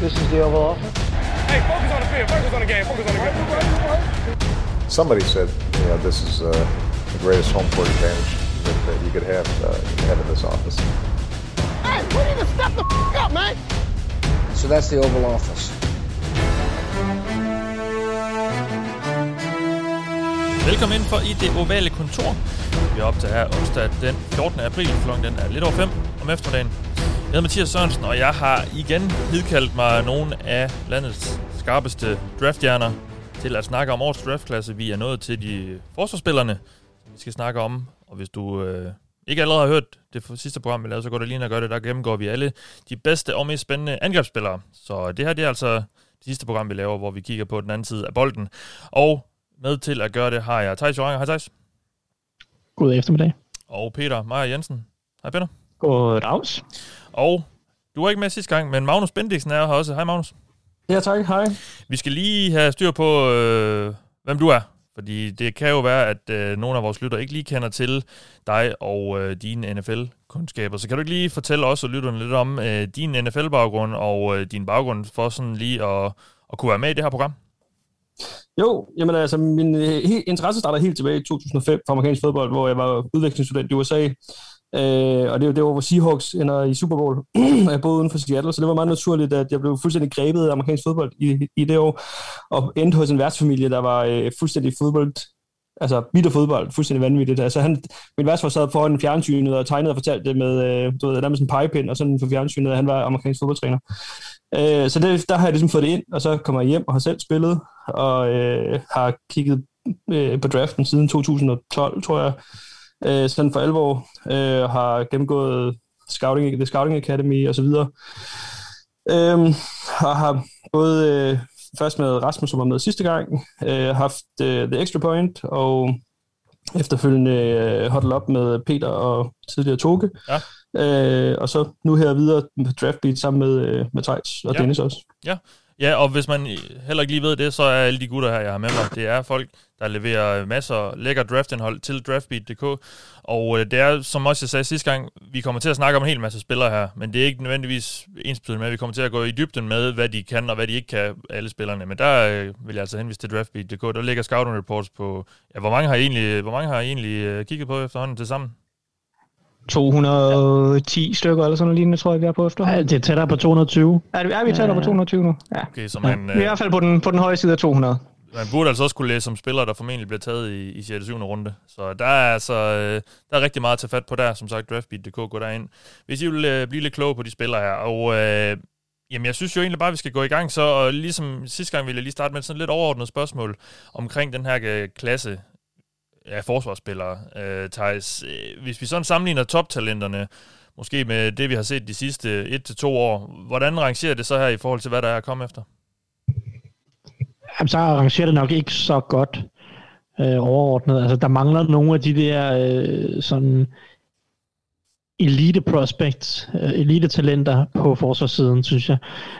This is the Oval Office. Hey, focus on the field. Focus on the game. Focus on the game. Somebody said, you know, this is uh, the greatest home court advantage that, that you could have uh, have in this office. Hey, we need to step the f- up, man. So that's the Oval Office. Velkommen ind for i det ovale kontor. Vi er op til her onsdag den 14. april. Klokken den er lidt over 5 om eftermiddagen. Jeg hedder Mathias Sørensen, og jeg har igen hidkaldt mig nogle af landets skarpeste drafthjerner til at snakke om årets draftklasse. Vi er nået til de forsvarsspillerne, vi skal snakke om. Og hvis du øh, ikke allerede har hørt det sidste program, vi lavede, så går det lige ind og gør det. Der gennemgår vi alle de bedste og mest spændende angrebsspillere. Så det her det er altså det sidste program, vi laver, hvor vi kigger på den anden side af bolden. Og med til at gøre det har jeg Thijs Joranger. Hej Thijs. God eftermiddag. Og Peter Meyer Jensen. Hej Peter. God dags. Og du var ikke med sidste gang, men Magnus Bendiksen er her også. Hej Magnus. Ja tak, hej. Vi skal lige have styr på, øh, hvem du er. Fordi det kan jo være, at øh, nogle af vores lytter ikke lige kender til dig og øh, dine NFL-kundskaber. Så kan du ikke lige fortælle os og lytterne lidt om øh, din NFL-baggrund og øh, din baggrund for sådan lige at, at kunne være med i det her program? Jo, jamen altså, min øh, interesse startede helt tilbage i 2005 for amerikansk fodbold, hvor jeg var udvekslingsstudent i USA. Øh, og det, det var, hvor Seahawks ender i Super Bowl. jeg boede uden for Seattle, så det var meget naturligt, at jeg blev fuldstændig grebet af amerikansk fodbold i, i det år, og endte hos en værtsfamilie, der var øh, fuldstændig fodbold, altså vidt og fodbold, fuldstændig vanvittigt. Altså han, min værtsfar sad foran fjernsynet og tegnede og fortalte det med, øh, du ved, der med sådan en pegepind og sådan for fjernsynet, at han var amerikansk fodboldtræner. Øh, så det, der har jeg ligesom fået det ind, og så kommer jeg hjem og har selv spillet, og øh, har kigget øh, på draften siden 2012, tror jeg, øh, sådan for alvor, øh, har gennemgået scouting, The Scouting Academy og så videre. Øh, og har både øh, først med Rasmus, som var med sidste gang, øh, haft øh, The Extra Point, og efterfølgende øh, huddle op med Peter og tidligere Toge. Ja. Øh, og så nu her videre med Draftbeat sammen med, øh, med Thijs og Ja. Dennis også. Ja. ja, og hvis man heller ikke lige ved det, så er alle de gutter her, jeg har med mig, det er folk, der leverer masser af lækker draftindhold til draftbeat.dk. Og øh, det er, som også jeg sagde sidste gang, vi kommer til at snakke om en hel masse spillere her, men det er ikke nødvendigvis ensbetydende med, at vi kommer til at gå i dybden med, hvad de kan og hvad de ikke kan, alle spillerne. Men der øh, vil jeg altså henvise til draftbeat.dk. Der ligger scouting reports på, ja, hvor mange har I egentlig, hvor mange har I egentlig øh, kigget på efterhånden til sammen? 210 stykker eller sådan noget lignende, tror jeg, vi er på efterhånden. Ja, det er tættere på 220. Er, det, er vi tættere på 220 nu? Ja. Okay, så ja. man, Vi er i øh, hvert fald på den, på den høje side af 200. Man burde altså også kunne læse om spillere, der formentlig bliver taget i, i 6. 7. runde. Så der er altså øh, der er rigtig meget at tage fat på der. Som sagt, draftbeat.dk, gå derind. Hvis I vil øh, blive lidt klog på de spillere her. Og øh, jamen, jeg synes jo egentlig bare, at vi skal gå i gang. Så og ligesom sidste gang ville jeg lige starte med sådan et lidt overordnet spørgsmål omkring den her øh, klasse af forsvarsspillere. Øh, Thijs, øh, hvis vi sådan sammenligner toptalenterne, måske med det, vi har set de sidste 1-2 år, hvordan rangerer det så her i forhold til, hvad der er at komme efter? Jamen, så arrangerer det nok ikke så godt øh, overordnet. Altså, der mangler nogle af de der øh, sådan elite prospects, øh, elite talenter på forsvarssiden, synes jeg.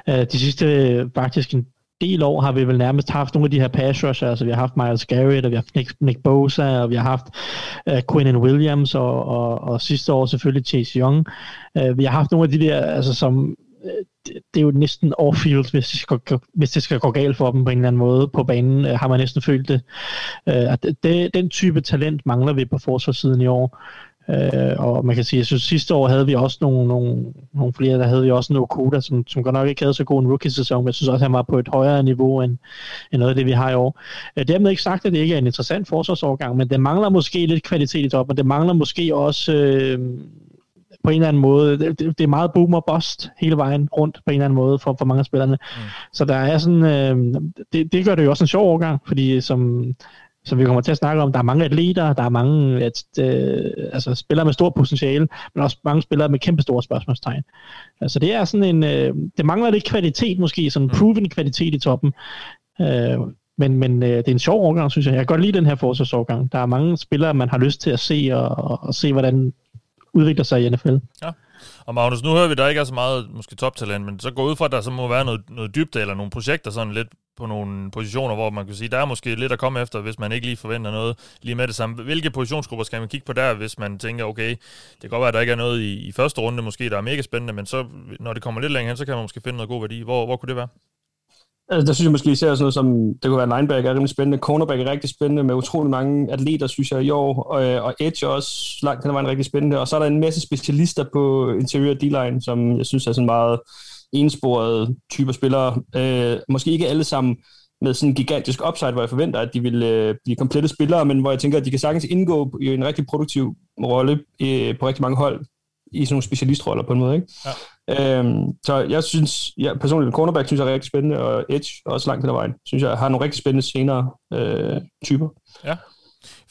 Øh, de sidste øh, faktisk en del år har vi vel nærmest haft nogle af de her pass rusher, altså vi har haft Miles Garrett, og vi har haft Nick, Nick Bosa, og vi har haft øh, Quinn Williams, og, og, og sidste år selvfølgelig Chase Young. Øh, vi har haft nogle af de der, altså som det, det er jo næsten off-field, hvis det, skal, hvis det skal gå galt for dem på en eller anden måde på banen, øh, har man næsten følt det. Øh, at det. Den type talent mangler vi på forsvarssiden i år. Øh, og man kan sige, jeg synes sidste år havde vi også nogle, nogle, nogle flere, der havde vi også en Okuda, som, som godt nok ikke havde så god en rookie-sæson, men jeg synes også, at han var på et højere niveau end, end noget af det, vi har i år. Øh, dermed ikke sagt, at det ikke er en interessant forsvarsårgang, men det mangler måske lidt kvalitet i toppen, og det mangler måske også øh, på en eller anden måde, det, det er meget boom og bust hele vejen rundt på en eller anden måde for, for mange af spillerne. Mm. Så der er sådan, øh, det, det gør det jo også en sjov overgang, fordi som, som vi kommer til at snakke om, der er mange atleter, der er mange at, øh, altså spillere med stor potentiale, men også mange spillere med kæmpe store spørgsmålstegn. Altså det er sådan en, øh, det mangler lidt kvalitet måske, sådan proven kvalitet i toppen. Øh, men, men øh, det er en sjov overgang, synes jeg. Jeg kan godt lide den her forsvarsovergang. Der er mange spillere, man har lyst til at se, og, og, og se, hvordan udvikler sig i NFL. Ja. Og Magnus, nu hører vi, at der ikke er så meget måske toptalent, men så går ud fra, at der så må være noget, noget dybde eller nogle projekter sådan lidt på nogle positioner, hvor man kan sige, der er måske lidt at komme efter, hvis man ikke lige forventer noget lige med det samme. Hvilke positionsgrupper skal man kigge på der, hvis man tænker, okay, det kan godt være, at der ikke er noget i, i første runde, måske der er mega spændende, men så, når det kommer lidt længere hen, så kan man måske finde noget god værdi. Hvor, hvor kunne det være? Altså, der synes jeg måske især sådan noget som, det kunne være linebacker er rimelig spændende, cornerback er rigtig spændende, med utrolig mange atleter, synes jeg, i år, og, øh, og edge er også langt hen ad vejen rigtig spændende, og så er der en masse specialister på interior D-line, som jeg synes er sådan meget ensporede typer spillere. Øh, måske ikke alle sammen med sådan en gigantisk upside, hvor jeg forventer, at de vil øh, blive komplette spillere, men hvor jeg tænker, at de kan sagtens indgå i en rigtig produktiv rolle øh, på rigtig mange hold, i sådan nogle specialistroller på en måde. Ikke? Ja. Øhm, så jeg synes, jeg, personligt, cornerback synes jeg er rigtig spændende, og Edge også langt hen ad vejen, synes jeg har nogle rigtig spændende senere øh, typer. Ja,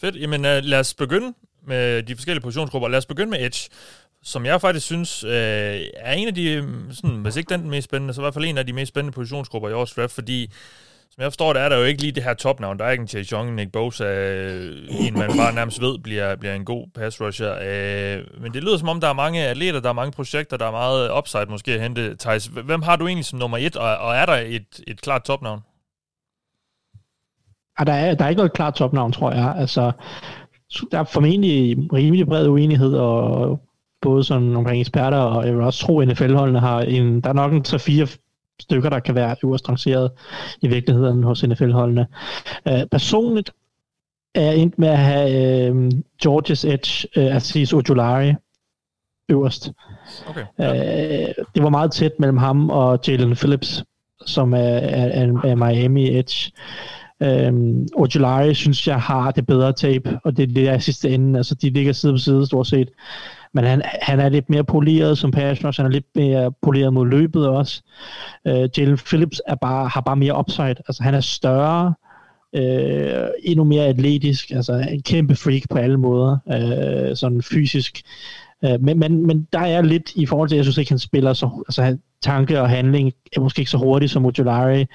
fedt. Jamen uh, lad os begynde med de forskellige positionsgrupper. Lad os begynde med Edge, som jeg faktisk synes øh, er en af de, sådan, hvis ikke den mest spændende, så i hvert fald en af de mest spændende positionsgrupper i årets draft, fordi som jeg forstår det, er der jo ikke lige det her topnavn. Der er ikke en Chase Young, Nick Bosa, øh, en man bare nærmest ved bliver, bliver en god pass rusher. Øh, men det lyder som om, der er mange atleter, der er mange projekter, der er meget upside måske at hente. Thijs, hvem har du egentlig som nummer et, og, og er der et, et klart topnavn? Ja, der, er, der er ikke noget klart topnavn, tror jeg. Altså, der er formentlig rimelig bred uenighed, og både sådan omkring eksperter, og jeg vil også tro, at NFL-holdene har en, der er nok en 3-4 stykker, der kan være øverst rangeret i virkeligheden hos NFL-holdene. Uh, personligt er jeg endt med at have uh, Georges Edge, uh, Aziz Ojolari, øverst. Okay, ja. uh, det var meget tæt mellem ham og Jalen Phillips, som er, er, er, er Miami Edge. Um, Ojolari synes jeg har det bedre tape, og det er det der sidste ende. Altså, de ligger side på side stort set. Men han, han er lidt mere poleret som pass han er lidt mere poleret mod løbet også. Øh, Jalen Phillips er bare, har bare mere upside. Altså han er større, øh, endnu mere atletisk, altså en kæmpe freak på alle måder, øh, sådan fysisk. Uh, men, men, men der er lidt i forhold til, at jeg synes ikke, han spiller så, altså tanke og handling er måske ikke så hurtigt som Ojolari,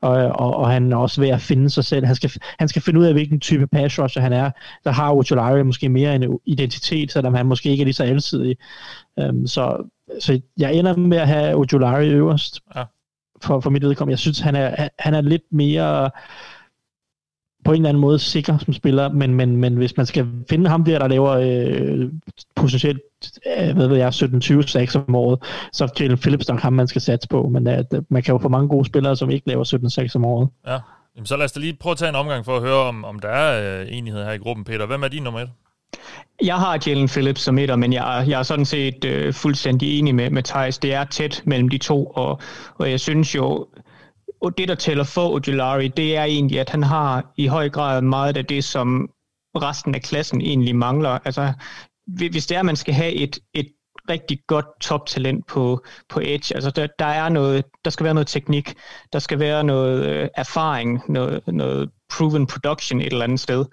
og, og, og han er også ved at finde sig selv. Han skal, han skal finde ud af, hvilken type pass rusher han er. Der har Ojolari måske mere en identitet, selvom han måske ikke er lige så alsidig. Um, så, så jeg ender med at have Ojolari øverst ja. for, for mit vedkommende. Jeg synes, han er, han er lidt mere på en eller anden måde sikker som spiller, men, men, men hvis man skal finde ham der, der laver øh, potentielt, øh, hvad ved jeg, 17-20 sacks om året, så er Jalen Phillips nok ham, man skal satse på, men øh, man kan jo få mange gode spillere, som ikke laver 17 sacks om året. Ja, Jamen, så lad os da lige prøve at tage en omgang for at høre, om, om der er øh, enighed her i gruppen, Peter. Hvem er din nummer et? Jeg har Jalen Phillips som etter, men jeg, jeg er sådan set øh, fuldstændig enig med, med Thijs. Det er tæt mellem de to, og, og jeg synes jo, og det, der tæller for Ojulari, det er egentlig, at han har i høj grad meget af det, som resten af klassen egentlig mangler. Altså, hvis det er, at man skal have et, et rigtig godt toptalent på, på Edge. Altså der, der, er noget, der skal være noget teknik, der skal være noget øh, erfaring, noget, noget proven production et eller andet sted,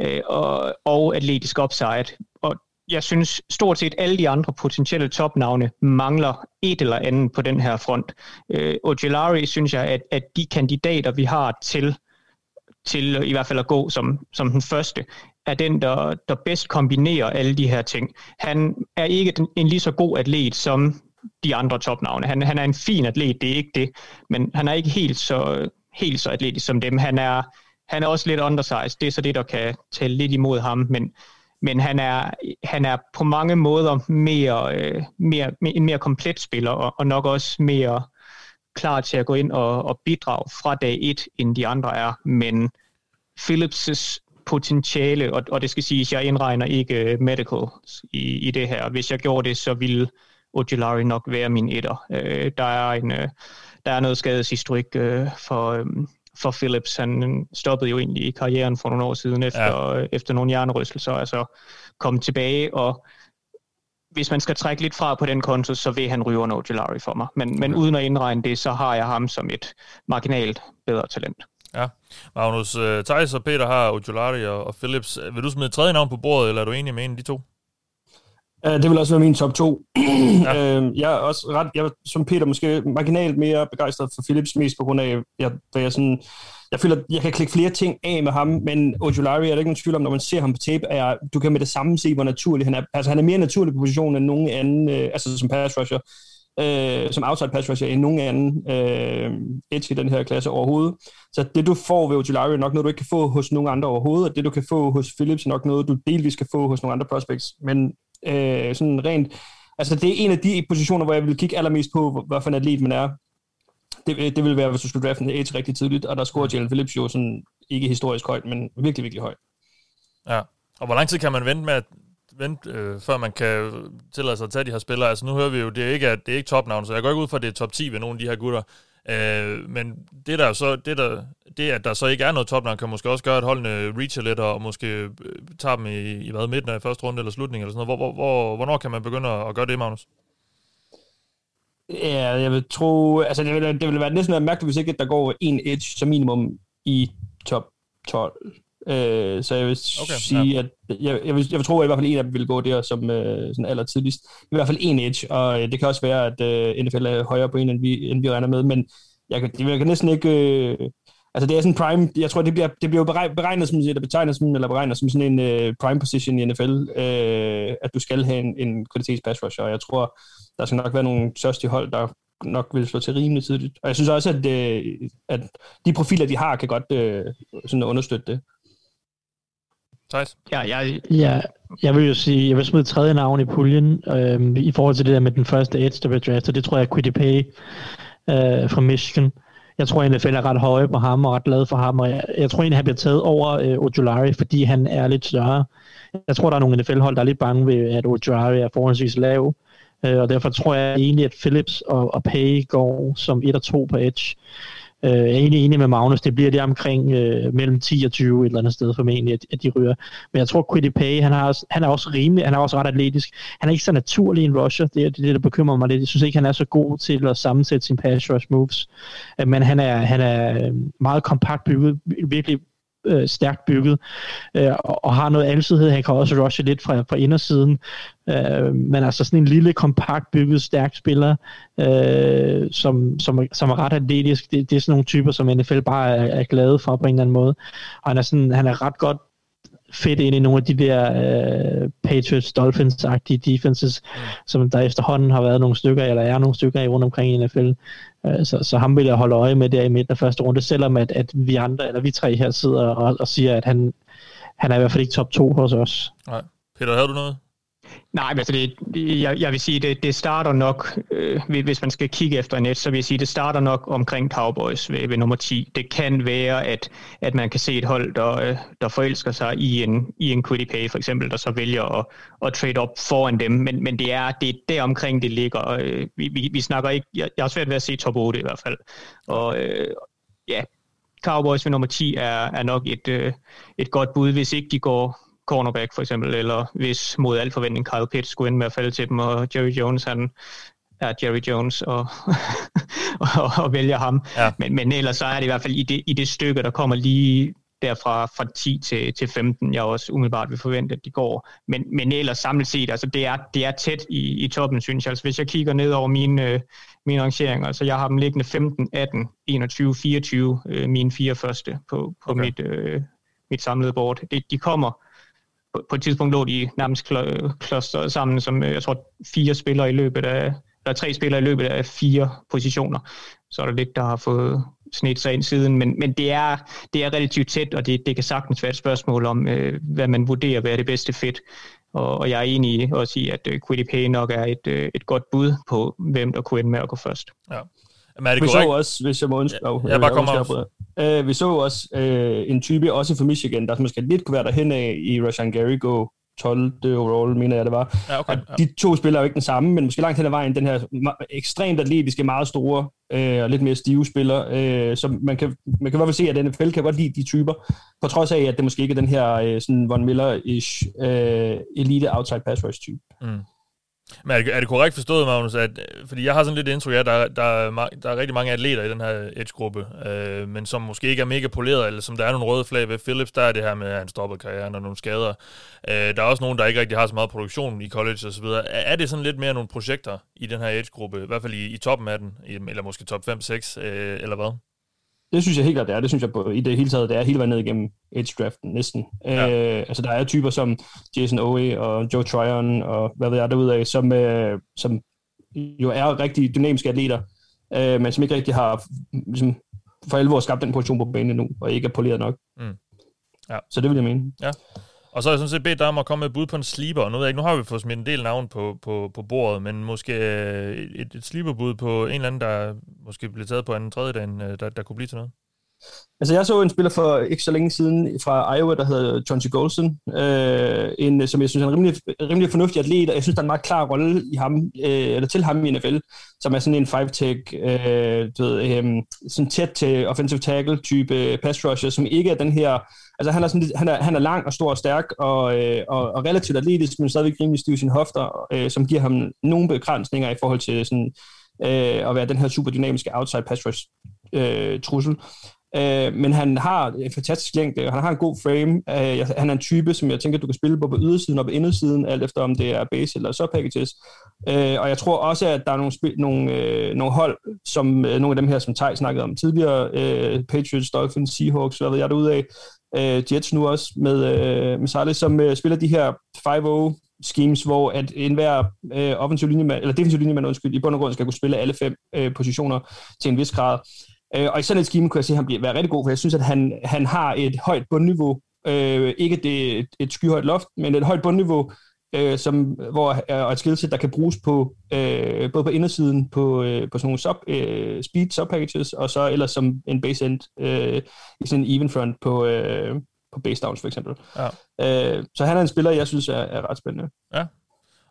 øh, og, og atletisk upside. Jeg synes stort set alle de andre potentielle topnavne mangler et eller andet på den her front. Øh, Ogilari synes jeg, at, at de kandidater, vi har til, til i hvert fald at gå som, som den første, er den, der, der bedst kombinerer alle de her ting. Han er ikke en lige så god atlet som de andre topnavne. Han, han er en fin atlet, det er ikke det, men han er ikke helt så, helt så atletisk som dem. Han er, han er også lidt undersized, det er så det, der kan tale lidt imod ham, men men han er, han er på mange måder mere, øh, mere, en mere komplet spiller, og, og nok også mere klar til at gå ind og, og bidrage fra dag et, end de andre er. Men Philips' potentiale, og, og det skal siges, jeg indregner ikke øh, medical i, i det her. Hvis jeg gjorde det, så ville Ojulari nok være min etter. Øh, der, er en, øh, der er noget skadeshistorik øh, for, øh, for Phillips. Han stoppede jo egentlig i karrieren for nogle år siden efter, ja. efter nogle hjernerystelser, altså kom tilbage, og hvis man skal trække lidt fra på den konto, så vil han ryge under Ojolari for mig. Men, okay. men uden at indregne det, så har jeg ham som et marginalt bedre talent. Ja. Magnus, uh, Thijs og Peter har Ojolari og, og Phillips. Vil du smide et tredje navn på bordet, eller er du enig med en af de to? Uh, det vil også være min top 2. ja. uh, jeg er også ret, jeg, som Peter måske marginalt mere begejstret for Philips, mest på grund af, jeg, jeg, sådan, jeg føler, jeg kan klikke flere ting af med ham, men Ojulari er der ikke nogen tvivl om, når man ser ham på tape, er, du kan med det samme se, hvor naturlig han er. Altså han er mere naturlig på position end nogen anden, uh, altså som pass rusher, øh, som outside pass rusher end nogen anden øh, edge i den her klasse overhovedet. Så det, du får ved Ojulari, er nok noget, du ikke kan få hos nogen andre overhovedet, og det, du kan få hos Phillips, er nok noget, du delvis kan få hos nogle andre prospects. Men øh, sådan rent... Altså, det er en af de positioner, hvor jeg vil kigge allermest på, hvad for en atlet man er. Det, det vil være, hvis du skulle drafte en edge rigtig tidligt, og der scorer Jalen Phillips jo sådan, ikke historisk højt, men virkelig, virkelig højt. Ja, og hvor lang tid kan man vente med at vente, øh, før man kan tillade sig at tage de her spillere? Altså nu hører vi jo, det er ikke, at det er ikke topnavn, så jeg går ikke ud fra, at det er top 10 ved nogle af de her gutter. Øh, men det der så, det, der, det, at der så ikke er noget topland, kan måske også gøre, at holdene reacher lidt og måske øh, tager dem i, i hvad, midten af første runde eller slutningen eller sådan noget. Hvor, hvor, hvor, hvornår kan man begynde at gøre det, Magnus? Ja, jeg vil tro, altså det vil, det vil være næsten mærkeligt, hvis ikke der går en edge som minimum i top 12. Øh, så jeg vil okay, sige, ja. at jeg, jeg, vil, jeg vil tro, at i hvert fald en af dem vil gå der som øh, sådan aller tidligst. I hvert fald en edge, og øh, det kan også være, at øh, NFL er højere på en, end vi, end vi regner med, men jeg kan, jeg kan næsten ikke... Øh, altså det er sådan prime, jeg tror, det bliver, det bliver beregnet, som, eller betegnet som, eller beregnet som sådan en øh, prime position i NFL, øh, at du skal have en, en kvalitets pass rusher, og jeg tror, der skal nok være nogle største hold, der nok vil slå til rimelig tidligt. Og jeg synes også, at, øh, at de profiler, de har, kan godt øh, sådan understøtte det. Thijs? Ja, jeg, ja, jeg vil jo sige, jeg vil smide tredje navn i puljen, øh, i forhold til det der med den første edge, der blev draftet. Det tror jeg er Quiddy Pay øh, fra Michigan. Jeg tror, at NFL er ret høje på ham og ret glad for ham, og jeg, jeg tror egentlig, han bliver taget over øh, Ojulari, fordi han er lidt større. Jeg tror, der er nogle NFL-hold, der er lidt bange ved, at Ojulari er forholdsvis lav, øh, og derfor tror jeg egentlig, at Phillips og, og Pay går som 1 og 2 på edge. Øh, Øh, jeg er egentlig enig med Magnus, det bliver det omkring øh, mellem 10 og 20 et eller andet sted formentlig, at, at de ryger. Men jeg tror, Quiddy Pay, han, har han er også rimelig, han er også ret atletisk. Han er ikke så naturlig en rusher, det er det, der bekymrer mig lidt. Jeg synes ikke, han er så god til at sammensætte sine pass rush moves. Øh, men han er, han er øh, meget kompakt bygget, virkelig øh, stærkt bygget, øh, og, og har noget alsidighed. Han kan også rushe lidt fra, fra indersiden, øh, men altså sådan en lille, kompakt bygget, stærk spiller, øh, som, som, som er ret atletisk. Det, det er sådan nogle typer, som NFL bare er, er glade for på en eller anden måde. Og han er, sådan, han er ret godt fedt ind i nogle af de der uh, Patriots, Dolphins-agtige defenses, mm. som der efterhånden har været nogle stykker, eller er nogle stykker i rundt omkring i NFL. Uh, øh, så, så ham vil jeg holde øje med der i midten af første runde, selvom at, at vi andre, eller vi tre her sidder og, og siger, at han, han er i hvert fald ikke top 2 hos os. Nej. Peter, havde du noget? Nej, men altså det, jeg, jeg vil sige, det, det starter nok, øh, hvis man skal kigge efter net, så vil jeg sige, det starter nok omkring Cowboys ved, ved nummer 10. Det kan være, at, at man kan se et hold, der, øh, der forelsker sig i en, i en Quiddy for eksempel, der så vælger at, at trade op foran dem, men, men det er det er der omkring det ligger. Øh, vi, vi, vi snakker ikke, jeg, jeg har svært ved at se top 8 i hvert fald. Og øh, ja, Cowboys ved nummer 10 er, er nok et, øh, et godt bud, hvis ikke de går cornerback for eksempel, eller hvis mod al forventning Kyle Pitts skulle ind med at falde til dem, og Jerry Jones, han er Jerry Jones og, og, og vælger ham. Ja. Men, men ellers så er det i hvert fald i det, i det stykke, der kommer lige derfra fra 10 til, til 15, jeg også umiddelbart vil forvente, at de går. Men, men ellers samlet set, altså det er, det er tæt i, i toppen, synes jeg. Altså hvis jeg kigger ned over mine, øh, mine rangeringer, altså jeg har dem liggende 15, 18, 21, 24, øh, mine fire første på, på okay. mit, øh, mit samlede board. Det, de kommer på, på et tidspunkt lå de nærmest klostret sammen, som øh, jeg tror fire spillere i løbet af, der er tre spillere i løbet af fire positioner. Så er der lidt, der har fået snedt sig ind siden, men, men det, er, det er relativt tæt, og det, det kan sagtens være et spørgsmål om, øh, hvad man vurderer, hvad er det bedste fedt. Og, og jeg er enig også i, at øh, Quiddipay nok er et, øh, et godt bud på, hvem der kunne ende med at gå først. Ja. Men er det vi korrekt? så også, hvis jeg må undskylde, ja, jeg, jeg bare kommer uh, vi så også uh, en type, også for Michigan, der måske lidt kunne være derhen af i Rashan Gary go 12. overall, mener jeg det var. Ja, okay, ja. De to spiller jo ikke den samme, men måske langt hen ad vejen, den her ekstremt atletiske, meget store øh, og lidt mere stive spiller. Øh, så man kan, man kan i hvert fald se, at NFL kan godt lide de typer, på trods af, at det måske ikke er den her øh, sådan Von Miller-ish øh, elite outside pass rush type. Mm. Men er det, er det korrekt forstået, Magnus, at, øh, fordi jeg har sådan lidt indtryk af, at der, der, der er rigtig mange atleter i den her edge-gruppe, øh, men som måske ikke er mega poleret, eller som der er nogle røde flag ved. Philips, der er det her med, at han stopper karrieren og nogle skader. Øh, der er også nogen, der ikke rigtig har så meget produktion i college osv. Er, er det sådan lidt mere nogle projekter i den her edge-gruppe, i hvert fald i, i toppen af den, eller måske top 5-6, øh, eller hvad? Det synes jeg helt klart, det er. Det synes jeg på, i det hele taget, det er hele vejen ned igennem edge-draften næsten. Ja. Øh, altså der er typer som Jason Owe og Joe Tryon og hvad ved jeg derude af, som, øh, som jo er rigtig dynamiske atleter, øh, men som ikke rigtig har ligesom, for alvor skabt den position på banen nu, og ikke er poleret nok. Mm. Ja. Så det vil jeg mene. Ja. Og så har jeg sådan set bedt dig om at komme med et bud på en sleeper. Nu, ved jeg ikke, nu har vi fået smidt en del navn på, på, på bordet, men måske øh, et, et sleeperbud på en eller anden, der måske bliver taget på en tredje dag, øh, der, der kunne blive til noget. Altså, jeg så en spiller for ikke så længe siden fra Iowa, der hedder John G. Golson, øh, en, som jeg synes er en rimelig, rimelig fornuftig atlet, og jeg synes, der er en meget klar rolle i ham, øh, eller til ham i NFL, som er sådan en five-tech, øh, du ved, øh, sådan tæt til offensive tackle type pass rusher, som ikke er den her, altså han er, sådan, han er, han er lang og stor og stærk, og, øh, og, og relativt atletisk, men stadigvæk rimelig stiv i sine hofter, øh, som giver ham nogle begrænsninger i forhold til sådan, øh, at være den her super dynamiske outside pass rush øh, trussel. Øh, men han har en fantastisk længde, han har en god frame. Øh, han er en type, som jeg tænker, du kan spille på på ydersiden og på indersiden, alt efter om det er base eller så packages. Øh, og jeg tror også, at der er nogle, spil, nogle, øh, nogle hold, som øh, nogle af dem her, som Tej snakkede om tidligere, øh, Patriots, Dolphins, Seahawks, hvad ved jeg derude af, øh, Jets nu også med, øh, med Sarli, som øh, spiller de her 5-0 schemes, hvor at enhver øh, offensiv linjemand, eller defensiv linjemand, undskyld, i bund og grund skal kunne spille alle fem øh, positioner til en vis grad. Øh, og i sådan et scheme kunne jeg se, at han bliver være rigtig god, for jeg synes, at han, han har et højt bundniveau. Øh, ikke det, et, et skyhøjt loft, men et højt bundniveau, øh, som, hvor, øh, og et skillset, der kan bruges på øh, både på indersiden på, øh, på sådan nogle sub, øh, speed sub-packages, og så ellers som en base end øh, i sådan en even front på, øh, på base downs for eksempel. Ja. Øh, så han er en spiller, jeg synes er, er ret spændende. Ja,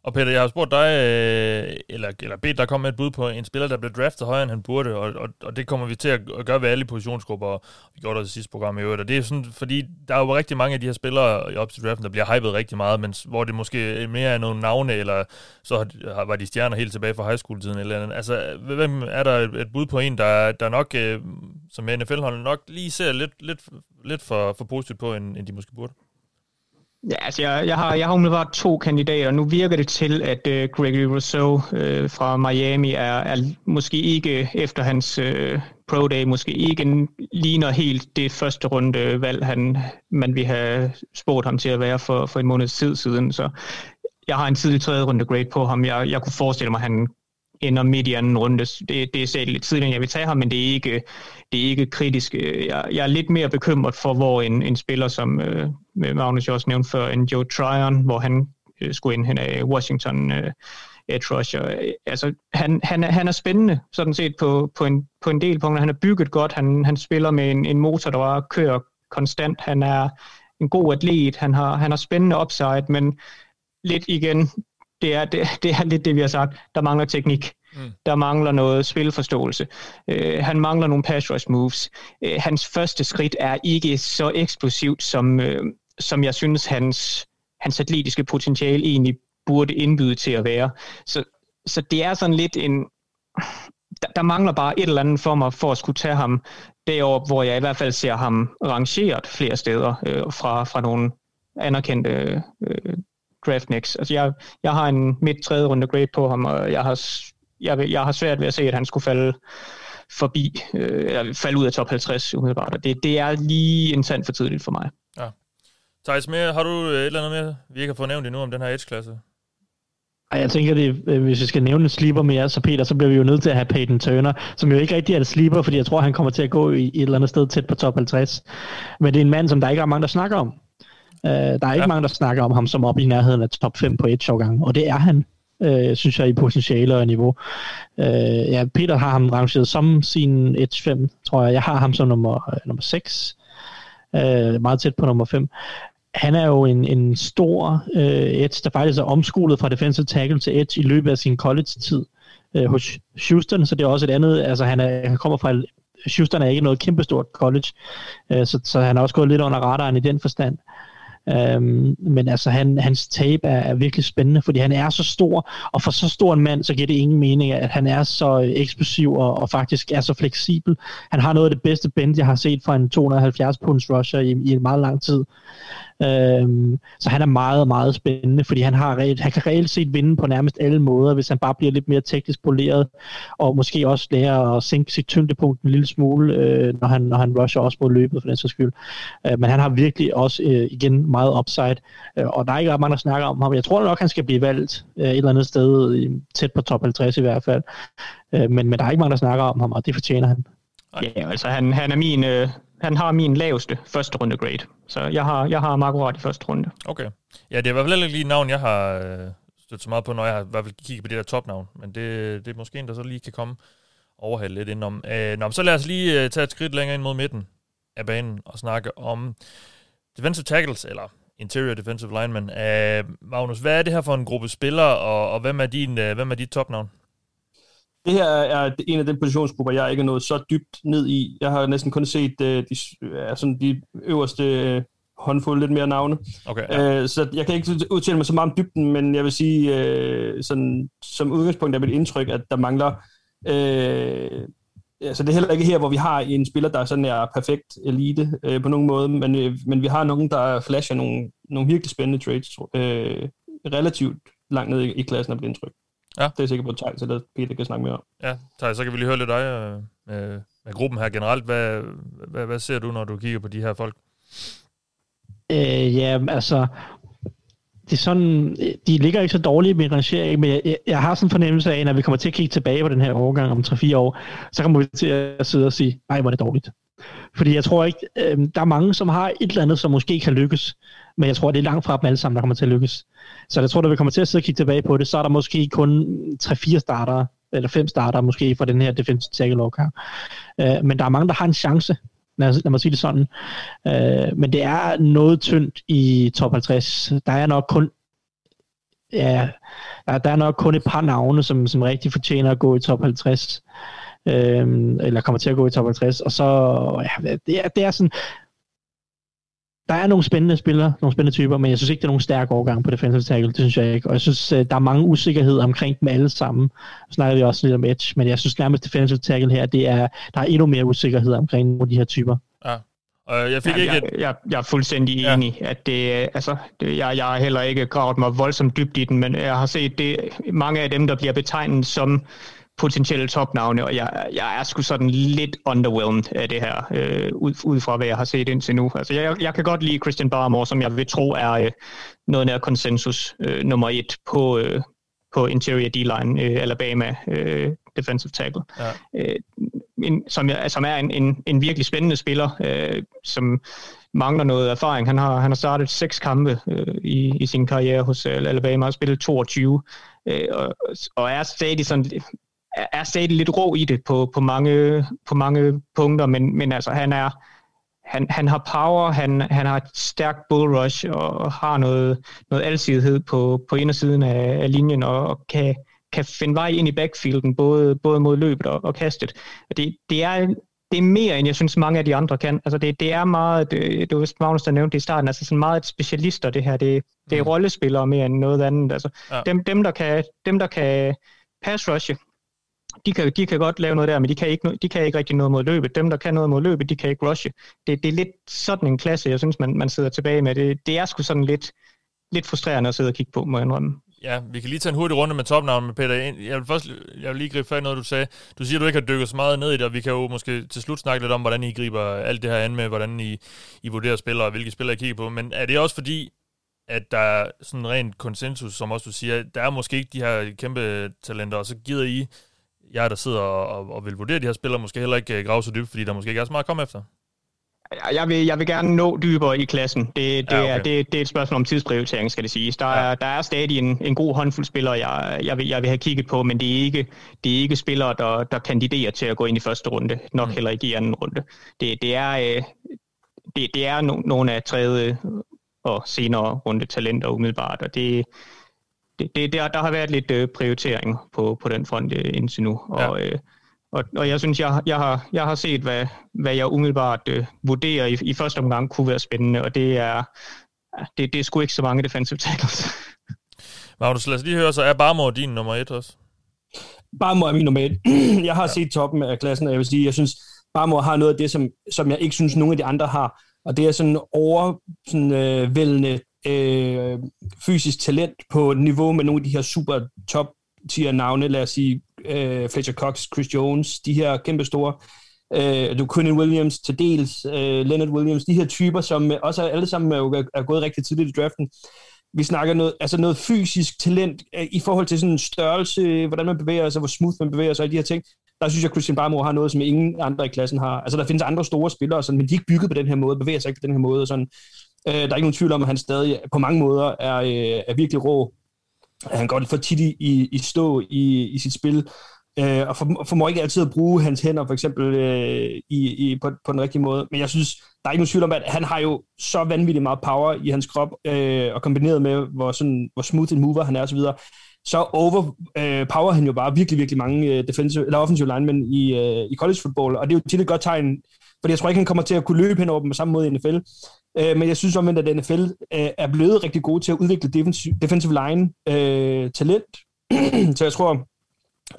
og Peter, jeg har spurgt dig, øh, eller, eller bedt dig komme med et bud på en spiller, der blev draftet højere, end han burde, og, og, og det kommer vi til at gøre ved alle positionsgrupper, og vi gjorde det i sidste program i øvrigt, og det er sådan, fordi der er jo rigtig mange af de her spillere i op til draften, der bliver hypet rigtig meget, men hvor det måske mere er nogle navne, eller så var de stjerner helt tilbage fra high school-tiden, eller andet. Altså, hvem er der et bud på en, der, der nok, øh, som NFL-holdet nok lige ser lidt, lidt, lidt for, for positivt på, end, end de måske burde? Ja, altså jeg, jeg, har, jeg har umiddelbart to kandidater. Nu virker det til, at uh, Gregory Rousseau uh, fra Miami er, er måske ikke efter hans uh, pro day, måske ikke ligner helt det første runde valg, han, man ville have spurgt ham til at være for, for en måned tid siden. Så jeg har en tidlig tredje runde grade på ham. Jeg, jeg kunne forestille mig, at han ender midt i anden runde. Det, det er selv lidt tidligere, jeg vil tage ham, men det er ikke, det er ikke kritisk. Jeg, jeg er lidt mere bekymret for, hvor en, en spiller, som øh, Magnus jo også nævnte før, en Joe Tryon, hvor han øh, skulle ind hen af Washington øh, edge rusher. Altså, han, han, er, han er spændende, sådan set, på, på, en, på en del punkter. Han er bygget godt, han, han spiller med en, en motor, der bare kører konstant. Han er en god atlet, han har, han har spændende upside, men lidt igen, det er, det, det er lidt det, vi har sagt. Der mangler teknik. Mm. Der mangler noget spilforståelse. Øh, han mangler nogle pass rush moves. Øh, hans første skridt er ikke så eksplosivt, som, øh, som jeg synes, hans, hans atletiske potentiale egentlig burde indbyde til at være. Så, så det er sådan lidt en... Der, der mangler bare et eller andet for mig for at skulle tage ham deroppe, hvor jeg i hvert fald ser ham rangeret flere steder øh, fra, fra nogle anerkendte øh, draftnicks. Altså jeg, jeg har en midt tredje runde grade på ham, og jeg har, jeg, jeg har svært ved at se, at han skulle falde forbi, øh, eller falde ud af top 50 umiddelbart. Og det, det er lige en sand for tidligt for mig. Ja. Thijs, mere, har du et eller andet mere, vi ikke har fået nævnt endnu om den her edge-klasse? Ej, jeg tænker, det, øh, hvis vi skal nævne en sleeper mere, så Peter, så bliver vi jo nødt til at have Peyton Turner, som jo ikke rigtig er et sleeper, fordi jeg tror, han kommer til at gå i, i et eller andet sted tæt på top 50. Men det er en mand, som der ikke er mange, der snakker om. Uh, der er ikke ja. mange, der snakker om ham som op i nærheden af top 5 på et gang, og det er han, uh, synes jeg, i potentiale og niveau. Uh, ja, Peter har ham rangeret som sin Edge 5, tror jeg. Jeg har ham som nummer, uh, nummer 6, uh, meget tæt på nummer 5. Han er jo en, en stor uh, edge, der faktisk er omskolet fra defensive tackle til edge i løbet af sin college-tid uh, hos Houston, så det er også et andet, altså han, er, han kommer fra Houston er ikke noget kæmpestort college, uh, så, så han har også gået lidt under radaren i den forstand. Øhm, men altså, han, hans tape er, er virkelig spændende, fordi han er så stor, og for så stor en mand, så giver det ingen mening, at han er så øh, eksplosiv og, og faktisk er så fleksibel. Han har noget af det bedste bend, jeg har set fra en 270 punds rusher i, i en meget lang tid. Øhm, så han er meget, meget spændende, fordi han, har reelt, han kan reelt set vinde på nærmest alle måder, hvis han bare bliver lidt mere teknisk poleret, og måske også lærer at sænke sit tyngdepunkt en lille smule, øh, når, han, når han rusher også mod løbet for den sags skyld. Øh, men han har virkelig også øh, igen meget upside, øh, og der er ikke ret mange, der snakker om ham. Jeg tror nok, han skal blive valgt øh, et eller andet sted, tæt på top 50 i hvert fald. Øh, men, men der er ikke mange, der snakker om ham, og det fortjener han. Ja, altså han, han er min, øh, han har min laveste første runde grade. Så jeg har, jeg har Marco i første runde. Okay. Ja, det er i hvert fald ikke lige navn, jeg har øh, stødt så meget på, når jeg har i hvert fald kigget på det der topnavn. Men det, det er måske en, der så lige kan komme overhale lidt indenom. Øh, nå, så lad os lige øh, tage et skridt længere ind mod midten af banen og snakke om defensive tackles, eller interior defensive linemen. Øh, Magnus, hvad er det her for en gruppe spillere, og, og hvem er din, øh, hvem er dit topnavn? Det her er en af de positionsgrupper, jeg ikke er nået så dybt ned i. Jeg har næsten kun set uh, de, uh, sådan de øverste uh, håndfuld lidt mere navne. Okay, ja. uh, så jeg kan ikke udtale mig så meget om dybden, men jeg vil sige, uh, sådan, som udgangspunkt er mit indtryk, at der mangler... Uh, altså det er heller ikke her, hvor vi har en spiller, der sådan er perfekt elite uh, på nogen måde, men, uh, men vi har nogen, der flasher nogle, nogle virkelig spændende trades uh, relativt langt ned i, i klassen af mit indtryk. Ja. Det er jeg sikker på, at Thijs eller Peter kan snakke mere om. Ja, Thijs, så kan vi lige høre lidt dig øh, med, med gruppen her generelt. Hvad, hvad, hvad ser du, når du kigger på de her folk? Øh, ja, altså, det er sådan, de ligger ikke så dårligt med rangering, men jeg, jeg, jeg har sådan en fornemmelse af, at når vi kommer til at kigge tilbage på den her overgang om 3-4 år, så kommer vi til at sidde og sige, nej, hvor er det dårligt. Fordi jeg tror ikke, øh, der er mange, som har et eller andet, som måske kan lykkes, men jeg tror, det er langt fra dem alle sammen, der kommer til at lykkes. Så jeg tror, når vi kommer til at sidde og kigge tilbage på det, så er der måske kun 3-4 starter, eller 5 starter måske for den her defensive tackle her. Øh, men der er mange, der har en chance, lad, lad mig sige det sådan. Øh, men det er noget tyndt i top 50. Der er nok kun ja, der, der er nok kun et par navne, som, som rigtig fortjener at gå i top 50 øh, eller kommer til at gå i top 50, og så, ja, det, er, det er sådan, der er nogle spændende spillere, nogle spændende typer, men jeg synes ikke, det er nogen stærk overgang på defensive tackle, det synes jeg ikke, og jeg synes, øh, der er mange usikkerheder omkring dem alle sammen, så snakker vi også lidt om edge, men jeg synes nærmest defensive tackle her, det er, der er endnu mere usikkerhed omkring nogle af de her typer. Ja. Uh, jeg, fik ja, ikke jeg, jeg, jeg er fuldstændig ja. enig, at det, altså, det, jeg, jeg har heller ikke gravet mig voldsomt dybt i den, men jeg har set det, mange af dem, der bliver betegnet som potentielle topnavne, og jeg, jeg er sgu sådan lidt underwhelmed af det her, øh, ud, ud fra hvad jeg har set indtil nu. Altså, jeg, jeg kan godt lide Christian Barmore, som jeg vil tro er øh, noget nær konsensus øh, nummer et på, øh, på interior D-line, øh, Alabama øh, defensive tackle. Ja. Øh, en, som, jeg, som er en, en, en virkelig spændende spiller, øh, som mangler noget erfaring. Han har, han har startet seks kampe øh, i, i sin karriere hos øh, Alabama og spillet 22, øh, og, og er stadig sådan er stadig lidt rå i det på, på, mange, på mange punkter, men, men altså han er han, han har power, han, han har et stærkt bull rush og har noget, noget alsidighed på, på indersiden af, af linjen og, og kan, kan finde vej ind i backfielden, både, både mod løbet og, og kastet. Det, det, er, det er mere, end jeg synes, mange af de andre kan. Altså det, det er meget, det, det var Magnus, der nævnte det i starten, altså sådan meget specialister det her. Det, det er mm. rollespillere mere end noget andet. Altså, ja. dem, dem, der kan, dem, der kan pass rushe, de kan, de kan godt lave noget der, men de kan, ikke, de kan ikke rigtig noget mod løbet. Dem, der kan noget mod løbet, de kan ikke rushe. Det, det er lidt sådan en klasse, jeg synes, man, man sidder tilbage med. Det, det er sgu sådan lidt, lidt frustrerende at sidde og kigge på, må jeg indrømme. Ja, vi kan lige tage en hurtig runde med topnavnet med Peter. Jeg vil, først, jeg vil lige gribe fat i noget, du sagde. Du siger, at du ikke har dykket så meget ned i det, og vi kan jo måske til slut snakke lidt om, hvordan I griber alt det her an med, hvordan I, I vurderer spillere, og hvilke spillere I kigger på. Men er det også fordi, at der er sådan rent konsensus, som også du siger, der er måske ikke de her kæmpe talenter, og så gider I jeg, der sidder og, og vil vurdere de her spillere, måske heller ikke øh, grave så dybt, fordi der måske ikke er så meget at komme efter? Jeg vil, jeg vil gerne nå dybere i klassen. Det, det, ja, okay. er, det, det er et spørgsmål om tidsprioritering, skal det siges. Der, ja. er, der er stadig en, en god håndfuld spillere, jeg, jeg, vil, jeg vil have kigget på, men det er ikke, det er ikke spillere, der, der kandiderer til at gå ind i første runde. Nok mm. heller ikke i anden runde. Det, det, er, øh, det, det er no, nogle af tredje og senere runde talenter umiddelbart, og det, det, det, der, der har været lidt øh, prioritering på, på den front øh, indtil nu. Og, øh, og, og jeg synes, jeg, jeg, har, jeg har set, hvad, hvad jeg umiddelbart øh, vurderer i, i første omgang kunne være spændende, og det er, det, det er sgu ikke så mange defensive tackles. Magnus, lad os lige høre, så er Barmore din nummer et også? Barmore er min nummer et. jeg har ja. set toppen af klassen, og jeg vil sige, jeg synes, Barmore har noget af det, som, som jeg ikke synes, nogen af de andre har. Og det er sådan overvældende øh, øh, fysisk talent på niveau med nogle af de her super top tier navne, lad os sige øh, Fletcher Cox, Chris Jones, de her kæmpe store, øh, du Quinn Williams til dels, øh, Leonard Williams, de her typer, som også alle sammen er, er gået rigtig tidligt i draften. Vi snakker noget, altså noget fysisk talent øh, i forhold til sådan en størrelse, hvordan man bevæger sig, hvor smooth man bevæger sig, og de her ting. Der synes jeg, at Christian Barmore har noget, som ingen andre i klassen har. Altså, der findes andre store spillere, sådan, men de er ikke bygget på den her måde, bevæger sig ikke på den her måde. Og sådan. Øh, der er ikke nogen tvivl om, at han stadig på mange måder er, øh, er virkelig rå. Han går lidt for tit i, i stå i, i sit spil, øh, og for, formår ikke altid at bruge hans hænder, for eksempel, øh, i, i, på, på den rigtige måde. Men jeg synes, der er ikke nogen tvivl om, at han har jo så vanvittigt meget power i hans krop, øh, og kombineret med, hvor, sådan, hvor smooth en mover han er osv., så, så overpower øh, han jo bare virkelig, virkelig mange øh, defensive, eller offensive linemen i, øh, i college football, og det er jo tit et godt tegn, fordi jeg tror ikke, han kommer til at kunne løbe hen over dem på samme måde i NFL. Øh, men jeg synes omvendt, at NFL øh, er blevet rigtig god til at udvikle defensive, defensive line øh, talent. så jeg tror,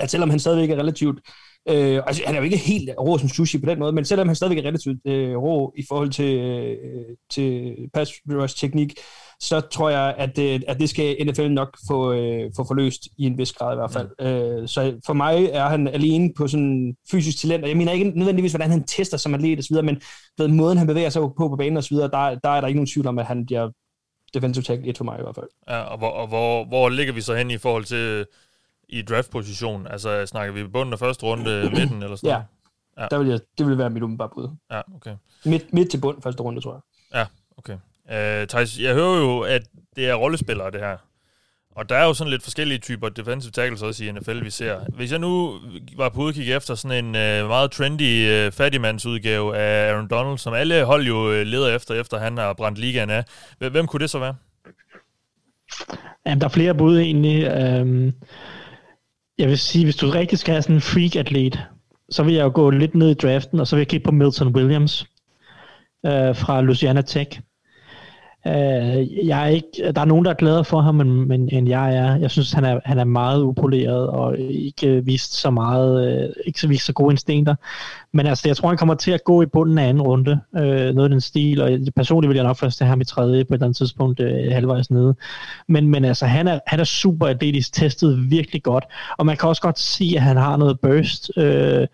at selvom han stadigvæk er relativt Øh, altså, han er jo ikke helt rå som sushi på den måde, men selvom han stadigvæk er relativt øh, rå i forhold til, øh, til pass rush teknik, så tror jeg, at det, at det skal NFL nok få, øh, få forløst i en vis grad i hvert fald. Mm. Øh, så for mig er han alene på sådan fysisk talent, og jeg mener ikke nødvendigvis, hvordan han tester som atlet videre, men ved måden, han bevæger sig på på banen og så videre, der, der er der ikke nogen tvivl om, at han bliver defensive tackle 1 for mig i hvert fald. Ja, og hvor, og hvor, hvor ligger vi så hen i forhold til i draftposition? Altså snakker vi bunden af første runde, midten eller sådan Ja, ja. Der vil jeg, det vil være mit umiddelbare bud. Ja, okay. Midt, midt til bund første runde, tror jeg. Ja, okay. Uh, Thijs, jeg hører jo, at det er rollespillere, det her. Og der er jo sådan lidt forskellige typer defensive tackles også i NFL, vi ser. Hvis jeg nu var på udkig efter sådan en uh, meget trendy uh, fattigmandsudgave af Aaron Donald, som alle hold jo uh, leder efter, efter han har brændt ligaen af, hvem kunne det så være? Jamen, der er flere bud egentlig. Um, jeg vil sige, hvis du rigtig skal have sådan en freak-atlet, så vil jeg jo gå lidt ned i draften, og så vil jeg kigge på Milton Williams øh, fra Louisiana Tech. Øh, jeg er ikke, der er nogen, der er glade for ham, men, men end jeg er. Jeg synes, han er, han er meget upoleret og ikke vist så meget, øh, ikke så vist så gode instinkter. Men altså, jeg tror, han kommer til at gå i bunden af anden runde, øh, noget af den stil, og personligt vil jeg nok først have ham i tredje på et eller andet tidspunkt, øh, halvvejs nede. Men, men altså, han er, han er super atletisk, testet virkelig godt, og man kan også godt se, at han har noget burst øh,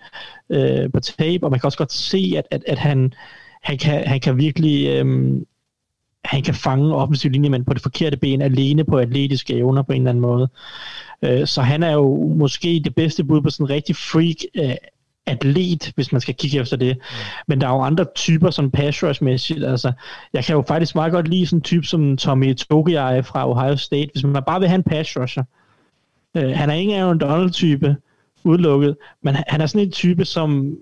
øh, på tape, og man kan også godt se, at, at, at han, han, kan, han kan virkelig... Øh, han kan fange offensiv linjemand på det forkerte ben alene på atletiske evner på en eller anden måde. Øh, så han er jo måske det bedste bud på sådan en rigtig freak øh, atlet, hvis man skal kigge efter det. Mm. Men der er jo andre typer, som pass rush-mæssigt. Altså, jeg kan jo faktisk meget godt lide sådan en type som Tommy Togiai fra Ohio State, hvis man bare vil have en pass rusher. Øh, han er ikke en Aaron Donald-type, udelukket, men han er sådan en type, som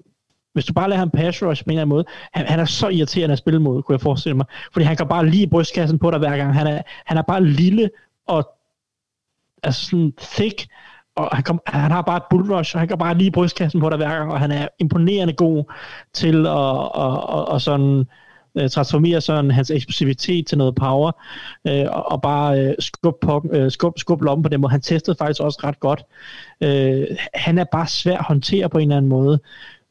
hvis du bare lader ham pass rush på en eller anden måde, han, han er så irriterende at spille mod, kunne jeg forestille mig. Fordi han kan bare lige brystkassen på dig hver gang. Han er, han er bare lille og altså sådan thick, og han, kom, han har bare et bull rush, og han kan bare lige brystkassen på dig hver gang, og han er imponerende god til at, og, og, og sådan øh, transformere sådan hans eksplosivitet til noget power, øh, og, og bare øh, skubbe, øh, skub, skub lommen på dem, måde. han testede faktisk også ret godt. Øh, han er bare svær at håndtere på en eller anden måde,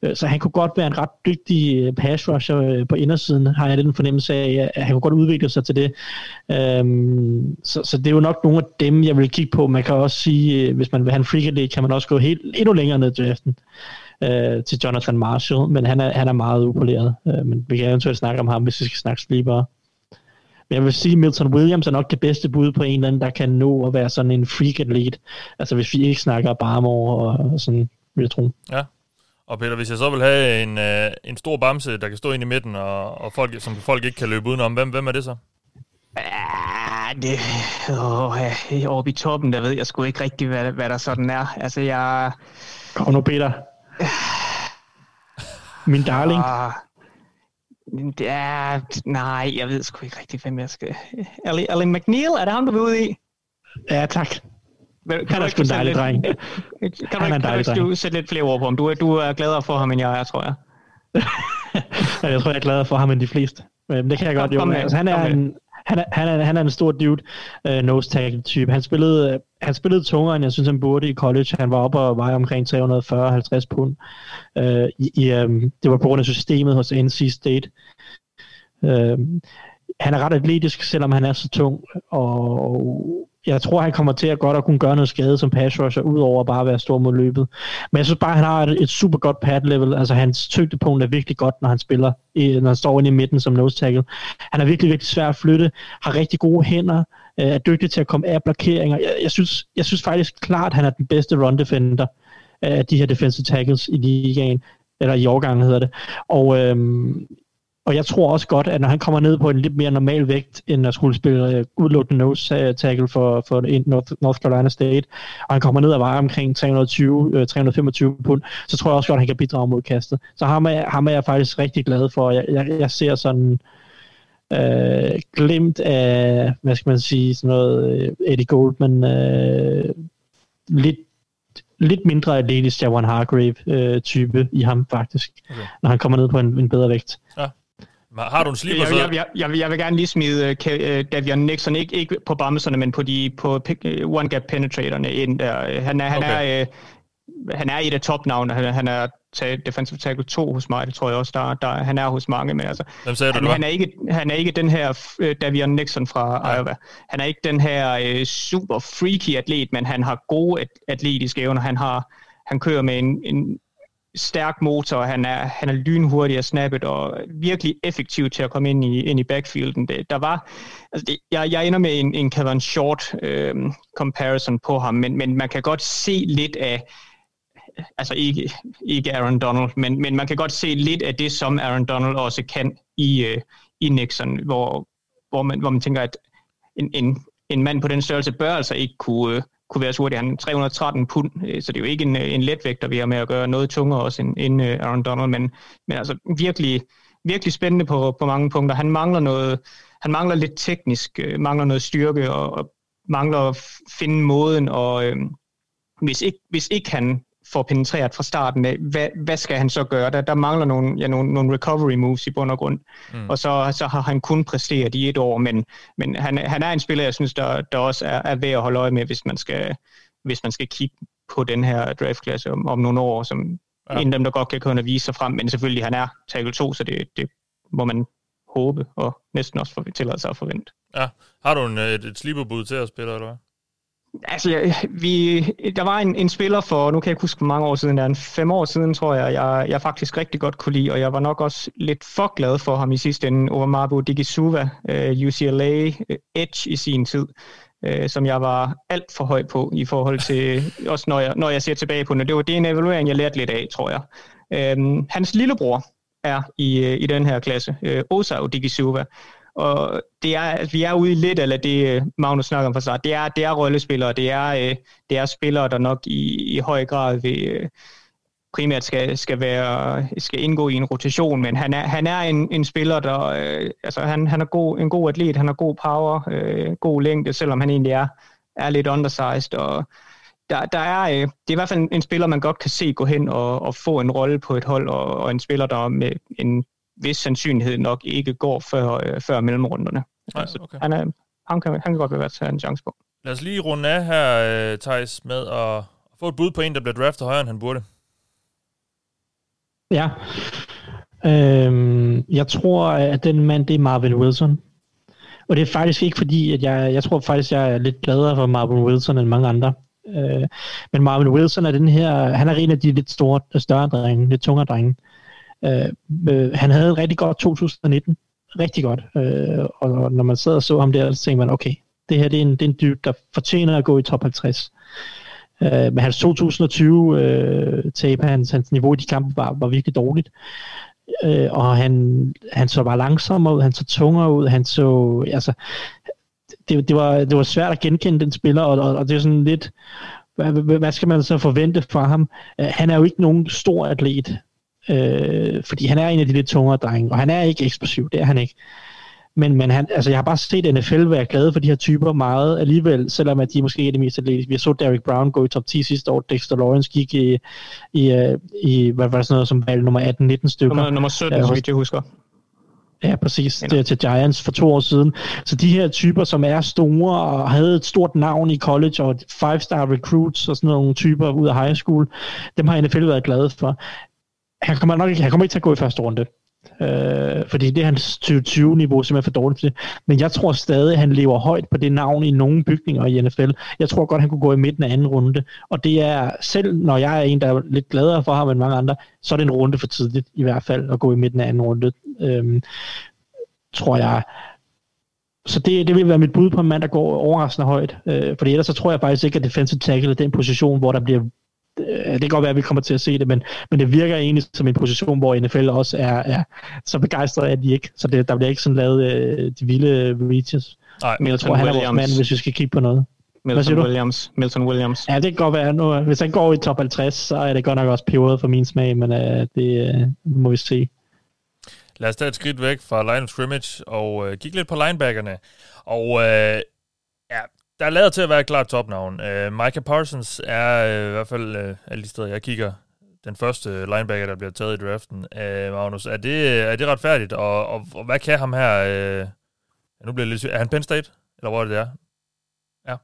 Øh, så han kunne godt være en ret dygtig øh, pass rusher øh, på indersiden, har jeg den fornemmelse af, at han kunne godt udvikle sig til det. Øhm, så, så det er jo nok nogle af dem, jeg vil kigge på. Man kan også sige, hvis man vil have en freak kan man også gå helt, endnu længere ned til draften til Jonathan Marshall, men han er, han er meget upoleret. Men vi kan eventuelt snakke om ham, hvis vi skal snakke sleepere. Men jeg vil sige, at Milton Williams er nok det bedste bud på en eller anden, der kan nå at være sådan en freak athlete. Altså hvis vi ikke snakker Barmore og sådan, vil jeg tro. Ja, og Peter, hvis jeg så vil have en, øh, en stor bamse, der kan stå ind i midten, og, og folk, som folk ikke kan løbe udenom, hvem, hvem er det så? Ja, det, åh, ja, oppe i toppen, der ved jeg sgu ikke rigtig, hvad, hvad der sådan er. Altså, jeg... Kom nu, Peter. Min darling. det er... Nej, jeg ved sgu ikke rigtig, hvem jeg skal... Ali, Ali McNeil, er det ham, du vil ud i? Ja, tak. Kan han er sgu en dejlig dreng. Kan du, han er en dejlig dreng. Du sætte lidt flere ord på ham? Du, du er gladere for ham, end jeg er, tror jeg. jeg tror, jeg er gladere for ham, end de fleste. Men det kan jeg godt jo. Altså, han, er en, han, er, han, er, han er en stor dude, uh, nose tackle type. Han spillede, uh, han spillede tungere, end jeg synes, han burde i college. Han var oppe og veje omkring 340-50 pund. Uh, i, um, det var på grund af systemet hos NC State. Øh, han er ret atletisk, selvom han er så tung, og jeg tror, han kommer til at godt at kunne gøre noget skade som pass rusher, udover bare at være stor mod løbet. Men jeg synes bare, at han har et, et super godt pad level. Altså hans tyngdepunkt er virkelig godt, når han spiller, når han står inde i midten som nose tackle. Han er virkelig, virkelig svær at flytte, har rigtig gode hænder, øh, er dygtig til at komme af blokeringer. Jeg, jeg, synes, jeg synes faktisk klart, at han er den bedste run defender af de her defensive tackles i ligaen, eller i årgangen hedder det. Og øhm, og jeg tror også godt, at når han kommer ned på en lidt mere normal vægt, end at skulle spille uh, udelukkende nose tackle for, for North, North Carolina State, og han kommer ned og vejer omkring 320, uh, 325 pund, så tror jeg også godt, at han kan bidrage mod kastet. Så ham er, ham er jeg faktisk rigtig glad for. Jeg, jeg, jeg ser sådan uh, glimt af, hvad skal man sige, sådan noget uh, Eddie Goldman, uh, lidt lidt mindre atletisk Javon Hargrave-type øh, i ham faktisk, okay. når han kommer ned på en, en bedre vægt. Ja. Har du en slipper så? Jeg, jeg, jeg, jeg, vil gerne lige smide uh, Davion Nixon, ikke, ikke på bamserne, men på de på uh, one gap penetratorerne ind der. Han er, han okay. er, uh, han er et af topnavnene. Han, han er defensive tackle 2 hos mig, det tror jeg også, der, der han er hos mange. Men altså, Hvem sagde han, du, han, er ikke, han er ikke den her uh, Davion Nixon fra ja. Iowa. Han er ikke den her uh, super freaky atlet, men han har gode at, atletiske evner. Han har han kører med en, en stærk motor, han er, han er lynhurtig og snappet, og virkelig effektiv til at komme ind i, ind i backfielden. Det, der var, altså det, jeg, jeg ender med en, en Kevin Short øh, comparison på ham, men, men man kan godt se lidt af, altså ikke, ikke Aaron Donald, men, men man kan godt se lidt af det, som Aaron Donald også kan i, øh, i Nixon, hvor, hvor, man, hvor man tænker, at en, en, en mand på den størrelse bør altså ikke kunne, øh, kunne være så hurtig. Han er 313 pund, øh, så det er jo ikke en, øh, en letvægter, vi har med at gøre noget tungere også end, end øh, Aaron Donald, men, men altså virkelig, virkelig spændende på, på mange punkter. Han mangler noget, han mangler lidt teknisk, mangler noget styrke og, og mangler at finde måden, og øh, hvis, ikke, hvis ikke han får penetreret fra starten af, hvad, hvad skal han så gøre? Der, der mangler nogle, ja, nogle, nogle recovery moves i bund og grund, mm. og så, så har han kun præsteret i et år, men, men han, han er en spiller, jeg synes, der, der også er, er værd at holde øje med, hvis man skal, hvis man skal kigge på den her draftklasse om, om nogle år, som ja. en af dem, der godt kan kunne vise sig frem, men selvfølgelig, han er tackle 2, så det, det må man håbe, og næsten også for, tillade sig at forvente. Ja. Har du en, et, et sleeperbud til at spille, eller hvad? Altså, vi, der var en, en spiller for, nu kan jeg ikke huske, mange år siden, der en fem år siden, tror jeg, jeg, jeg faktisk rigtig godt kunne lide, og jeg var nok også lidt for glad for ham i sidste ende, Ovamabu Digisuva, uh, øh, UCLA uh, Edge i sin tid, uh, som jeg var alt for høj på i forhold til, også når jeg, når jeg ser tilbage på det. Det var det en evaluering, jeg lærte lidt af, tror jeg. Uh, hans lillebror er i, i den her klasse, uh, Osao Digisuva, og det er, altså, vi er ude i lidt, eller det øh, Magnus snakker om for sig, det er, det er rollespillere, det er, øh, det er spillere, der nok i, i høj grad vil, øh, primært skal, skal, være, skal indgå i en rotation, men han er, han er en, en spiller, der øh, altså han, han er god, en god atlet, han har god power, øh, god længde, selvom han egentlig er, er lidt undersized, og der, der er, øh, det er i hvert fald en, en spiller, man godt kan se gå hen og, og få en rolle på et hold, og, og en spiller, der med en hvis sandsynlighed nok ikke går før, øh, før mellemrunderne. Nej, altså, okay. han, er, han, kan, han kan godt være tage en chance på. Lad os lige runde af her, øh, Thijs, med at få et bud på en, der bliver draftet højere, end han burde. Ja. Øhm, jeg tror, at den mand, det er Marvin Wilson. Og det er faktisk ikke fordi, at jeg, jeg tror faktisk, jeg er lidt gladere for Marvin Wilson end mange andre. Øh, men Marvin Wilson er den her, han er en af de lidt store, større drenge, lidt tungere drenge. Øh, Øh, øh, han havde et rigtig godt 2019. Rigtig godt. Øh, og når man sad og så ham der, så tænkte man, okay, det her det er en, det er en dyb, der fortjener at gå i top 50. Øh, men hans 2020 øh, tape, hans, hans niveau i de kampe var, var virkelig dårligt. Øh, og han, han så bare langsommere ud, han så tungere ud, han så, altså, det, det, var, det var svært at genkende den spiller, og, og, og det er sådan lidt, hvad, hvad skal man så forvente fra ham? Øh, han er jo ikke nogen stor atlet, Øh, fordi han er en af de lidt tungere drenge, og han er ikke eksplosiv, det er han ikke. Men, men han, altså jeg har bare set NFL være glade for de her typer meget alligevel, selvom at de måske ikke er det mest atletiske. Vi så Derek Brown gå i top 10 sidste år, Dexter Lawrence gik i, i, øh, i hvad var det sådan noget som valg nummer 18-19 stykker. Nummer, nummer 17, ja, så vidt jeg husker. Ja, præcis. Det er til Giants for to år siden. Så de her typer, som er store og havde et stort navn i college og five-star recruits og sådan nogle typer ud af high school, dem har NFL været glade for han kommer nok ikke, han kommer ikke til at gå i første runde. Øh, fordi det er hans 2020-niveau simpelthen for dårligt til. Men jeg tror stadig, at han lever højt på det navn i nogle bygninger i NFL. Jeg tror godt, han kunne gå i midten af anden runde. Og det er, selv når jeg er en, der er lidt gladere for ham end mange andre, så er det en runde for tidligt i hvert fald at gå i midten af anden runde. Øh, tror jeg. Så det, det vil være mit bud på en mand, der går overraskende højt. Øh, fordi ellers så tror jeg faktisk ikke, at defensive tackle er den position, hvor der bliver det kan godt være, at vi kommer til at se det, men, men det virker egentlig som en position, hvor NFL også er, er så begejstret, at de ikke, så det, der bliver ikke sådan lavet øh, de vilde reaches. Nej, men jeg tror, han er vores mand, hvis vi skal kigge på noget. Milton Williams. Milton Williams. Ja, det kan godt være. Nu, hvis han går i top 50, så er det godt nok også peberet for min smag, men uh, det uh, må vi se. Lad os tage et skridt væk fra line of scrimmage og uh, kigge lidt på linebackerne. Og ja, der er lavet til at være et klart topnavn. Uh, Micah Parsons er uh, i hvert fald uh, alle de steder, jeg kigger, den første linebacker, der bliver taget i draften. Uh, Magnus, er det, er det retfærdigt? Og, og, og hvad kan ham her? Uh, ja, nu bliver det lidt Er han Penn State? Eller hvor er det, der? Ja.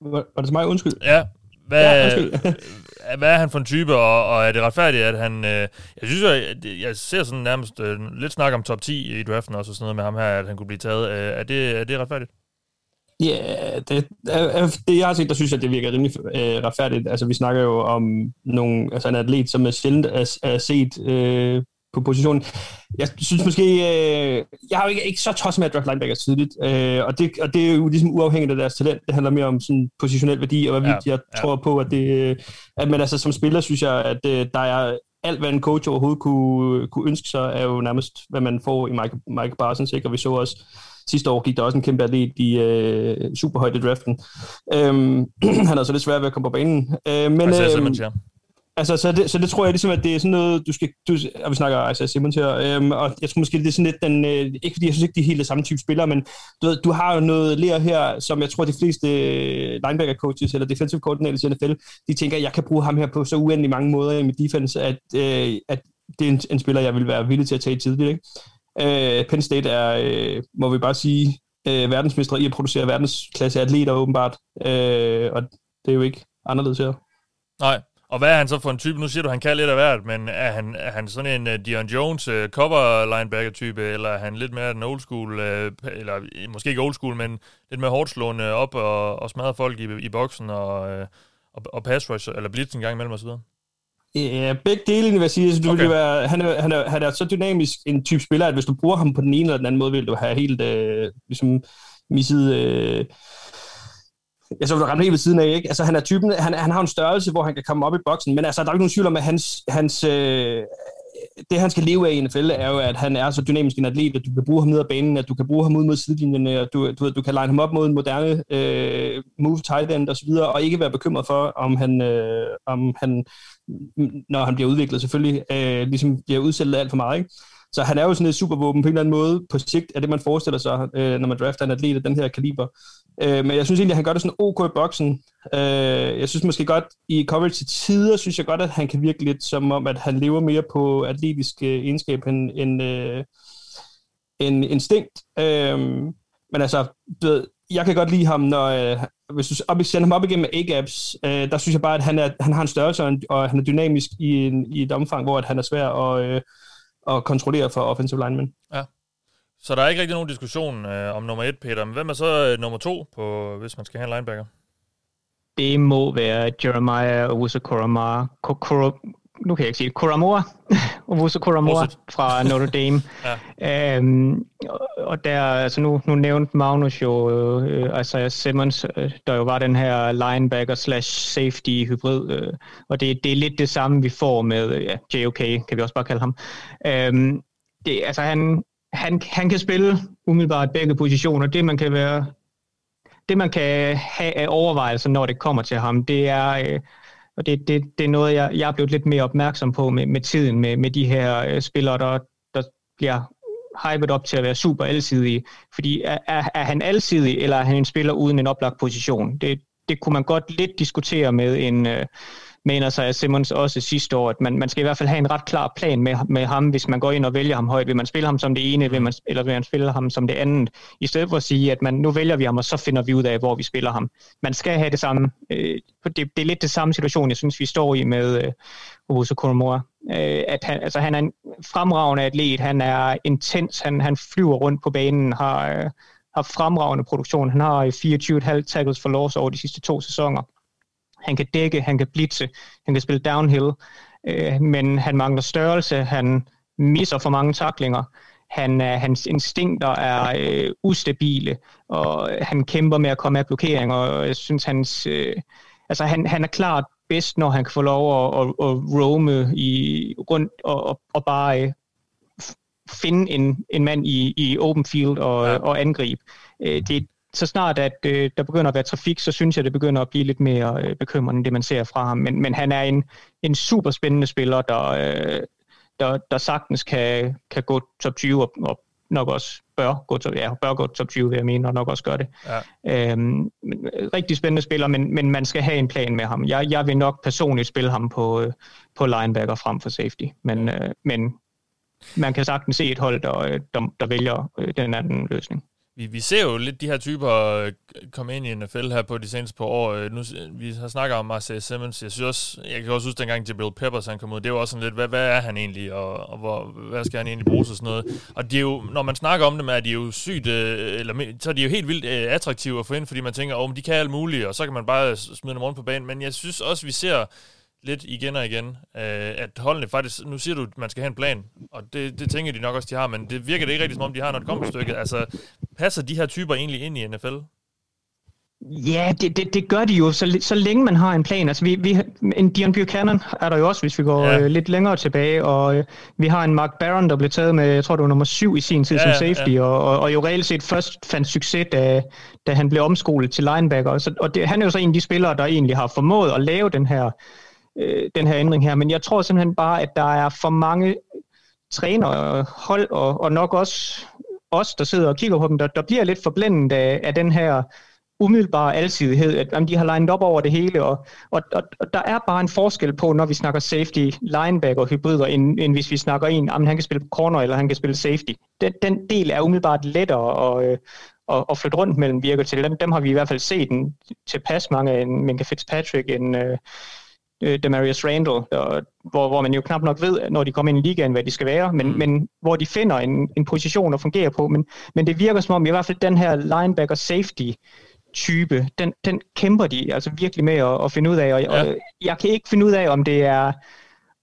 Var, var det til mig? Undskyld. Ja. Hvad, ja, hvad er han for en type, og, og er det retfærdigt, at han... Øh, jeg synes, jeg, jeg ser sådan nærmest øh, lidt snak om top 10 i draften også, og sådan noget med ham her, at han kunne blive taget. Øh, er, det, er det retfærdigt? Ja, yeah, det, det jeg har set, der synes jeg, det virker rimelig øh, retfærdigt. Altså, vi snakker jo om nogle, altså en atlet, som er sjældent er, er set øh, på positionen. Jeg synes måske, øh, jeg har jo ikke, ikke så tosset med at draft linebackers tidligt, øh, og, det, og det er jo ligesom uafhængigt af deres talent. Det handler mere om sådan positionel værdi, og hvad ja, jeg ja. tror på, at det, at man altså som spiller, synes jeg, at øh, der er alt, hvad en coach overhovedet kunne, kunne ønske sig, er jo nærmest, hvad man får i Mike, Mike Parsons, ikke? og vi så også sidste år gik der også en kæmpe atlet i øh, superhøjt i draften. Øhm, han er så lidt svært ved at komme på banen. Øh, men, øh, Altså, så det, så det tror jeg ligesom, at det er sådan noget, du skal, du, og vi snakker Isaiah Simmons her, øhm, og jeg tror måske, det er sådan lidt den, øh, ikke fordi jeg synes ikke, de er helt samme type spillere, men du, ved, du har jo noget lærer her, som jeg tror, de fleste linebacker coaches eller defensive coordinators i NFL, de tænker, at jeg kan bruge ham her på så uendelig mange måder i mit defense, at, øh, at det er en, en spiller, jeg vil være villig til at tage tidligt. Ikke? Øh, Penn State er, øh, må vi bare sige, øh, verdensmester i at producere verdensklasse atleter åbenbart, øh, og det er jo ikke anderledes her. Nej, og hvad er han så for en type? Nu siger du, at han kan lidt af hvert, men er han, er han sådan en øh, uh, Dion Jones uh, cover linebacker type, eller er han lidt mere den old school, uh, eller måske ikke old school, men lidt mere hårdt slående op og, og smadre folk i, i boksen og, uh, og, og pass rush, eller blitz en gang imellem osv.? Ja, begge dele, vil jeg sige. Altså, du okay. vil være, han, er, han, er, han er så dynamisk en type spiller, at hvis du bruger ham på den ene eller den anden måde, vil du have helt øh, ligesom misset... Øh, jeg så vil ramme helt ved siden af, ikke? Altså, han er typen, han, han har en størrelse, hvor han kan komme op i boksen, men altså, der er ikke nogen tvivl om, at hans, hans, øh, det, han skal leve af i NFL, er jo, at han er så dynamisk en atlet, at du kan bruge ham ned ad banen, at du kan bruge ham ud mod sidelinjerne, at du, du, du kan line ham op mod en moderne øh, move tight end osv., og, og ikke være bekymret for, om han, øh, om han når han bliver udviklet selvfølgelig, øh, ligesom bliver udsættet alt for meget, ikke? Så han er jo sådan et supervåben på en eller anden måde på sigt, er det man forestiller sig, øh, når man drafter en atlet af den her kaliber. Øh, men jeg synes egentlig, at han gør det sådan ok i boksen. Øh, jeg synes måske godt, i coverage til tider, synes jeg godt, at han kan virke lidt som om, at han lever mere på atletisk øh, egenskab end, end, øh, end instinkt. Øh, men altså, du ved, jeg kan godt lide ham, når, øh, hvis du op, sender ham op igennem A-gaps, øh, der synes jeg bare, at han, er, han har en størrelse, og, en, og han er dynamisk i, en, i et omfang, hvor at han er svær at, øh, at kontrollere for offensive linemen. Ja. Så der er ikke rigtig nogen diskussion øh, om nummer et, Peter. Men hvem er så øh, nummer to, på, hvis man skal have en linebacker? Det må være Jeremiah Owusu-Koramoa. Nu kan jeg ikke sige det. Koramoa. Owusu-Koramoa fra Notre Dame. ja. øhm, og der, altså nu, nu nævnte Magnus jo øh, Isaiah Simmons, øh, der jo var den her linebacker slash safety hybrid, øh, og det, det er lidt det samme, vi får med ja, JOK, kan vi også bare kalde ham. Øhm, det, altså han, han, han kan spille umiddelbart begge positioner. Det man kan være det man kan have af overvejelser, når det kommer til ham, det er, øh, og det, det, det er noget, jeg, jeg er blevet lidt mere opmærksom på med, med tiden, med, med de her øh, spillere, der, der bliver hypet op til at være super alsidige. Fordi er, er, er han alsidig, eller er han en spiller uden en oplagt position? Det, det kunne man godt lidt diskutere med en, øh, mener sig Simmons også sidste år, at man, man skal i hvert fald have en ret klar plan med, med ham, hvis man går ind og vælger ham højt. Vil man spille ham som det ene, vil man, eller vil man spille ham som det andet? I stedet for at sige, at man, nu vælger vi ham, og så finder vi ud af, hvor vi spiller ham. Man skal have det samme. Øh, det, det er lidt det samme situation, jeg synes, vi står i med øh, Owusu Koromora. Øh, at han, altså, han, er en, fremragende atlet, han er intens, han, han flyver rundt på banen, har, øh, har fremragende produktion. Han har øh, 24,5 tackles for loss over de sidste to sæsoner. Han kan dække, han kan blitse, han kan spille downhill, øh, men han mangler størrelse, han misser for mange taklinger. Han, øh, hans instinkter er øh, ustabile, og han kæmper med at komme af blokering, og jeg synes, hans, øh, altså han, han er klart bedst, når han kan få lov at, at, at roame i, rundt og, og, og bare øh, finde en, en mand i, i open field og, ja. og angribe. Øh, det, så snart at øh, der begynder at være trafik, så synes jeg, det begynder at blive lidt mere øh, bekymrende, end det man ser fra ham. Men, men han er en, en super spændende spiller, der, øh, der, der sagtens kan, kan gå top 20 og, og nok også bør gå, top, ja, bør gå top 20, vil jeg mene, og nok også gør det. Ja. Øhm, rigtig spændende spiller, men, men man skal have en plan med ham. Jeg, jeg vil nok personligt spille ham på, øh, på linebacker frem for safety, men, øh, men man kan sagtens se et hold, der, øh, der, der vælger øh, den anden løsning vi, vi ser jo lidt de her typer øh, komme ind i NFL her på de seneste par år. Øh, nu, vi har snakket om Marcel Simmons. Jeg, synes også, jeg kan også huske, dengang Jabril Peppers han kom ud, det var også sådan lidt, hvad, hvad er han egentlig, og, og hvor, hvad skal han egentlig bruge og sådan noget. Og det er jo, når man snakker om dem, er de jo sygt, øh, eller, så er de jo helt vildt attraktive at få ind, fordi man tænker, åh, oh, de kan alt muligt, og så kan man bare smide dem rundt på banen. Men jeg synes også, vi ser lidt igen og igen, øh, at holdene faktisk, nu siger du, at man skal have en plan, og det, det tænker de nok også, de har, men det virker det ikke rigtig som om, de har, når det kommer til stykket. Altså, passer de her typer egentlig ind i NFL? Ja, det, det, det gør de jo, så, så længe man har en plan. Altså, vi, vi, en Dion Buchanan er der jo også, hvis vi går ja. øh, lidt længere tilbage, og øh, vi har en Mark Barron, der blev taget med, jeg tror det var nummer syv i sin tid ja, som safety, ja. og, og, og jo reelt set først fandt succes, da, da han blev omskolet til linebacker. Så, og det, han er jo så en af de spillere, der egentlig har formået at lave den her øh, den her ændring her. Men jeg tror simpelthen bare, at der er for mange trænere, hold og, og nok også os, der sidder og kigger på dem, der, der bliver lidt forblændet af, af den her umiddelbare alsidighed, at jamen, de har lined op over det hele, og, og, og, og der er bare en forskel på, når vi snakker safety, linebacker, hybrider, end, end hvis vi snakker en, jamen, han kan spille corner, eller han kan spille safety. Den, den del er umiddelbart lettere at, øh, at, at flytte rundt mellem virker til. Dem, dem har vi i hvert fald set en, tilpas mange, en Minka Fitzpatrick, en, øh, øh, Demarius Randall, der, hvor, hvor man jo knap nok ved, når de kommer ind i ligaen, hvad de skal være, men, mm. men hvor de finder en, en position at fungere på. Men, men det virker som om, i hvert fald den her linebacker safety type, den, den kæmper de altså virkelig med at, at finde ud af, og, ja. og jeg kan ikke finde ud af, om det er,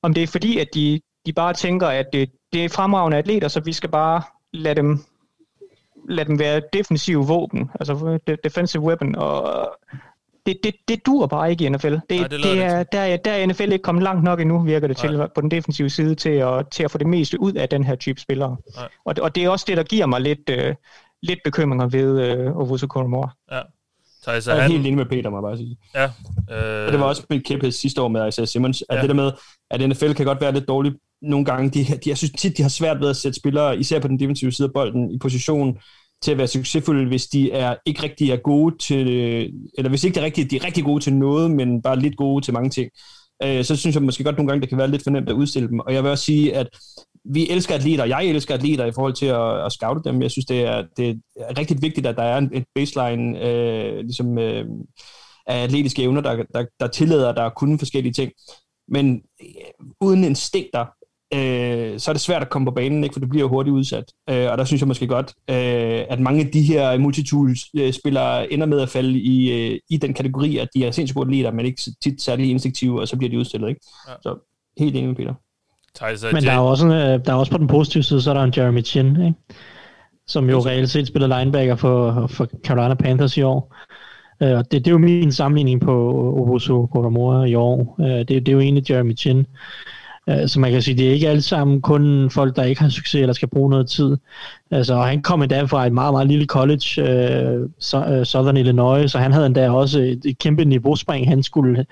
om det er fordi, at de, de bare tænker, at det, det er fremragende atleter, så vi skal bare lade dem lade dem være defensive våben, altså defensive weapon, og, det, det, det dur bare ikke i NFL. Det, Nej, det, det er, der, der er NFL ikke kommet langt nok endnu, virker det Nej. til, på den defensive side, til at, til at få det meste ud af den her type spillere. Og, og det er også det, der giver mig lidt, øh, lidt bekymringer ved øh, Ovusu Koromor. Ja. Så jeg er han... helt enig med Peter, må jeg bare sige. Ja. Øh... Og det var også mit kæmpe sidste år med Isaiah Simmons, at ja. det der med, at NFL kan godt være lidt dårligt nogle gange. De, de, jeg synes tit, de har svært ved at sætte spillere, især på den defensive side af bolden, i position, til at være succesfulde, hvis de er ikke rigtig er gode til, øh, eller hvis ikke det er rigtigt, de er rigtig gode til noget, men bare lidt gode til mange ting. Øh, så synes jeg måske godt nogle gange, det kan være lidt for nemt at udstille dem. Og jeg vil også sige, at vi elsker atleter, jeg elsker atleter i forhold til at, at scoute dem. Jeg synes, det er, det er rigtig vigtigt, at der er et baseline øh, ligesom, øh, af atletiske evner, der, der, der tillader dig at kunne forskellige ting. Men øh, uden instinkter, øh, så er det svært at komme på banen, ikke? for det bliver hurtigt udsat. Øh, og der synes jeg måske godt, øh, at mange af de her multitool-spillere ender med at falde i, øh, i den kategori, at de er sindssygt gode atleter, men ikke tit særlig instinktive, og så bliver de udstillet. Ikke? Ja. Så helt enig med Peter. Men der er, også en, øh, der er også på den positive side, så er der en Jeremy Chin, ikke? som jo reelt set spiller linebacker for, for Carolina Panthers i år. Uh, det, det er jo min sammenligning på Oboso Koromora i år. Det, det er jo egentlig Jeremy Chin. Øh, så man kan sige, det er ikke alle sammen kun folk, der ikke har succes eller skal bruge noget tid. Altså, han kom endda fra et meget, meget lille college, uh, Southern Illinois, så han havde endda også et, et kæmpe niveauspring, han skulle,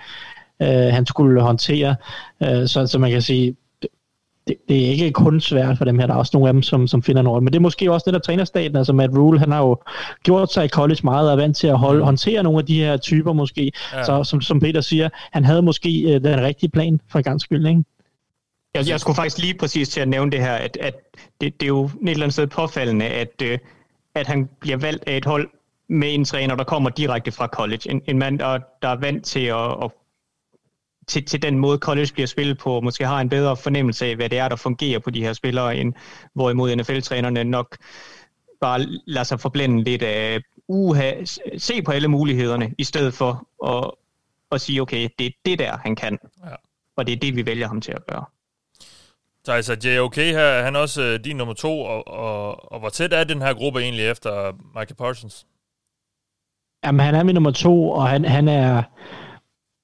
han skulle håndtere. Så, så man kan sige, det, det er ikke kun svært for dem her. Der er også nogle af dem, som, som finder noget. Men det er måske også det, der træner staten. Altså Matt Rule, han har jo gjort sig i college meget og er vant til at holde, mm. håndtere nogle af de her typer måske. Ja. Så som, som Peter siger, han havde måske den rigtige plan for en gang skyld, ikke? Jeg, jeg skulle faktisk lige præcis til at nævne det her, at, at det, det er jo et eller andet sted påfaldende, at, øh, at han bliver valgt af et hold med en træner, der kommer direkte fra college. En, en mand, der, der er vant til at, at til, til den måde, college bliver spillet på, måske har en bedre fornemmelse af, hvad det er, der fungerer på de her spillere, end hvorimod NFL-trænerne nok bare lader sig forblænde lidt af, uha, se på alle mulighederne, i stedet for at, at sige, okay, det er det der, han kan. Ja. Og det er det, vi vælger ham til at gøre. Så altså, JOK her, han er også øh, din nummer to, og, og, og hvor tæt er den her gruppe egentlig efter Michael Parsons? Jamen, han er min nummer to, og han, han er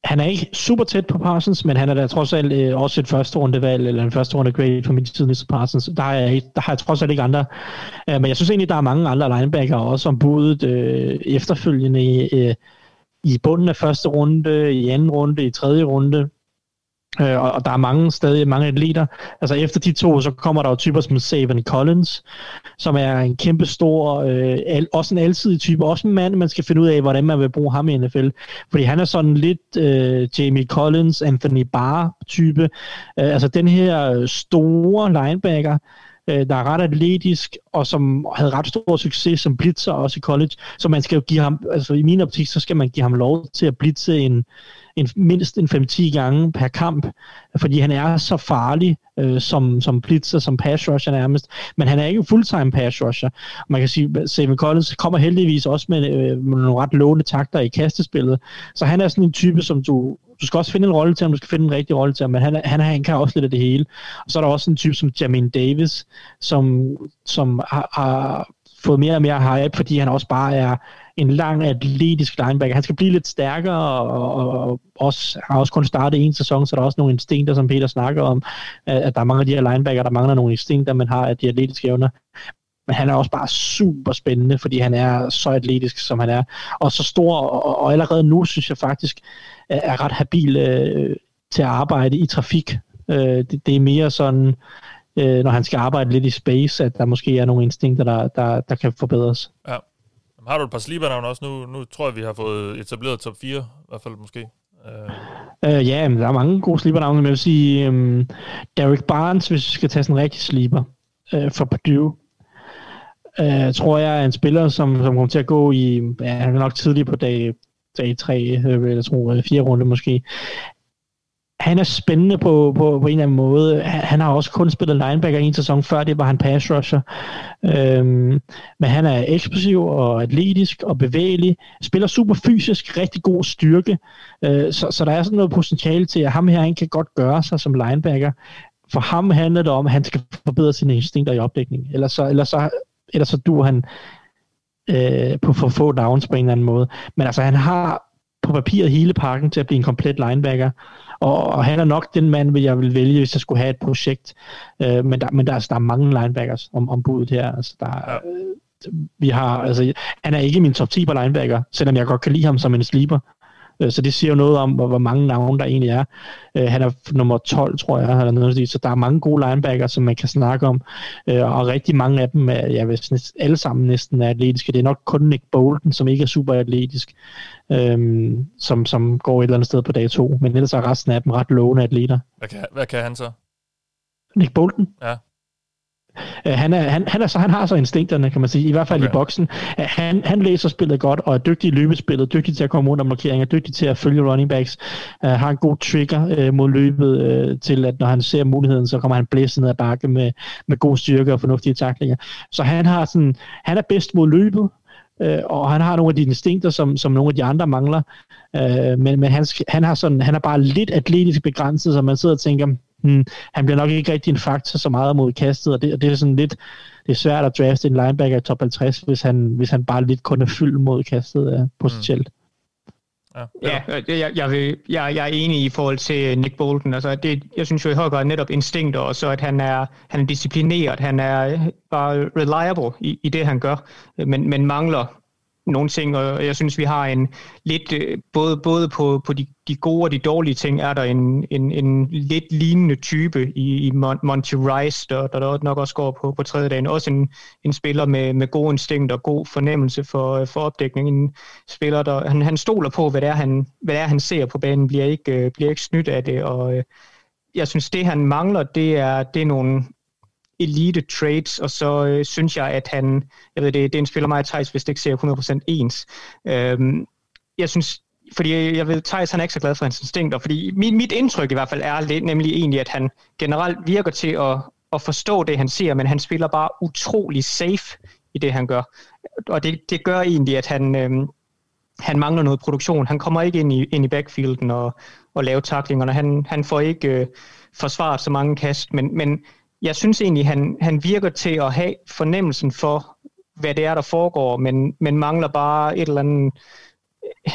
han er ikke super tæt på Parsons, men han er da trods alt øh, også et første rundevalg, eller en første runde grade for min tid, Mr. Parsons. Der, er, der har jeg trods alt ikke andre. Øh, men jeg synes egentlig, der er mange andre linebacker også om budet øh, efterfølgende i, øh, i bunden af første runde, i anden runde, i tredje runde. Øh, og, og der er mange stadig mange atleter. Altså efter de to, så kommer der jo typer som Savan Collins, som er en kæmpe stor, øh, al, også en alsidig type, også en mand, man skal finde ud af, hvordan man vil bruge ham i NFL. Fordi han er sådan lidt øh, Jamie Collins, Anthony Barr type. Øh, altså den her store linebacker, øh, der er ret atletisk, og som havde ret stor succes som blitzer også i college. Så man skal jo give ham, altså i min optik, så skal man give ham lov til at blitze en, en, mindst en 5-10 gange per kamp, fordi han er så farlig øh, som, som blitzer, som pass rusher nærmest, men han er ikke fulltime pass rusher. Man kan sige, at Samuel Collins kommer heldigvis også med, øh, med nogle ret lovende takter i kastespillet, så han er sådan en type, som du du skal også finde en rolle til ham, du skal finde en rigtig rolle til ham, men han, han, han kan også lidt af det hele. Og så er der også en type som Jamin Davis, som, som har, har fået mere og mere hype, fordi han også bare er en lang atletisk linebacker. Han skal blive lidt stærkere, og, og, og også, har også kun startet en sæson, så der er også nogle instinkter, som Peter snakker om, at der er mange af de her linebacker, der mangler nogle instinkter, man har af de atletiske evner. Men han er også bare super spændende, fordi han er så atletisk, som han er, og så stor, og, og allerede nu synes jeg faktisk, er ret habil øh, til at arbejde i trafik. Øh, det, det er mere sådan, øh, når han skal arbejde lidt i space, at der måske er nogle instinkter, der, der, der kan forbedres. Ja. Har du et par sleepernavne også? Nu, nu tror jeg, vi har fået etableret top 4, i hvert fald måske. Øh. Øh, ja, men der er mange gode sleepernavne, men jeg vil sige um, Derek Barnes, hvis vi skal tage sådan en rigtig sleeper uh, øh, for Purdue. Uh, tror jeg er en spiller, som, som kommer til at gå i, ja, han er nok tidlig på dag, dag 3, eller tror, 4 runde måske han er spændende på, på, på en eller anden måde. Han, han har også kun spillet linebacker en sæson før, det var han pass rusher. Øhm, men han er eksplosiv og atletisk og bevægelig. Spiller super fysisk, rigtig god styrke. Øh, så, så der er sådan noget potentiale til, at ham her han kan godt gøre sig som linebacker. For ham handler det om, at han skal forbedre sine instinkter i opdækning. Ellers så, ellers så, ellers så du han øh, på for få downs på en eller anden måde. Men altså han har på papiret hele pakken til at blive en komplet linebacker. Og, og han er nok den mand, jeg vil vælge, hvis jeg skulle have et projekt. Øh, men der, men der, altså, der er mange linebackers om, om budet her. Altså, der, ja. øh, vi har, altså, han er ikke min top 10 på linebacker, selvom jeg godt kan lide ham som en sleeper. Øh, så det siger jo noget om, hvor, hvor mange navne der egentlig er. Øh, han er nummer 12, tror jeg, eller noget, så der er mange gode linebacker, som man kan snakke om, øh, og rigtig mange af dem, er, jeg vil alle sammen næsten er atletiske. Det er nok kun Nick Bolton, som ikke er super atletisk, øh, som, som går et eller andet sted på dag to, men ellers er resten af dem ret lovende atleter. Hvad kan, hvad kan han så? Nick Bolton? Ja. Uh, han, er, han, han, er så, han har så instinkterne, kan man sige, i hvert fald okay. i boksen. Uh, han, han læser spillet godt, og er dygtig i løbespillet, dygtig til at komme om markeringer, dygtig til at følge running backs, uh, har en god trigger uh, mod løbet, uh, til at når han ser muligheden, så kommer han blæst ned ad bakke med, med god styrke og fornuftige taklinger. Så han, har sådan, han er bedst mod løbet, og han har nogle af de instinkter, som, som nogle af de andre mangler, uh, men, men han, han, har sådan, han er bare lidt atletisk begrænset, så man sidder og tænker, hmm, han bliver nok ikke rigtig en faktor så meget mod kastet, og det, og det er sådan lidt, det er svært at drafte en linebacker i top 50, hvis han, hvis han bare lidt kun er fyldt mod kastet uh, potentielt. Mm. Ja, ja jeg, jeg, vil, jeg, jeg er enig i forhold til Nick Bolton. Altså, det, jeg synes jo i høj grad netop instinkter, og så at han er, han er disciplineret, han er bare reliable i, i det, han gør, men, men mangler nogle ting, og jeg synes, vi har en lidt, øh, både, både på, på de, de gode og de dårlige ting, er der en, en, en lidt lignende type i, i Monty Rice, der, der nok også går på, på tredje dagen. Også en, en spiller med, med god instinkt og god fornemmelse for, øh, for opdækning. En spiller, der han, han stoler på, hvad det, er, han, hvad det er, han ser på banen, bliver ikke, øh, bliver ikke snydt af det, og jeg synes, det han mangler, det er, det er nogle elite traits, og så øh, synes jeg, at han, jeg ved det, det er en spiller mig, Thijs, hvis det ikke ser 100% ens. Øhm, jeg synes, fordi jeg ved, Thijs han er ikke så glad for hans instinkter, fordi mit, mit indtryk i hvert fald er lidt, nemlig egentlig, at han generelt virker til at, at forstå det, han ser, men han spiller bare utrolig safe i det, han gør. Og det, det gør egentlig, at han, øhm, han mangler noget produktion. Han kommer ikke ind i, ind i backfielden og, og laver taklingerne. Han, han får ikke øh, forsvaret så mange kast, men, men jeg synes egentlig, han, han virker til at have fornemmelsen for, hvad det er, der foregår, men, men mangler bare et eller andet,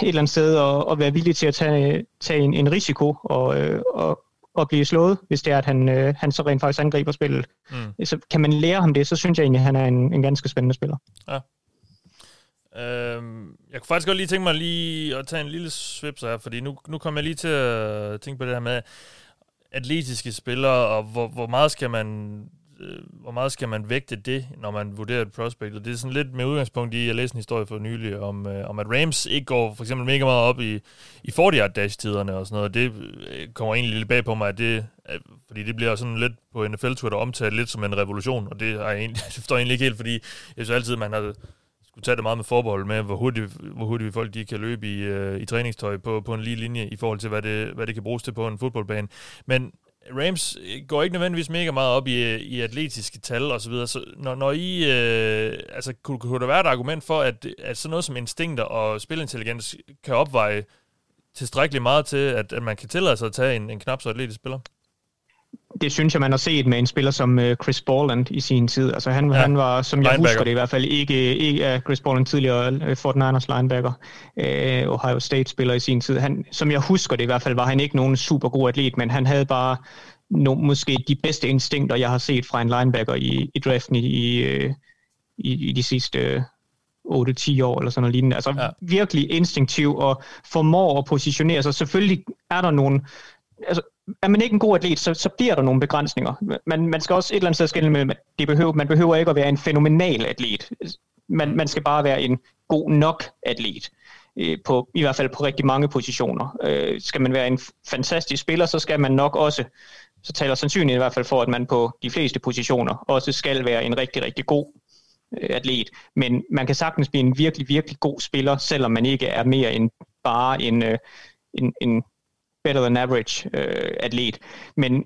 et eller andet sted at, at være villig til at tage, tage en, en risiko og, øh, og, og blive slået, hvis det er, at han, øh, han så rent faktisk angriber spillet. Mm. Så kan man lære ham det, så synes jeg egentlig, at han er en, en ganske spændende spiller. Ja. Øhm, jeg kunne faktisk godt lige tænke mig lige at tage en lille svip her, fordi nu, nu kommer jeg lige til at tænke på det her med atletiske spillere, og hvor, hvor meget skal man øh, hvor meget skal man vægte det, når man vurderer et prospect? Og det er sådan lidt med udgangspunkt i, jeg læste en historie for nylig om, øh, om at Rams ikke går for eksempel mega meget op i, i 40 yard dash tiderne og sådan noget. Det øh, kommer egentlig lidt bag på mig, at det, at, fordi det bliver sådan lidt på NFL-Twitter omtalt lidt som en revolution, og det, er jeg egentlig, det forstår jeg egentlig ikke helt, fordi jeg synes altid, man har skulle tage det meget med forbehold med, hvor hurtigt, hvor hurtigt folk de kan løbe i, øh, i træningstøj på, på en lige linje i forhold til, hvad det, hvad det kan bruges til på en fodboldbane. Men Rams går ikke nødvendigvis mega meget op i, i atletiske tal og så videre. Så når, når I, øh, altså kunne, kunne der være et argument for, at, at sådan noget som instinkter og spilintelligens kan opveje tilstrækkeligt meget til, at, at man kan tillade sig at tage en, en knap så atletisk spiller? Det synes jeg, man har set med en spiller som uh, Chris Borland i sin tid. Altså han, ja. han var, som jeg linebacker. husker det i hvert fald, ikke, ikke uh, Chris Borland tidligere uh, Fort Niners linebacker, uh, Ohio State-spiller i sin tid. Han, som jeg husker det i hvert fald, var han ikke nogen super god atlet, men han havde bare no, måske de bedste instinkter, jeg har set fra en linebacker i, i draften i, i, i, i de sidste 8-10 år eller sådan noget lignende. Altså ja. virkelig instinktiv og formår at positionere sig. Selvfølgelig er der nogle altså, er man ikke en god atlet, så, så bliver der nogle begrænsninger. Man, man skal også et eller andet sted skille med, at det behøver, man behøver ikke at være en fænomenal atlet. Man, man skal bare være en god nok atlet. Øh, på, I hvert fald på rigtig mange positioner. Øh, skal man være en fantastisk spiller, så skal man nok også, så taler sandsynligt i hvert fald for, at man på de fleste positioner også skal være en rigtig, rigtig god øh, atlet. Men man kan sagtens blive en virkelig, virkelig god spiller, selvom man ikke er mere end bare en, øh, en, en better than average øh, atlet. Men,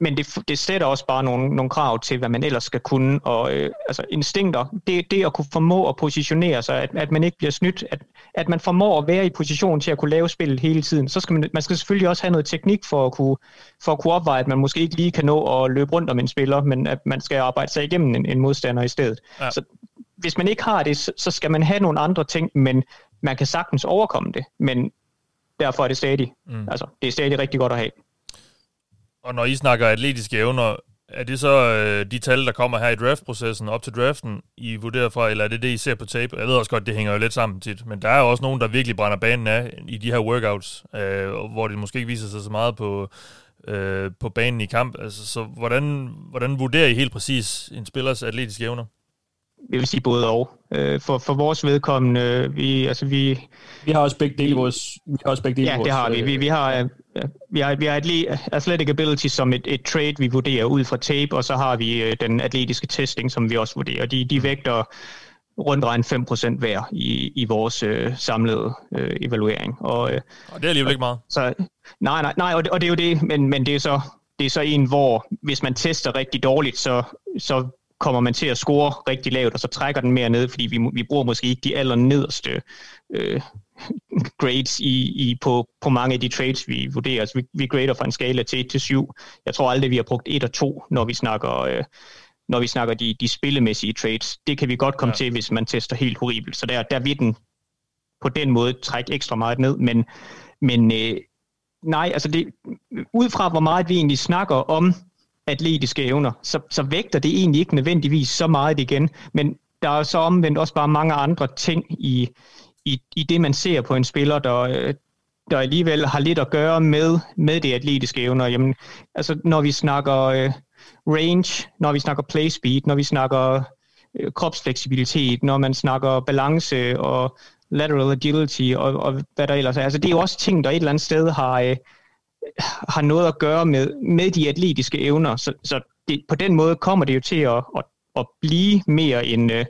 men det, det sætter også bare nogle, nogle krav til, hvad man ellers skal kunne. Og øh, altså instinkter, det, det at kunne formå at positionere sig, at, at man ikke bliver snydt, at, at man formår at være i position til at kunne lave spillet hele tiden. Så skal man, man skal selvfølgelig også have noget teknik for at kunne, for at kunne opveje, at man måske ikke lige kan nå at løbe rundt om en spiller, men at man skal arbejde sig igennem en, en modstander i stedet. Ja. Så hvis man ikke har det, så, så skal man have nogle andre ting, men man kan sagtens overkomme det. Men derfor er det stadig, mm. altså, det er stadig rigtig godt at have. Og når I snakker atletiske evner, er det så øh, de tal, der kommer her i draftprocessen op til draften, I vurderer fra, eller er det det, I ser på tape? Jeg ved også godt, det hænger jo lidt sammen tit, men der er jo også nogen, der virkelig brænder banen af i de her workouts, øh, hvor det måske ikke viser sig så meget på, øh, på banen i kamp. Altså, så hvordan, hvordan vurderer I helt præcis en spillers atletiske evner? Jeg vil sige både og. Øh, for, for vores vedkommende, vi, altså vi... Vi har også begge dele vores... Vi har også begge dele ja, vores, det har vi. Vi, vi har, vi har, vi har athletic ability som et, et trade, vi vurderer ud fra tape, og så har vi øh, den atletiske testing, som vi også vurderer. De, de vægter rundt regn 5% hver i, i vores øh, samlede øh, evaluering. Og, øh, og det er alligevel ikke meget. Så, nej, nej, nej og, det, og det er jo det, men, men det er så det er så en, hvor hvis man tester rigtig dårligt, så, så kommer man til at score rigtig lavt, og så trækker den mere ned, fordi vi, vi bruger måske ikke de aller nederste øh, grades i, i på, på mange af de trades, vi vurderer. Altså, vi, vi grader fra en skala til 1 til 7. Jeg tror aldrig, vi har brugt 1 og 2, når vi snakker, øh, når vi snakker de, de spillemæssige trades. Det kan vi godt komme ja. til, hvis man tester helt horribelt. Så der, der vil den på den måde trække ekstra meget ned, men, men øh, nej, altså det, ud fra hvor meget vi egentlig snakker om atletiske evner, så, så vægter det egentlig ikke nødvendigvis så meget igen, men der er så omvendt også bare mange andre ting i, i, i det, man ser på en spiller, der, der alligevel har lidt at gøre med, med det atletiske evner. Jamen, altså, når vi snakker øh, range, når vi snakker play speed, når vi snakker øh, kropsfleksibilitet, når man snakker balance og lateral agility og, og hvad der ellers er. Altså, det er jo også ting, der et eller andet sted har, øh, har noget at gøre med, med de atletiske evner. Så, så det, på den måde kommer det jo til at, at, at blive mere end, uh,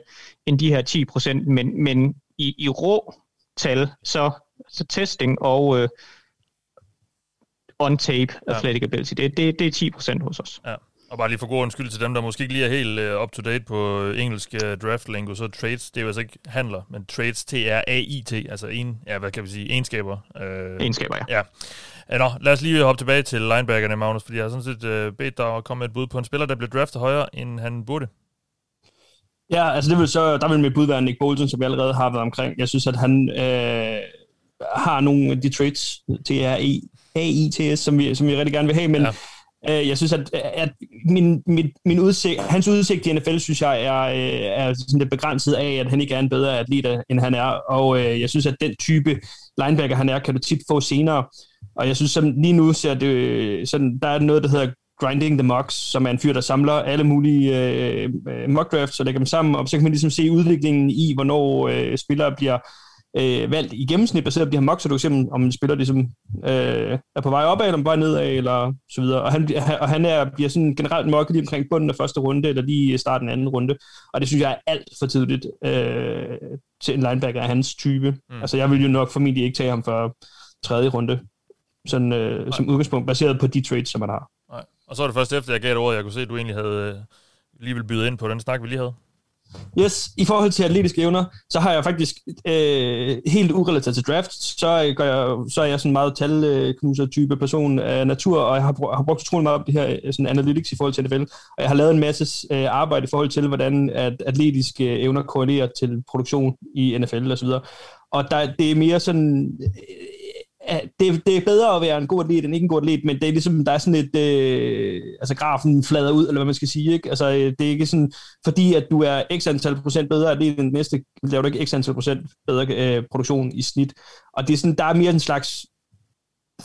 end de her 10 procent, men, men i, i rå tal, så så testing og øh, on-tape athletic ja. ability, det, det, det er 10% hos os. Ja. Og bare lige for god undskyld til dem, der måske ikke lige er helt uh, up-to-date på engelsk uh, draft lingo, så trades, det er jo altså ikke handler, men trades, T-R-A-I-T, altså en, ja, hvad kan vi sige, egenskaber. Uh, egenskaber, ja. ja. Ja, nå, lad os lige hoppe tilbage til linebackerne, Magnus, fordi jeg har sådan set uh, bedt dig at komme med et bud på en spiller, der blev draftet højere, end han burde. Ja, altså det vil så, der vil mit bud være Nick Bolton, som jeg allerede har været omkring. Jeg synes, at han øh, har nogle af de traits, T-R-E-A-I-T-S, som vi, som vi rigtig gerne vil have, men ja Øh, jeg synes, at, at min, min, min udsigt, hans udsigt i NFL, synes jeg, er, øh, er sådan lidt begrænset af, at han ikke er en bedre atlet, end han er. Og øh, jeg synes, at den type linebacker, han er, kan du tit få senere. Og jeg synes, at lige nu ser det sådan, der er noget, der hedder Grinding the Mocks, som er en fyr, der samler alle mulige øh, mock drafts og lægger dem sammen, og så kan man ligesom se udviklingen i, hvornår øh, spillere bliver øh, valgt i gennemsnit baseret på de her mocks, så du kan se, om en spiller ligesom, øh, er på vej opad, eller på vej nedad, eller så videre. Og han, og han er, bliver sådan generelt mocket lige omkring bunden af første runde, eller lige i starten af anden runde. Og det synes jeg er alt for tidligt øh, til en linebacker af hans type. Mm. Altså jeg vil jo nok formentlig ikke tage ham for tredje runde, sådan, øh, som udgangspunkt, baseret på de trades, som man har. Nej. Og så er det først efter, jeg gav et ord, jeg kunne se, at du egentlig havde øh, lige vil byde ind på den snak, vi lige havde. Yes, i forhold til atletiske evner, så har jeg faktisk øh, helt urelateret til draft, så, gør jeg, så er jeg sådan meget talknuser type person af natur, og jeg har, har brugt utrolig meget op det her øh, sådan analytics i forhold til NFL, og jeg har lavet en masse øh, arbejde i forhold til, hvordan at atletiske evner korrelerer til produktion i NFL osv. Og der, det er mere sådan det, det er bedre at være en god atlet end ikke en god atlet, men det er ligesom, der er sådan et, øh, altså grafen flader ud, eller hvad man skal sige, ikke? Altså, øh, det er ikke sådan, fordi at du er x antal procent bedre atlet end næste, laver du ikke x antal procent bedre øh, produktion i snit. Og det er sådan, der er mere en slags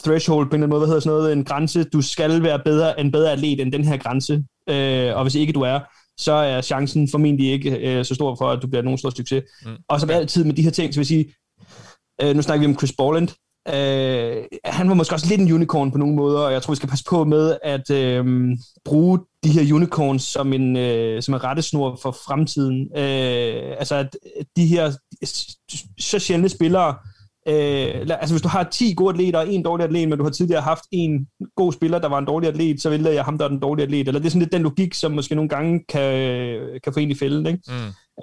threshold på en eller anden måde, hvad hedder sådan noget, en grænse, du skal være bedre, en bedre atlet end den her grænse, øh, og hvis ikke du er, så er chancen formentlig ikke øh, så stor for, at du bliver nogen stor succes. Mm. Og som altid med de her ting, så vil jeg sige, øh, nu snakker vi om Chris Borland, Øh, han var måske også lidt en unicorn på nogle måder, og jeg tror, vi skal passe på med at øh, bruge de her unicorns som en, øh, som en rettesnor for fremtiden. Øh, altså, at de her så sjældne spillere, øh, altså hvis du har 10 gode atleter og en dårlig atlet, men du har tidligere haft en god spiller, der var en dårlig atlet, så vælger jeg ham, der er den dårlige atlet. Eller det er sådan lidt den logik, som måske nogle gange kan, kan få en i fælden. Ikke? Mm.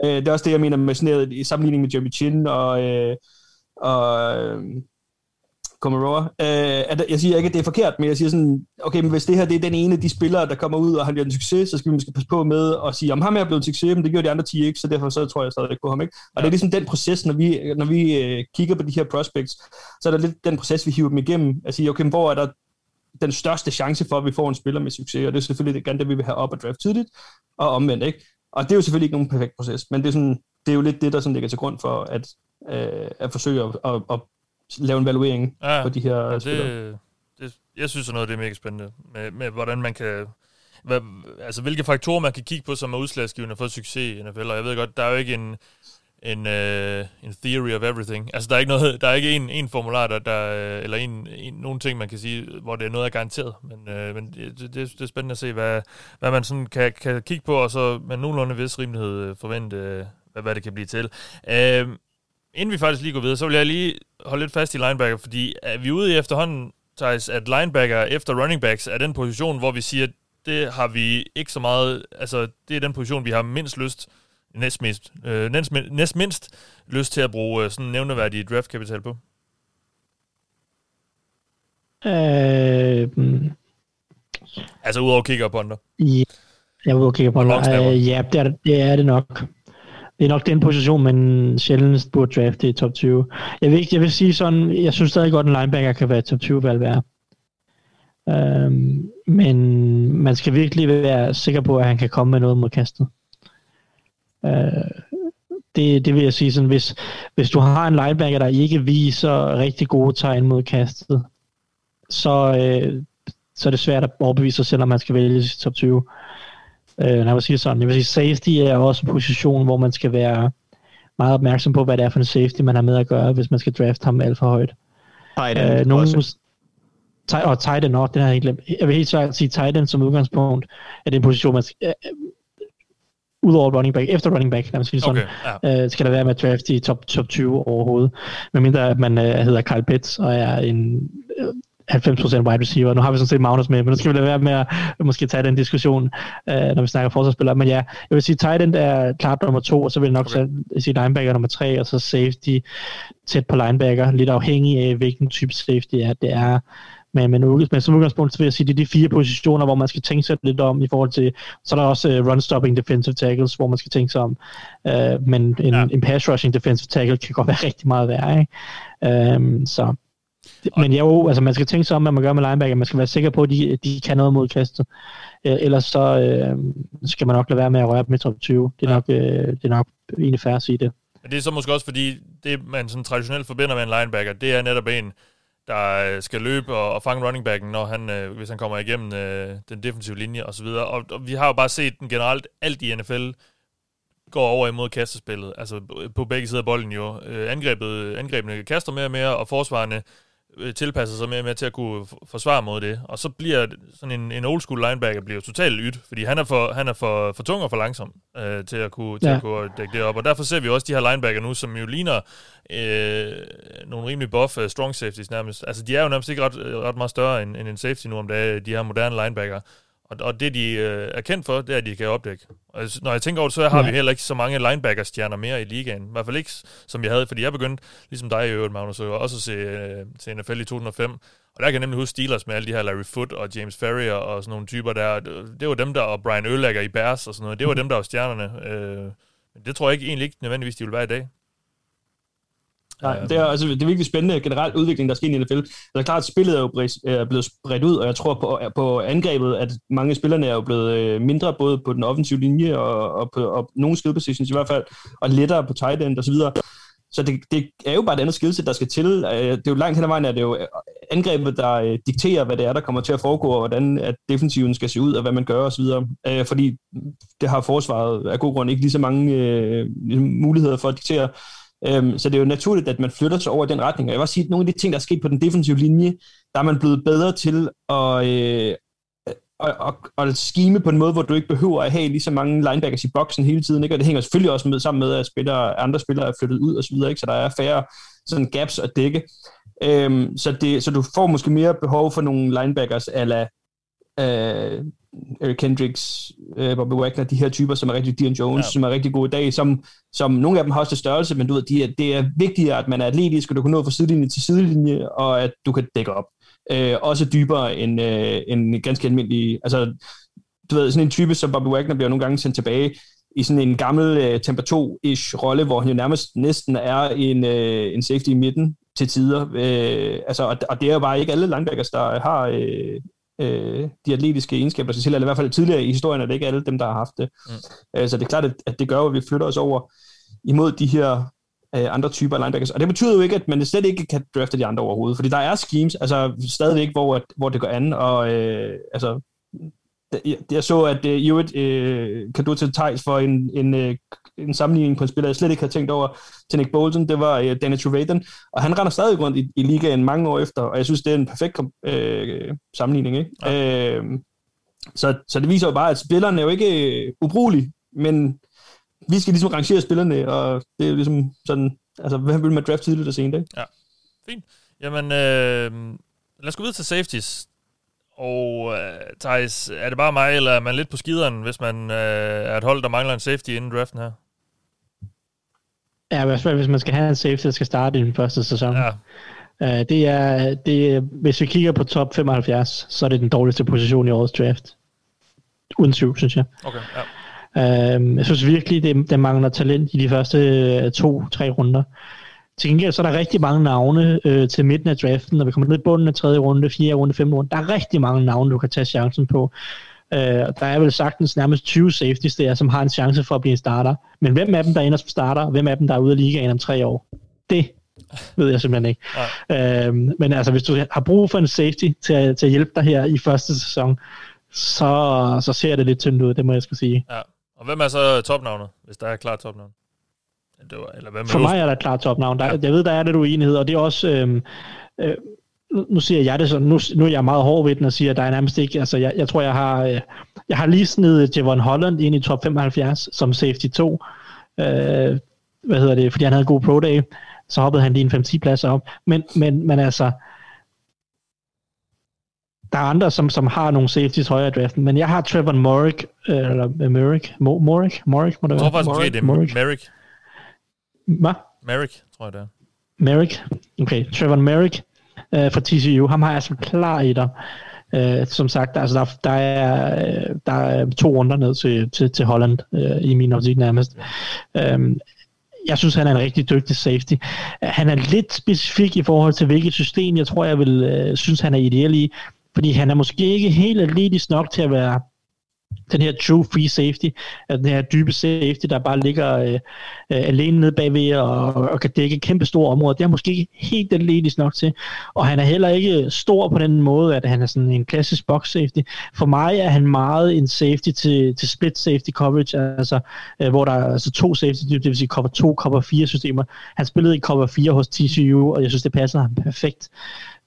Øh, det er også det, jeg mener med sådan noget, i sammenligning med Jeremy Chin og, øh, og øh, Komarova. Øh, at jeg siger ikke, at det er forkert, men jeg siger sådan, okay, men hvis det her det er den ene af de spillere, der kommer ud, og han bliver en succes, så skal vi måske passe på med at sige, om ham er blevet en succes, men det gjorde de andre 10 ikke, så derfor så tror jeg stadig på ham. Ikke? Og ja. det er ligesom den proces, når vi, når vi øh, kigger på de her prospects, så er der lidt den proces, vi hiver dem igennem, at sige, okay, hvor er der den største chance for, at vi får en spiller med succes, og det er selvfølgelig gerne det, vi vil have op og draft tidligt, og omvendt, ikke? Og det er jo selvfølgelig ikke nogen perfekt proces, men det er, sådan, det er jo lidt det, der sådan ligger til grund for at, øh, at forsøge at, at, at lave en evaluering ja, på de her det, det, jeg synes, at noget det er mega spændende, med, med hvordan man kan... Hvad, altså, hvilke faktorer man kan kigge på, som er udslagsgivende for succes i NFL, og jeg ved godt, der er jo ikke en, en, uh, en theory of everything. Altså, der er ikke, noget, der er ikke en, en formular, der, der, eller en, en, nogle ting, man kan sige, hvor det er noget, der er garanteret. Men, uh, men det, det, det er spændende at se, hvad, hvad man sådan kan, kan kigge på, og så med nogenlunde vis rimelighed forvente, hvad, hvad det kan blive til. Uh, inden vi faktisk lige går videre, så vil jeg lige holde lidt fast i linebacker, fordi er vi ude i efterhånden, Thijs, at linebacker efter running backs er den position, hvor vi siger, det har vi ikke så meget, altså det er den position, vi har mindst lyst, næst, mest, øh, næst, næst mindst lyst til at bruge øh, sådan nævneværdig draftkapital på? Øh, altså udover kigger på andre? Ja, jeg vil kigge på andre. Øh, ja, det er, det er det nok det er nok den position, man sjældent burde drafte i top 20. Jeg vil, jeg vil sige sådan, jeg synes stadig godt, en linebacker kan være top 20 valg værd. Øhm, men man skal virkelig være sikker på, at han kan komme med noget mod kastet. Øh, det, det vil jeg sige sådan, hvis, hvis du har en linebacker, der ikke viser rigtig gode tegn mod kastet, så, øh, så er det svært at overbevise sig selv, om man skal vælge i top 20. Øh, når jeg sige sådan, jeg vil sige, safety er også en position, hvor man skal være meget opmærksom på, hvad det er for en safety, man har med at gøre, hvis man skal drafte ham alt for højt. Titan øh, nogen, også. Og Titan også, det har jeg ikke glemt. Jeg vil helt sikkert sige Titan som udgangspunkt, er en position, man skal, udover running back, efter running back, lad mig sige sådan, okay, ja. øh, skal der være med at draft i top, top 20 overhovedet. Medmindre at man øh, hedder Kyle Pitts og er en øh, 90% wide receiver. Nu har vi sådan set Magnus med, men nu skal vi lade være med at måske tage den diskussion, øh, når vi snakker forsvarsspillere. Men ja, jeg vil sige, tight end er klart nummer to, og så vil jeg nok okay. sige linebacker nummer tre, og så safety tæt på linebacker, lidt afhængig af, hvilken type safety er. Det er men, men, men som udgangspunkt, så vil jeg sige, det er de fire positioner, hvor man skal tænke sig lidt om i forhold til, så er der også uh, run-stopping defensive tackles, hvor man skal tænke sig om, uh, men en, ja. en pass-rushing defensive tackle kan godt være rigtig meget værre, ikke? Um, så men jo, altså man skal tænke sig om, hvad man gør med linebacker. Man skal være sikker på, at de, de kan noget mod kastet. Øh, ellers så øh, skal man nok lade være med at røre dem i top 20. Det er, ja. nok, øh, det er nok egentlig færre at sige det. Men det er så måske også, fordi det, man sådan traditionelt forbinder med en linebacker, det er netop en, der øh, skal løbe og, og fange running backen, når han, øh, hvis han kommer igennem øh, den defensive linje osv. Og, og vi har jo bare set den generelt, alt i NFL går over imod kastespillet. Altså på begge sider af bolden jo. Øh, angrebet, angrebene kaster mere og mere, og forsvarerne tilpasser sig mere med til at kunne forsvare mod det. Og så bliver sådan en, en old school linebacker bliver totalt ydt, fordi han er for, han er for, for tung og for langsom øh, til, at kunne, til ja. at kunne dække det op. Og derfor ser vi også de her linebacker nu, som jo ligner øh, nogle rimelig buff uh, strong safeties nærmest. Altså de er jo nærmest ikke ret, ret meget større end, end en safety nu om dagen, de her moderne linebacker. Og, og det, de øh, er kendt for, det er, at de kan opdække. Og når jeg tænker over det, så har ja. vi heller ikke så mange linebacker-stjerner mere i ligaen. I hvert fald ikke, som jeg havde, fordi jeg begyndte, ligesom dig i øvrigt, Magnus, også at se øh, til NFL i 2005. Og der kan jeg nemlig huske Steelers med alle de her Larry Foot og James Ferrier og sådan nogle typer der. Det var dem der, og Brian Ølager i Bears og sådan noget. Det var dem, der var stjernerne. Øh, men det tror jeg ikke, egentlig ikke nødvendigvis, de vil være i dag. Nej, det er, altså, det er virkelig spændende generelt udvikling, der sker i NFL. Det er klart, at spillet er jo er blevet spredt ud, og jeg tror på, på angrebet, at mange spillerne er jo blevet øh, mindre, både på den offensive linje og, og på og nogle skill positions i hvert fald, og lettere på tight end og så videre. Så det, det er jo bare et andet skillset, der skal til. Øh, det er jo langt hen ad vejen, at det er jo angrebet, der øh, dikterer, hvad det er, der kommer til at foregå, og hvordan at defensiven skal se ud, og hvad man gør osv. Fordi det har forsvaret af god grund ikke lige så mange øh, muligheder for at diktere. Øhm, så det er jo naturligt, at man flytter sig over i den retning. Og jeg vil også sige, at nogle af de ting, der er sket på den defensive linje, der er man blevet bedre til at, øh, at, at, at skime på en måde, hvor du ikke behøver at have lige så mange linebackers i boksen hele tiden. Ikke? Og det hænger selvfølgelig også med, sammen med, at spillere, andre spillere er flyttet ud osv., ikke? så der er færre sådan gaps at dække. Øhm, så, det, så du får måske mere behov for nogle linebackers, ala øh, Eric Kendricks, øh, Bobby Wagner, de her typer, som er rigtig Dion Jones, ja. som er rigtig gode i dag, som, som nogle af dem har også størrelse, men du ved, de er, det er vigtigere, at man er atletisk, og du kan nå fra sidelinje til sidelinje, og at du kan dække op. Øh, også dybere end, øh, end ganske almindelig, altså du ved, sådan en type som Bobby Wagner bliver nogle gange sendt tilbage i sådan en gammel øh, temper 2-ish rolle, hvor han jo nærmest næsten er en, øh, en safety i midten til tider. Øh, altså, og, og det er jo bare ikke alle linebackers, der har øh, øh, de atletiske egenskaber til, eller i hvert fald tidligere i historien er det ikke alle dem, der har haft det. Mm. Øh, så det er klart, at, at det gør, at vi flytter os over imod de her øh, andre typer af linebackers. Og det betyder jo ikke, at man slet ikke kan drafte de andre overhovedet, fordi der er schemes, altså stadigvæk, hvor, hvor det går an, og øh, altså jeg, jeg så, at uh, jo et uh, kan du til Thijs for en, en, uh, en sammenligning på en spiller, jeg slet ikke havde tænkt over til Nick Bolton, det var uh, Danny Trevathan, og han render stadig rundt i, i ligaen mange år efter, og jeg synes, det er en perfekt uh, sammenligning. Ikke? Ja. Uh, så, så det viser jo bare, at spillerne er jo ikke uh, ubrugelige, men vi skal ligesom rangere spillerne, og det er jo ligesom sådan, altså, hvad vil man draft tidligt og sent, ikke? Ja, fint. Jamen, øh, lad os gå videre til safeties. Og uh, Thijs, er det bare mig, eller er man lidt på skideren, hvis man uh, er et hold, der mangler en safety inden draften her? Ja, i hvert fald, hvis man skal have en safety, der skal starte i den første sæson. Ja. Uh, det er, det er, hvis vi kigger på top 75, så er det den dårligste position i årets draft. Uden tvivl, synes jeg. Okay, ja. Uh, jeg synes virkelig, det, det mangler talent i de første to-tre runder. Til gengæld så er der rigtig mange navne øh, til midten af draften, når vi kommer ned i bunden af tredje runde, fjerde runde, femte runde. Der er rigtig mange navne, du kan tage chancen på. Øh, der er vel sagtens nærmest 20 safeties der, som har en chance for at blive en starter. Men hvem af dem, der ender som starter, hvem af dem, der er ude af ligaen om tre år? Det ved jeg simpelthen ikke. Ja. Øh, men altså, hvis du har brug for en safety til, til at hjælpe dig her i første sæson, så, så ser det lidt tyndt ud, det må jeg skal sige. Ja. Og hvem er så topnavnet, hvis der er klart topnavn? Det var, eller hvad For mig er der klart topnavn. Der, ja. Jeg ved, der er lidt uenighed, og det er også... Øh, øh, nu siger jeg det sådan, nu, nu er jeg meget hård ved den og siger, at der er nærmest ikke, altså jeg, jeg tror, jeg har, øh, jeg har lige snedet Javon Holland ind i top 75 som safety 2, øh, hvad hedder det, fordi han havde en god pro day, så hoppede han lige en 5-10 pladser op, men, men, men altså, der er andre, som, som har nogle safeties højere i draften, men jeg har Trevor Morrick, øh, eller øh, Merrick, Morrick, Morrick, må det Jeg være? tror faktisk, Morrick, det er Morrick. Merrick. Hvad? Merrick, tror jeg det er. Merrick. Okay, Trevor Merrick øh, fra TCU. Ham har jeg altså klar i dig. Øh, som sagt, altså der, der, er, øh, der er to runder ned til, til, til Holland øh, i min optik nærmest. Øh, jeg synes, han er en rigtig dygtig safety. Han er lidt specifik i forhold til, hvilket system jeg tror, jeg vil øh, synes, han er ideel i. Fordi han er måske ikke helt atletisk nok til at være den her true free safety, at den her dybe safety, der bare ligger øh, øh, alene nede bagved og, og kan dække kæmpe store områder. Det er måske ikke helt atletisk nok til. Og han er heller ikke stor på den måde, at han er sådan en klassisk box safety. For mig er han meget en safety til, til split safety coverage, altså øh, hvor der er altså to safety, det vil sige cover 2, cover 4 systemer. Han spillede i cover 4 hos TCU, og jeg synes, det passer ham perfekt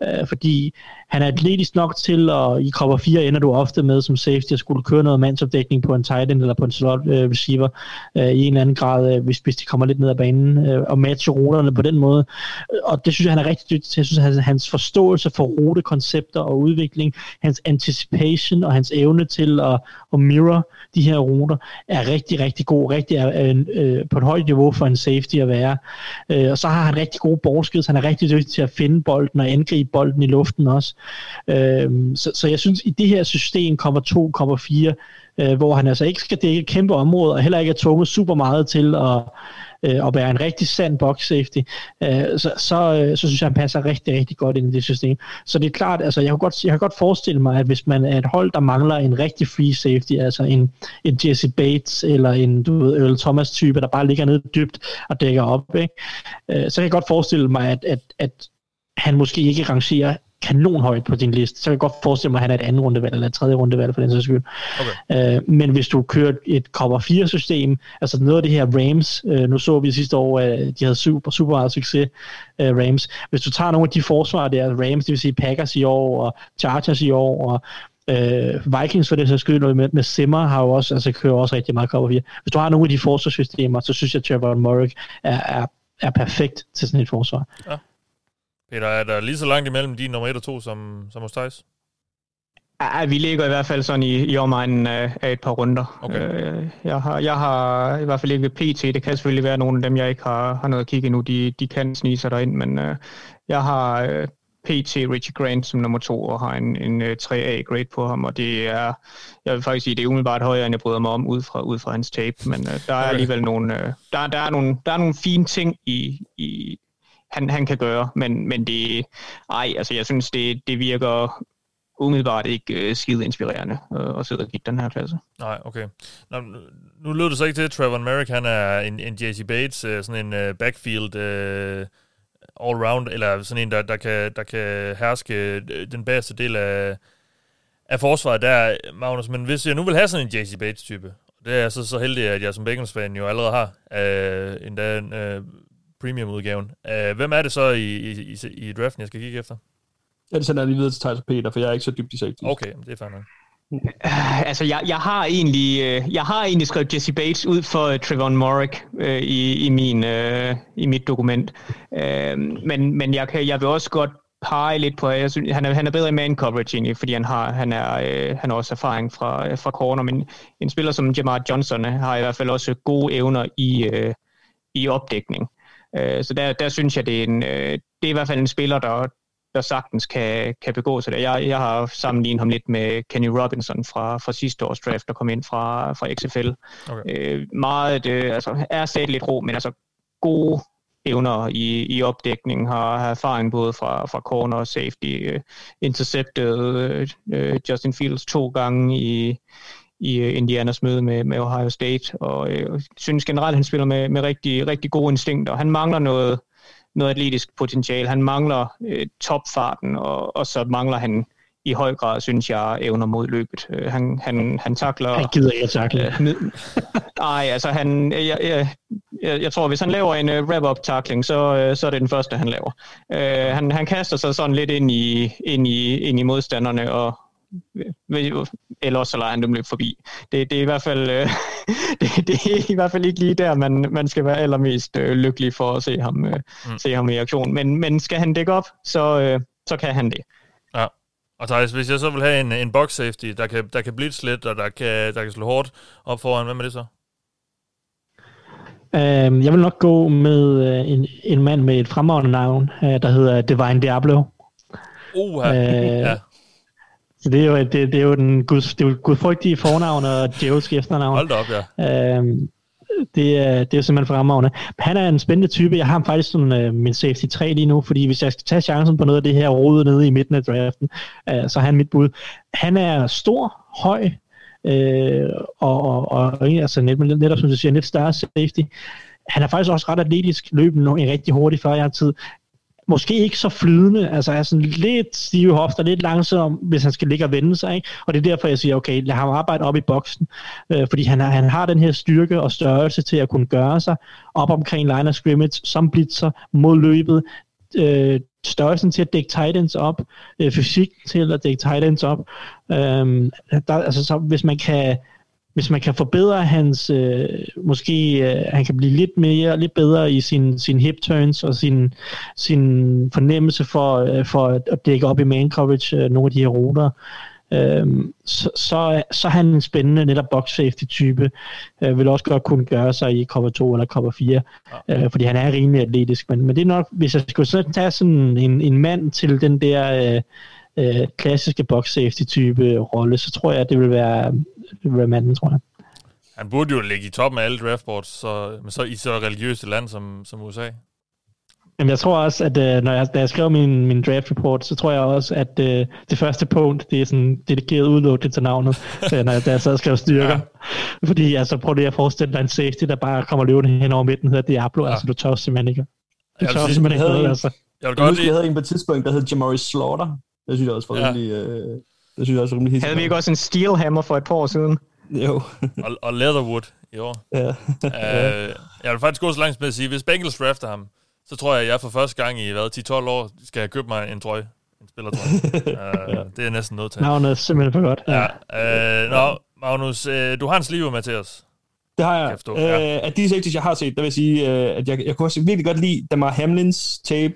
øh, fordi han er atletisk nok til, at i cover 4 ender du ofte med som safety at skulle køre noget mandsopdækning på en tight end eller på en slot øh, receiver øh, i en eller anden grad, øh, hvis, hvis de kommer lidt ned ad banen øh, og matcher ruterne på den måde. Øh, og det synes jeg, han er rigtig dygtig til. Jeg synes, at hans forståelse for rutekoncepter og udvikling, hans anticipation og hans evne til at, at mirror de her ruter, er rigtig, rigtig god. Rigtig er, øh, på et højt niveau for en safety at være. Øh, og så har han rigtig gode borgskids. Han er rigtig dygtig til at finde bolden og angribe bolden i luften også. Øh, så, så jeg synes, i det her system kommer 2,4, øh, hvor han altså ikke skal dække kæmpe områder, og heller ikke er tvunget super meget til at, øh, at være en rigtig sand box safety, øh, så, så, øh, så synes jeg, han passer rigtig, rigtig godt ind i det system. Så det er klart, altså jeg kan godt, jeg kan godt forestille mig, at hvis man er et hold, der mangler en rigtig free safety, altså en, en Jesse Bates eller en du ved, Earl Thomas type, der bare ligger nede dybt og dækker op, ikke? Øh, så kan jeg godt forestille mig, at, at, at han måske ikke rangerer kanonhøjt på din liste, så kan jeg godt forestille mig, at han er et andet rundevalg, eller et tredje rundevalg for den sags skyld. Okay. Øh, men hvis du kører et cover 4 system, altså noget af det her Rams, øh, nu så vi sidste år, at de havde super, super meget succes, øh, Rams. Hvis du tager nogle af de forsvar der, Rams, det vil sige Packers i år, og Chargers i år, og Øh, Vikings for det så skyld med, med Simmer har jo også, altså kører også rigtig meget cover 4. Hvis du har nogle af de forsvarssystemer, så synes jeg, at Trevor Morrick er, er, er perfekt til sådan et forsvar. Peter, er der lige så langt imellem din nummer 1 og 2 som, som hos Thijs? Ja, vi ligger i hvert fald sådan i, i omegnen af, af et par runder. Okay. Øh, jeg, har, jeg har i hvert fald ikke PT. Det kan selvfølgelig være nogle af dem, jeg ikke har, har noget at kigge endnu. De, de kan snige sig derind, men øh, jeg har øh, PT Richie Grant som nummer to, og har en, en øh, 3A-grade på ham, og det er, jeg vil faktisk sige, det er umiddelbart højere, end jeg bryder mig om ud fra, ud fra hans tape, men øh, der er alligevel nogle, øh, der, der, er nogle, der er nogle fine ting i, i han, han kan gøre, men, men det, ej, altså jeg synes, det, det virker umiddelbart ikke øh, skide inspirerende øh, at sidde og kigge den her klasse. Nej, okay. Nå, nu- lød det så ikke til, at Trevor Merrick, han er en, en J.C. Bates, øh, sådan en øh, backfield øh, all-round, eller sådan en, der, der, kan, der kan herske øh, den bedste del af, af forsvaret der, Magnus. Men hvis jeg nu vil have sådan en J.C. Bates-type, det er jeg så, så heldig, at jeg som Bengals-fan jo allerede har, øh, endda en uh, premium-udgaven. Uh, hvem er det så i, i, i, i draften, jeg skal kigge efter? Ja, det sender jeg lige videre til Thijs og Peter, for jeg er ikke så dybt i safety. Okay, det er fair nok. Uh, altså, jeg, jeg, har egentlig, øh, jeg har egentlig skrevet Jesse Bates ud for uh, Trevon Morrick øh, i, i, min, øh, i mit dokument. Øh, men men jeg, kan, jeg vil også godt pege lidt på, jeg synes, han, er, han er bedre i man coverage egentlig, fordi han har, han er, øh, han har også erfaring fra, øh, fra corner, men en spiller som Jamar Johnson øh, har i hvert fald også gode evner i, øh, i opdækning. Øh, så der, der synes jeg, det er, en, øh, det er i hvert fald en spiller, der, der sagtens kan, kan begå sig der. Jeg, jeg har sammenlignet ham lidt med Kenny Robinson fra, fra sidste års draft, der kom ind fra, fra XFL. Okay. Øh, meget, øh, altså, er stadig lidt ro, men altså gode evner i, i opdækning, har, har erfaring både fra, fra corner og safety, øh, interceptet øh, øh, Justin Fields to gange i, i øh, Indianas møde med, med Ohio State, og øh, synes generelt, han spiller med, med rigtig, rigtig gode instinkter. Han mangler noget, noget atletisk potentiale. Han mangler øh, topfarten, og, og så mangler han i høj grad, synes jeg, evner mod løbet. Øh, han, han, han takler... Han gider ikke at takle. Øh, ned- Nej, altså han, jeg, jeg, jeg, jeg tror, hvis han laver en uh, wrap-up tackling, så, uh, så er det den første, han laver. Uh, han, han kaster sig sådan lidt ind i, ind i, ind i modstanderne, og eller så lader han dem løbe forbi. Det, det, er i hvert fald, øh, det, det er i hvert fald ikke lige der, man, man skal være allermest øh, lykkelig for at se ham, øh, mm. se ham i aktion. Men, men skal han dække op, så, øh, så kan han det. Ja. Og Thijs, hvis jeg så vil have en, en box safety, der kan, der kan blitz lidt, og der kan, der kan slå hårdt op foran, hvad med det så? Um, jeg vil nok gå med uh, en, en mand med et fremragende navn, uh, der hedder Divine Diablo. Uh, uh, ja. Det er jo, det, det er jo den gud, det er jo gudfrygtige fornavn og djævelske efternavn. Hold da op, ja. Um, det, er, det er jo simpelthen fremragende. Han er en spændende type. Jeg har ham faktisk som uh, min safety 3 lige nu, fordi hvis jeg skal tage chancen på noget af det her rode nede i midten af draften, uh, så er han mit bud. Han er stor, høj, øh, og, og, og altså net, netop som du siger, lidt større safety. Han er faktisk også ret atletisk, løbende en rigtig hurtig før tid. Måske ikke så flydende, altså er sådan lidt stive hofter, lidt langsom, hvis han skal ligge og vende sig. Ikke? Og det er derfor, jeg siger, okay, lad ham arbejde op i boksen, øh, fordi han, har, han har den her styrke og størrelse til at kunne gøre sig op omkring line of scrimmage, som blitzer mod løbet, øh, størrelsen til at dække tight ends op, øh, fysik til at dække tight ends op. Øh, der, altså, så hvis man kan hvis man kan forbedre hans, øh, måske øh, han kan blive lidt mere, lidt bedre i sin, sin hip turns og sin, sin fornemmelse for, øh, for at dække op i man coverage øh, nogle af de her ruter, øh, så, så, så er han en spændende netop box safety type, øh, vil også godt kunne gøre sig i cover 2 eller cover 4, øh, fordi han er rimelig atletisk, men, men det er nok, hvis jeg skulle så tage sådan en, en mand til den der øh, øh, klassiske box safety type rolle, så tror jeg, at det vil være, det vil være manden, tror jeg. Han burde jo ligge i toppen af alle draftboards, så, men så i så religiøst et land som, som USA. Jamen, jeg tror også, at øh, når jeg, da jeg skrev min, min draft report, så tror jeg også, at øh, det første punkt, det er sådan dedikeret udelukkende til navnet, når jeg, da jeg sad og skrev styrker. Ja. Fordi altså, prøv lige at forestille dig en safety, der bare kommer løbende hen over midten, hedder Diablo, ja. altså du tør simpelthen ikke. Du tør simpelthen ikke noget, altså. Jeg, vil godt jeg, jeg havde en på et tidspunkt, der hed Jamari Slaughter. Det synes jeg også var ja. rimelig... Øh, det synes jeg også var rimelig Havde vi ikke også en Steelhammer for et par år siden? Jo. og, og Leatherwood i år. Ja. uh, jeg vil faktisk gå så langt med at sige, hvis Bengals drafter ham, så tror jeg, at jeg for første gang i hvad, 10-12 år skal jeg købe mig en trøje. En spillertrøje. uh, ja. Det er næsten noget til. Navnet er simpelthen for godt. Ja. ja. Uh, nå, Magnus, uh, du har en sliver med til os. Det har jeg. jeg ja. uh, af de safeties, jeg har set, der vil jeg sige, uh, at jeg, jeg kunne også virkelig godt lide Damar Hamlins tape.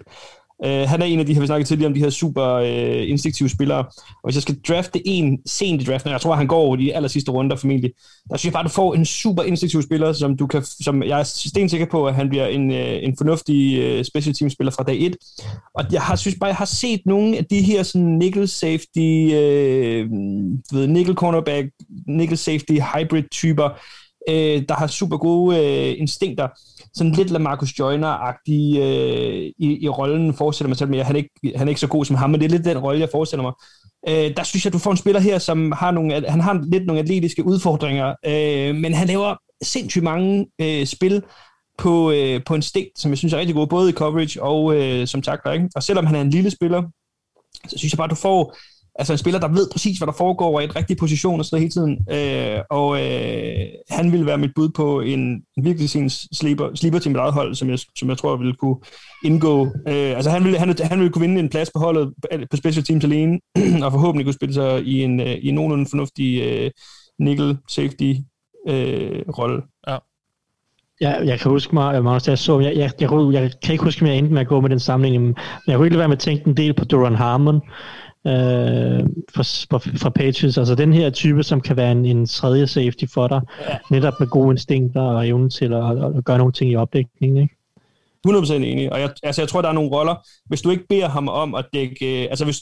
Uh, han er en af de her, vi snakkede tidligere om, de her super uh, instinktive spillere. Og hvis jeg skal drafte en sent i draften, jeg tror, han går over de aller sidste runder formentlig, der synes jeg bare, at du får en super instinktiv spiller, som, du kan, som jeg er stensikker på, at han bliver en, uh, en fornuftig uh, special team spiller fra dag 1. Og jeg har, synes bare, jeg har set nogle af de her sådan nickel safety, uh, ved, nickel cornerback, nickel safety hybrid typer, uh, der har super gode uh, instinkter sådan lidt Lamarcus Joyner-agtig øh, i, i rollen, forestiller mig selv, men han er, ikke, han er ikke så god som ham, men det er lidt den rolle, jeg forestiller mig. Øh, der synes jeg, du får en spiller her, som har nogle, han har lidt nogle atletiske udfordringer, øh, men han laver sindssygt mange øh, spil på, øh, på en stik, som jeg synes er rigtig god, både i coverage og øh, som takler. Ikke? Og selvom han er en lille spiller, så synes jeg bare, du får altså en spiller, der ved præcis, hvad der foregår, og er i et rigtig position og sådan hele tiden. Øh, og øh, han ville være mit bud på en, en virkelig sin sleeper, sleeper til mit eget hold, som jeg, som jeg tror ville kunne indgå. Øh, altså han ville, han, han ville kunne vinde en plads på holdet på special teams alene, og forhåbentlig kunne spille sig i en, øh, i en nogenlunde fornuftig øh, nickel safety øh, rolle. Ja. Ja, jeg kan huske mig, Magnus, jeg så, jeg, jeg, jeg, jeg, kan ikke huske, om jeg endte med at gå med den sammenligning, men jeg kunne ikke være med at tænke en del på Duran Harmon, øh, fra, fra Patriots. Altså den her type, som kan være en, en tredje safety for dig, ja. netop med gode instinkter og evnen til at, at, gøre nogle ting i opdækningen. Ikke? 100% enig, og jeg, altså jeg tror, der er nogle roller, hvis du ikke beder ham om at dække, øh, altså hvis,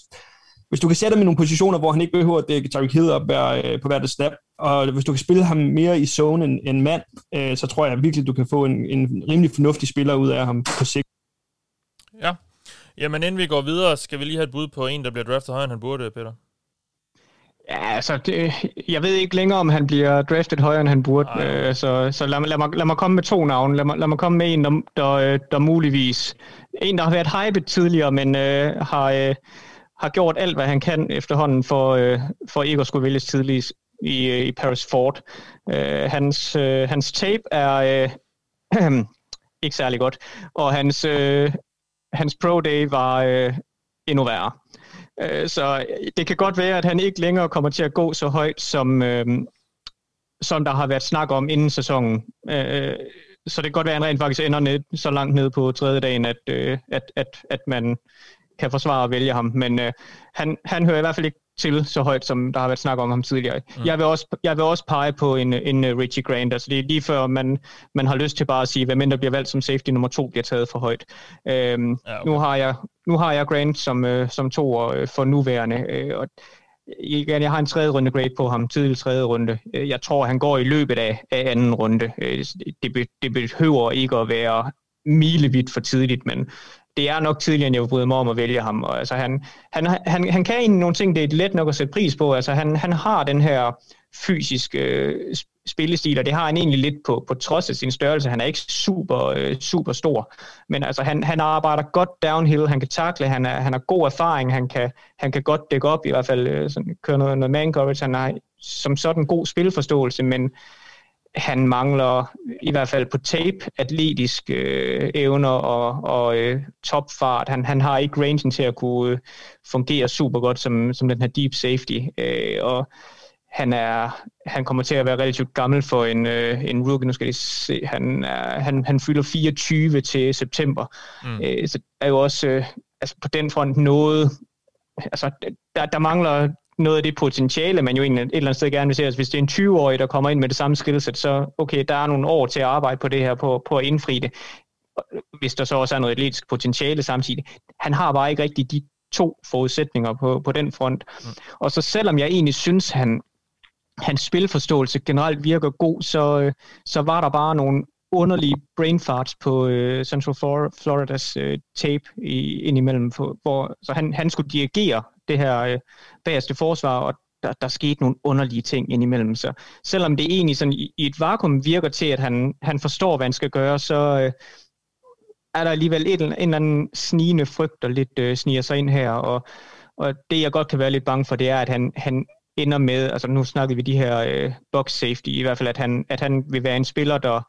hvis du kan sætte ham i nogle positioner, hvor han ikke behøver at dække Tyreek Hill op hver, øh, på hvert snap, og hvis du kan spille ham mere i zone end, end mand, øh, så tror jeg virkelig, du kan få en, en rimelig fornuftig spiller ud af ham på sigt. Ja, Jamen, inden vi går videre, skal vi lige have et bud på en, der bliver draftet højere, end han burde, Peter. Ja, altså, det, jeg ved ikke længere, om han bliver draftet højere, end han burde. Øh, så så lad, lad, mig, lad mig komme med to navne. Lad mig, lad mig komme med en, der, der, øh, der muligvis... En, der har været hyped tidligere, men øh, har, øh, har gjort alt, hvad han kan efterhånden for, øh, for ikke at skulle vælges tidligst i, øh, i Paris Ford. Øh, hans, øh, hans tape er... Øh, ikke særlig godt. Og hans, øh, hans pro day var øh, endnu værre. Øh, så det kan godt være, at han ikke længere kommer til at gå så højt, som, øh, som der har været snak om inden sæsonen. Øh, så det kan godt være, at han rent faktisk ender ned, så langt ned på tredje dagen, at, øh, at, at, at man kan forsvare at vælge ham. Men øh, han, han hører i hvert fald ikke til så højt, som der har været snak om ham tidligere. Mm. Jeg, vil også, jeg vil også pege på en, en uh, Richie Grant. Altså det er lige før, man, man har lyst til bare at sige, hvem end der bliver valgt som safety nummer to, bliver taget for højt. Øhm, ja, okay. nu, har jeg, nu har jeg Grant som, uh, som to uh, for nuværende. Uh, og igen, jeg har en tredje runde grade på ham, tidlig tredje runde. Jeg tror, han går i løbet af, af anden runde. Det, be, det behøver ikke at være milevidt for tidligt, men det er nok tidligere, end jeg vil bryde mig om at vælge ham. Og, altså, han, han, han, han kan egentlig nogle ting, det er let nok at sætte pris på. Altså, han, han har den her fysiske øh, spillestil, og det har han egentlig lidt på, på trods af sin størrelse. Han er ikke super, øh, super stor, men altså, han, han arbejder godt downhill, han kan takle, han, er, han har god erfaring, han kan, han kan godt dække op, i hvert fald øh, sådan, køre noget, noget man coverage, han har som sådan god spilforståelse, men han mangler i hvert fald på tape atletiske øh, evner og, og øh, topfart. Han, han har ikke rangen til at kunne øh, fungere super godt som, som den her deep safety. Øh, og han er han kommer til at være relativt gammel for en, øh, en rookie. Nu skal I se, han, er, han, han fylder 24 til september. Mm. Øh, så er jo også øh, altså på den front noget altså, der, der mangler noget af det potentiale, man jo egentlig et eller andet sted gerne vil se. Altså, hvis det er en 20-årig, der kommer ind med det samme skillset, så okay, der er nogle år til at arbejde på det her, på, på at indfri det. Hvis der så også er noget atletisk potentiale samtidig. Han har bare ikke rigtig de to forudsætninger på, på den front. Mm. Og så selvom jeg egentlig synes, han, hans spilforståelse generelt virker god, så, så var der bare nogle underlige brain farts på uh, Central Floridas uh, tape i, indimellem, for, hvor så han, han skulle dirigere det her øh, bagerste forsvar, og der, der skete nogle underlige ting indimellem. Så selvom det egentlig sådan i, i et vakuum virker til, at han, han forstår, hvad han skal gøre, så øh, er der alligevel et, en eller anden snigende frygt, der lidt øh, sniger sig ind her, og, og det jeg godt kan være lidt bange for, det er, at han, han ender med, altså nu snakkede vi de her øh, box safety, i hvert fald at han, at han vil være en spiller, der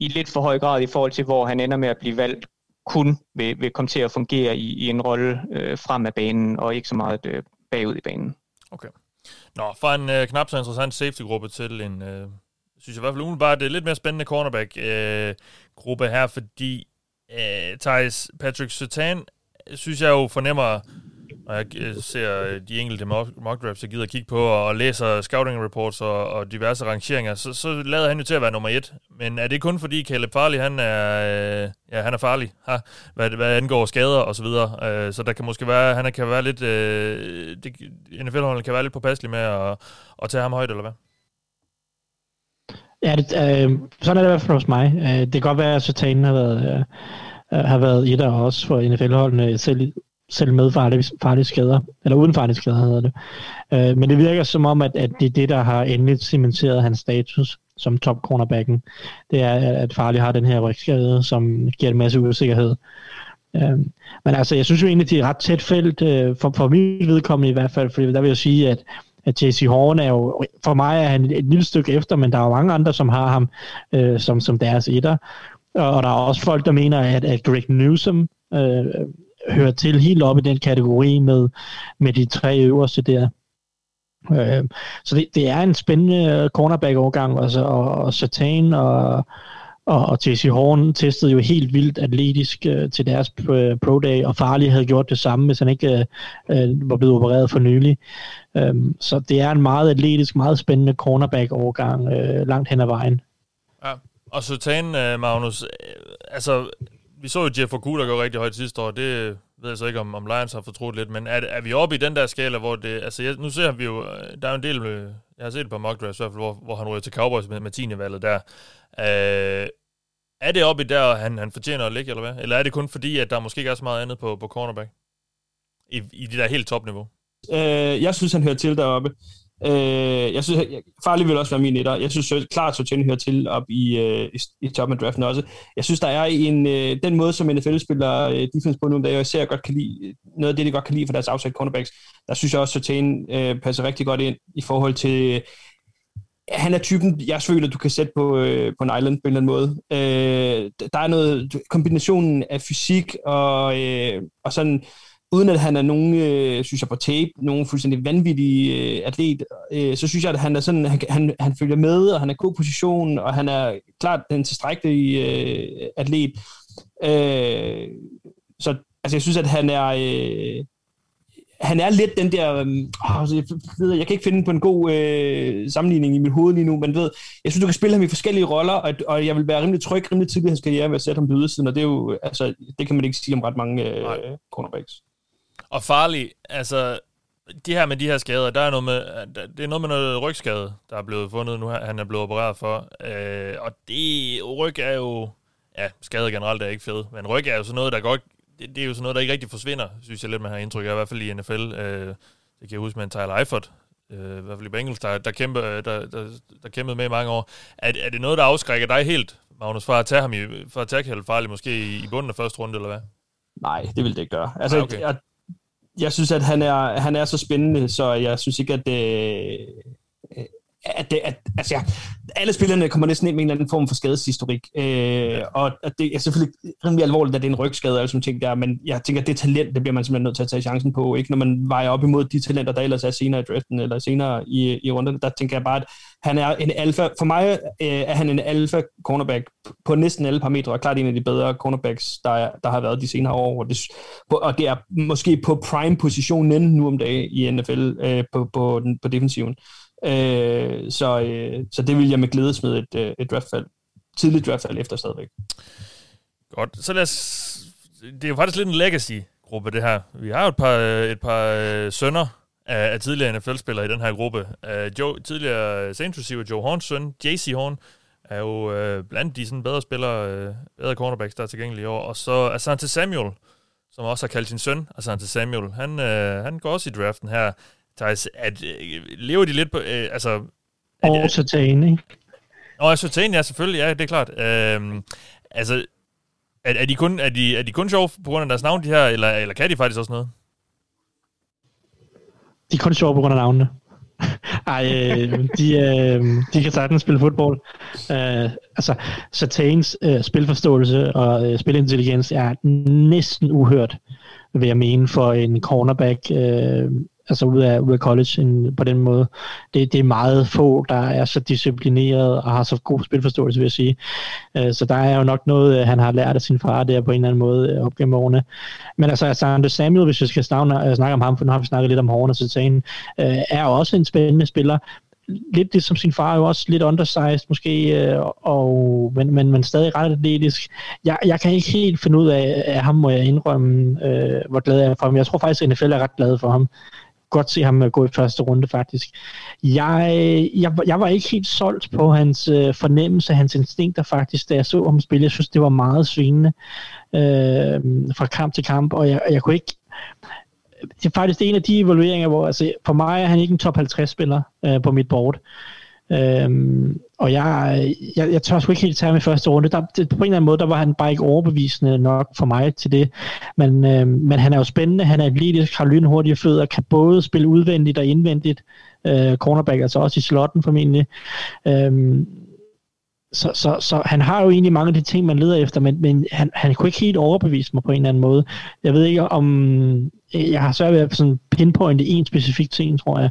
i lidt for høj grad i forhold til, hvor han ender med at blive valgt, kun vil, vil komme til at fungere i, i en rolle øh, frem af banen, og ikke så meget øh, bagud i banen. Okay. Nå, fra en øh, knap så interessant safety-gruppe til en, øh, synes jeg i hvert fald umiddelbart, det er lidt mere spændende cornerback-gruppe øh, her, fordi øh, Thijs Patrick Sertan, synes jeg jo fornemmer og jeg ser øh, de enkelte mock drafts, jeg gider at kigge på, og læser scouting reports og, og diverse rangeringer, så, så lader han jo til at være nummer et. Men er det kun fordi Caleb Farley, han er, øh, ja, han er farlig, ha, hvad, hvad angår skader og så videre. Øh, så der kan måske være, han kan være lidt, øh, NFL-holdet kan være lidt påpasselig med at, at tage ham højt, eller hvad? Ja, det, øh, sådan er det i hvert fald hos mig. Øh, det kan godt være, at Sertan har været, øh, øh, har været et af for NFL-holdene selv selv med farlige, farlige skader, eller uden farlige skader hedder det. Øh, men det virker som om, at, at det er det, der har endelig cementeret hans status som top cornerbacken. Det er, at Farley har den her rygskade, som giver en masse usikkerhed. Øh, men altså, jeg synes jo egentlig, det er ret tæt felt, øh, for, for mit vedkommende i hvert fald, for der vil jeg sige, at at JC Horn er jo, for mig er han et lille stykke efter, men der er jo mange andre, som har ham øh, som, som deres etter. Og, og der er også folk, der mener, at, at Greg Newsom øh, hører til helt op i den kategori med, med de tre øverste der. Øh, så det, det er en spændende cornerback-overgang, altså, og, og Satan og, og, og T.C. Horn testede jo helt vildt atletisk øh, til deres øh, pro day, og Farley havde gjort det samme, hvis han ikke øh, øh, var blevet opereret for nylig. Øh, så det er en meget atletisk, meget spændende cornerback-overgang øh, langt hen ad vejen. Ja, og Satan, øh, Magnus, øh, altså vi så jo Jeff Okuda der går rigtig højt sidste år. Det ved jeg så ikke, om, om Lions har fortrudt lidt. Men er, er vi oppe i den der skala, hvor det... Altså, jeg, nu ser vi jo... Øh, der er en del... med, jeg har set et par mock drafts, i hvert fald, hvor, hvor han ryger til Cowboys med, med 10. valget der. Øh, er det oppe i der, han, han fortjener at ligge, eller hvad? Eller er det kun fordi, at der måske ikke er så meget andet på, på cornerback? I, I det der helt topniveau? Øh, jeg synes, han hører til deroppe. Øh, jeg synes, jeg, Farley vil også være min etter. Jeg synes så, klart, at Sotin hører til op i, øh, i, i toppen af draften også. Jeg synes, der er en, øh, den måde, som NFL spiller øh, defense på nu, der jeg især godt kan lide, øh, noget af det, de godt kan lide for deres outside cornerbacks, der synes jeg også, at Sotin øh, passer rigtig godt ind i forhold til øh, han er typen, jeg føler, du kan sætte på, øh, på en island på en eller anden måde. Øh, der er noget, kombinationen af fysik og, øh, og sådan, uden at han er nogen, øh, synes jeg på tape, nogen fuldstændig vanvittig øh, atlet, øh, så synes jeg, at han er sådan, han, han, han følger med, og han er god position, og han er klart den tilstrækkelige øh, atlet. Øh, så altså, jeg synes, at han er... Øh, han er lidt den der, øh, jeg, ved, jeg kan ikke finde på en god øh, sammenligning i mit hoved lige nu, men ved, jeg synes, du kan spille ham i forskellige roller, og, og jeg vil være rimelig tryg, rimelig tidlig i hans karriere ved at sætte ham på ydersiden, og det er jo, altså, det kan man ikke sige om ret mange øh, cornerbacks. Og farlig, altså, de her med de her skader, der er noget med, det er noget med noget rygskade, der er blevet fundet nu, han er blevet opereret for, øh, og det, ryg er jo, ja, skade generelt er ikke fed, men ryg er jo sådan noget, der godt det, det er jo sådan noget, der ikke rigtig forsvinder, synes jeg lidt, man har indtryk af, i hvert fald i NFL. Øh, det kan jeg huske med en Tyler Eifert, øh, i hvert fald i Bengals, der, der, kæmpe, der, der, der kæmpede med i mange år. Er, er det noget, der afskrækker dig helt, Magnus, for at tage ham i, for at tage Kjeld Farley måske i, i bunden af første runde, eller hvad? Nej, det vil det ikke gøre. Altså, ah, okay. jeg, jeg synes, at han er, han er så spændende, så jeg synes ikke, at det, at, det, at altså, ja, alle spillerne kommer næsten ind med en eller anden form for skadeshistorik. Øh, ja. Og at det er selvfølgelig rimelig alvorligt, at det er en rygskade og alle sådan ting der, men jeg tænker, at det talent, det bliver man simpelthen nødt til at tage chancen på, ikke når man vejer op imod de talenter, der ellers er senere i draften eller senere i, i runden. Der tænker jeg bare, at han er en alfa, for mig øh, er han en alfa cornerback på næsten alle parametre, og klart en af de bedre cornerbacks, der, der har været de senere år, og det, og det er måske på prime positionen nu om dagen i NFL øh, på, på, den, på defensiven. Øh, så, øh, så det vil jeg med glæde smide et, øh, et draftfald, tidligt draftfald efter stadigvæk. Godt, så lad os, det er jo faktisk lidt en legacy-gruppe det her. Vi har jo et par, øh, et par øh, sønner af, af tidligere NFL-spillere i den her gruppe. Uh, Joe, tidligere øh, Saints receiver Joe Horns søn, JC Horn, er jo uh, blandt de sådan bedre spillere, uh, bedre cornerbacks, der er tilgængelige i år. Og så Asante Samuel, som også har kaldt sin søn Asante Samuel. Han, uh, han går også i draften her. Thijs, at, øh, lever de lidt på... Øh, altså, og Sertan, ikke? Og Sertan, ja, selvfølgelig, ja, det er klart. Øhm, altså, er, er, de kun, er, de, er de kun sjove på grund af deres navn, de her, eller, eller kan de faktisk også noget? De er kun sjove på grund af navnene. Ej, øh, de, øh, de kan sagtens spille fodbold. Øh, altså, Satans øh, spilforståelse og øh, spilintelligens er næsten uhørt, vil jeg mene, for en cornerback øh, altså ud af, ud af college en, på den måde. Det, det er meget få, der er så disciplineret og har så god spilforståelse, vil jeg sige. Øh, så der er jo nok noget, øh, han har lært af sin far der på en eller anden måde øh, op gennem årene. Men altså, altså Sander Samuel, hvis vi skal snakke, snakke om ham, for nu har vi snakket lidt om hårene og sagen, er også en spændende spiller. Lidt det som sin far, er jo også lidt undersized måske, og, men, men, men stadig ret atletisk. Jeg, jeg kan ikke helt finde ud af, af ham, må jeg indrømme, øh, hvor glad jeg er for ham. Jeg tror faktisk, at NFL er ret glad for ham godt se ham øh, gå i første runde faktisk. Jeg, jeg, jeg var ikke helt solgt på hans øh, fornemmelse, hans instinkter faktisk, da jeg så ham spille. Jeg synes, det var meget svingende øh, fra kamp til kamp, og jeg, jeg kunne ikke det er faktisk en af de evalueringer, hvor altså, for mig er han ikke en top 50 spiller øh, på mit board. Øhm, og jeg, jeg, jeg tør sgu ikke helt tage ham i første runde. Der, det, på en eller anden måde, der var han bare ikke overbevisende nok for mig til det. Men, øhm, men han er jo spændende, han er atletisk, har lynhurtige fødder, kan både spille udvendigt og indvendigt. Øh, cornerback, altså også i slotten formentlig. Øhm, så, så, så han har jo egentlig mange af de ting, man leder efter, men, men han, han kunne ikke helt overbevise mig på en eller anden måde. Jeg ved ikke, om jeg har svært ved at sådan pinpointe en specifik ting, tror jeg.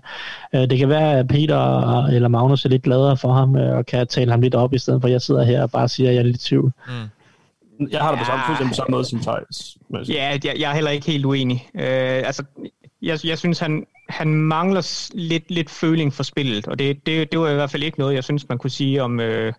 Øh, det kan være, at Peter eller Magnus er lidt gladere for ham, øh, og kan tale ham lidt op, i stedet for at jeg sidder her og bare siger, at jeg er lidt i tvivl. Mm. Jeg har det på samme, fuldstændig på samme måde som Thijs. Ja, jeg, jeg er heller ikke helt uenig. Uh, altså, jeg, jeg synes, han, han mangler lidt, lidt føling for spillet, og det, det, det var i hvert fald ikke noget, jeg synes, man kunne sige om, uh,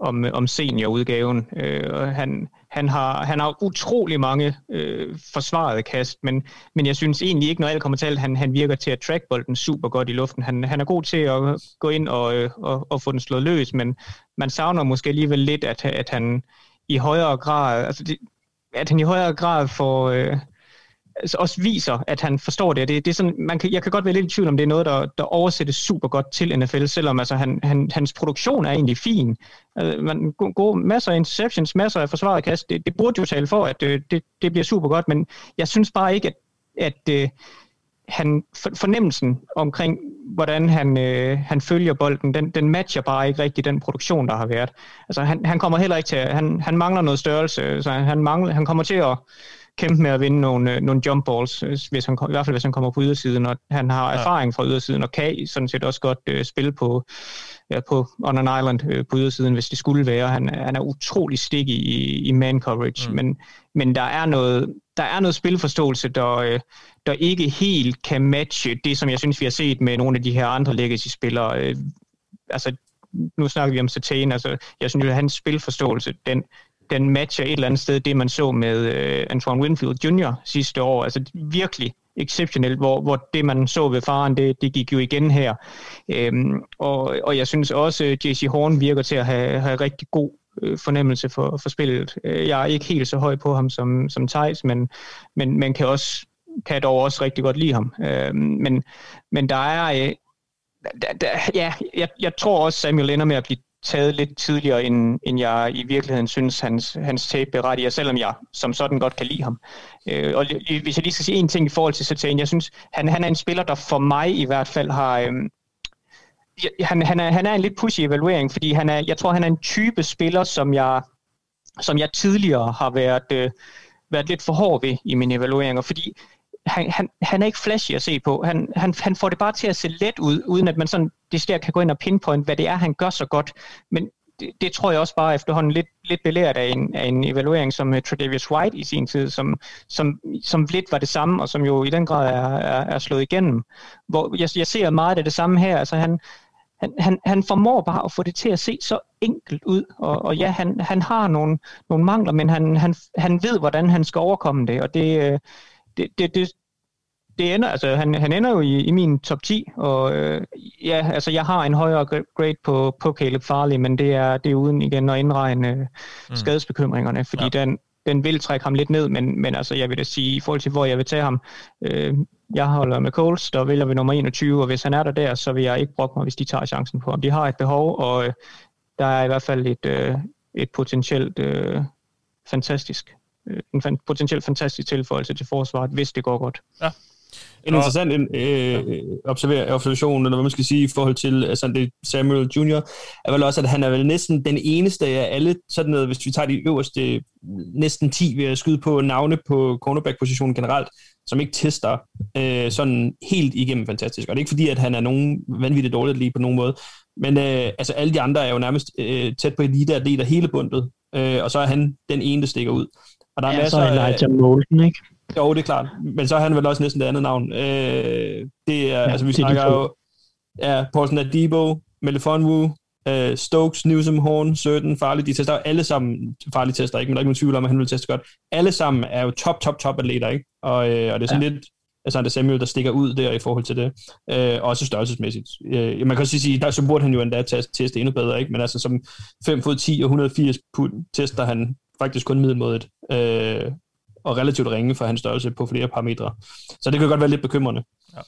om, om seniorudgaven. Øh, og han, han har, han har utrolig mange øh, forsvarede kast, men, men jeg synes egentlig ikke, når alt kommer til alt, han, han virker til at track bolden super godt i luften. Han, han er god til at gå ind og, øh, og, og få den slået løs, men man savner måske alligevel lidt, at, at han i højere grad, altså det, at han i højere grad får, øh, også viser, at han forstår det. det, det er sådan, man kan, jeg kan godt være lidt i tvivl om, det er noget, der, der oversættes super godt til NFL, selvom altså, han, han, hans produktion er egentlig fin. Altså, man går masser af interceptions, masser af forsvaret kast. Det, det burde jo tale for, at det, øh, det, det bliver super godt, men jeg synes bare ikke, at, at, øh, han, fornemmelsen omkring, hvordan han, øh, han følger bolden, den, den matcher bare ikke rigtig den produktion, der har været. Altså, han, han kommer heller ikke til, han, han mangler noget størrelse, så han, mangler, han kommer til at kæmpe med at vinde nogle, øh, nogle jump balls, øh, hvis han, i hvert fald hvis han kommer på ydersiden, og han har erfaring fra ydersiden, og kan sådan set også godt øh, spille på, ja, på on an island øh, på ydersiden, hvis det skulle være. Han, han er utrolig stik i, i man coverage, mm. men, men der er noget, der er noget spilforståelse, der, øh, der ikke helt kan matche det, som jeg synes, vi har set med nogle af de her andre legacy-spillere. Øh, altså, nu snakker vi om Satane, altså, jeg synes, at hans spilforståelse, den, den matcher et eller andet sted det, man så med øh, Antoine Winfield Jr. sidste år. Altså virkelig exceptionelt, hvor, hvor det, man så ved faren, det, det gik jo igen her. Øhm, og, og jeg synes også, øh, at JC Horn virker til at have, have rigtig god øh, fornemmelse for, for spillet. Øh, jeg er ikke helt så høj på ham som, som Thijs, men, men man kan også kan dog også rigtig godt lide ham. Øhm, men, men der er... Øh, der, der, ja, jeg, jeg tror også, Samuel ender med at blive taget lidt tidligere, end, end jeg i virkeligheden synes, hans, hans tape berettiger, selvom jeg som sådan godt kan lide ham. Øh, og hvis jeg lige skal sige en ting i forhold til Sertan, jeg synes, han, han er en spiller, der for mig i hvert fald har... Øh, han, han, er, han er en lidt pushy evaluering, fordi han er, jeg tror, han er en type spiller, som jeg, som jeg tidligere har været, øh, været lidt for hård ved i mine evalueringer, fordi han, han, han er ikke flashy at se på. Han, han, han får det bare til at se let ud, uden at man sådan det kan gå ind og pinpoint, hvad det er, han gør så godt. Men det, det tror jeg også bare efterhånden lidt, lidt belært af en, af en evaluering som uh, Tredavious White i sin tid, som, som, som lidt var det samme, og som jo i den grad er, er, er slået igennem. Hvor jeg, jeg ser meget af det samme her. Altså han, han, han, han formår bare at få det til at se så enkelt ud, og, og ja, han, han har nogle, nogle mangler, men han, han, han ved, hvordan han skal overkomme det, og det, øh, det, det, det, det ender, altså han, han ender jo i, i min top 10, og øh, ja, altså jeg har en højere grade på, på Caleb Farley, men det er, det er uden igen at indregne øh, mm. skadesbekymringerne, fordi ja. den, den vil trække ham lidt ned, men, men altså jeg vil da sige, i forhold til hvor jeg vil tage ham, øh, jeg holder med Coles, der vælger vi nummer 21, og hvis han er der der, så vil jeg ikke brokke mig, hvis de tager chancen på ham. De har et behov, og øh, der er i hvert fald et, øh, et potentielt øh, fantastisk en fan, potentielt fantastisk tilføjelse til forsvaret, hvis det går godt. Ja. En og, interessant øh, observer, observation, eller hvad man skal sige, i forhold til altså, det Samuel Jr., er vel også, at han er vel næsten den eneste af alle, sådan noget, hvis vi tager de øverste næsten 10 ved at skyde på navne på cornerback-positionen generelt, som ikke tester øh, sådan helt igennem fantastisk. Og det er ikke fordi, at han er nogen vanvittigt dårligt lige på nogen måde, men øh, altså alle de andre er jo nærmest øh, tæt på elite-atleter hele bundet, øh, og så er han den ene, der stikker ud. Og der er ja, masser så er Elijah Molden, ikke? Jo, det er klart. Men så er han vel også næsten det andet navn. Øh, det er, ja, altså vi snakker jo, ja, Paulson Adibo, Melifonwu, øh, Stokes, Newsom, Horn, Søden, Farley, de tester alle sammen, farlige tester, ikke? men der er ikke nogen tvivl om, at han vil teste godt. Alle sammen er jo top, top, top atleter, ikke? Og, øh, og det er sådan ja. lidt, altså det Samuel, der stikker ud der i forhold til det. Øh, også størrelsesmæssigt. Øh, man kan også sige, der så burde han jo endda teste, teste endnu bedre, ikke? Men altså som 5 fod 10 og 180 pund tester han faktisk kun middelmådet. Øh, og relativt ringe for hans størrelse på flere parametre. Så det kan godt være lidt bekymrende. Ja.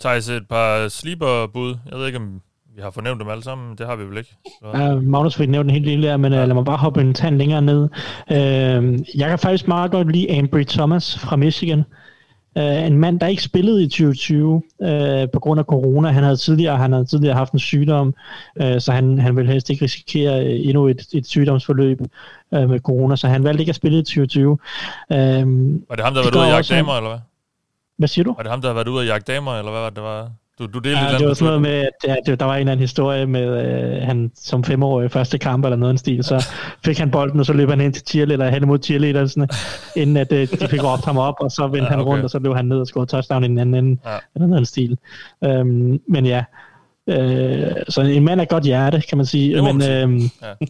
Thijs, et par sleeper-bud. Jeg ved ikke, om vi har fornævnt dem alle sammen. Det har vi vel ikke? Ja, Magnus fik nævnt en helt lille der, men ja. lad mig bare hoppe en tand længere ned. Uh, jeg kan faktisk meget godt lide Ambry Thomas fra Michigan. Uh, en mand, der ikke spillede i 2020 uh, på grund af corona. Han havde tidligere, han havde tidligere haft en sygdom, uh, så han, han ville helst ikke risikere uh, endnu et, et sygdomsforløb uh, med corona, så han valgte ikke at spille i 2020. Uh, var det ham, der var ude og jagte damer, eller hvad? Hvad siger du? Var det ham, der har været ude og jagte damer, eller hvad var det, var? Du, du delte ja, det var sådan noget med, at ja, det, der var en eller anden historie med, øh, han som femårig første kamp eller noget en stil, så fik han bolden, og så løb han ind til cheerleader, hen imod cheerleader, sådan, inden at øh, de fik råbt ham op, og så vendte ja, okay. han rundt, og så løb han ned og scorede touchdown i den anden ende, ja. eller noget stil. Øhm, men ja, øh, så en mand af godt hjerte, kan man sige. Men, øh, ja.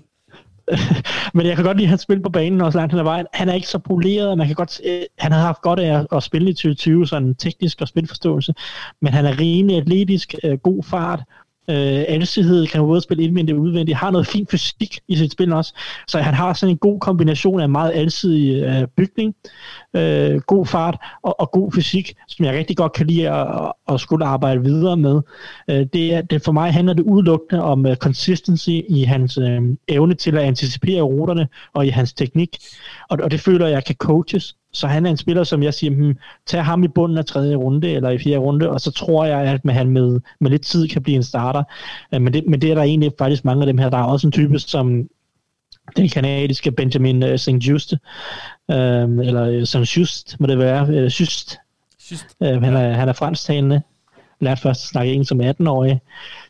men jeg kan godt lide hans spil på banen, også langt han er vejen. Han er ikke så poleret, man kan godt, øh, han har haft godt af at, at spille i 2020, sådan teknisk og spilforståelse, men han er rimelig atletisk, øh, god fart, øh, alsidighed, kan både spille indvendigt og udvendigt, har noget fin fysik i sit spil også, så han har sådan en god kombination af meget alsidig øh, bygning, øh, god fart og, og god fysik, som jeg rigtig godt kan lide at, at skulle arbejde videre med. Øh, det, er, det for mig handler det udelukkende om uh, consistency i hans øh, evne til at anticipere ruterne og i hans teknik, og, og det føler jeg kan coaches, så han er en spiller, som jeg siger, hmm, tag ham i bunden af tredje runde, eller i fjerde runde, og så tror jeg, at han med, med lidt tid kan blive en starter. Øh, men, det, men det er der egentlig faktisk mange af dem her. Der er også en type som den kanadiske Benjamin uh, St. Just, øh, eller St. Just, må det være, Just. Just. Uh, han, er, han er fransktalende, lærte først at snakke engelsk som 18-årig.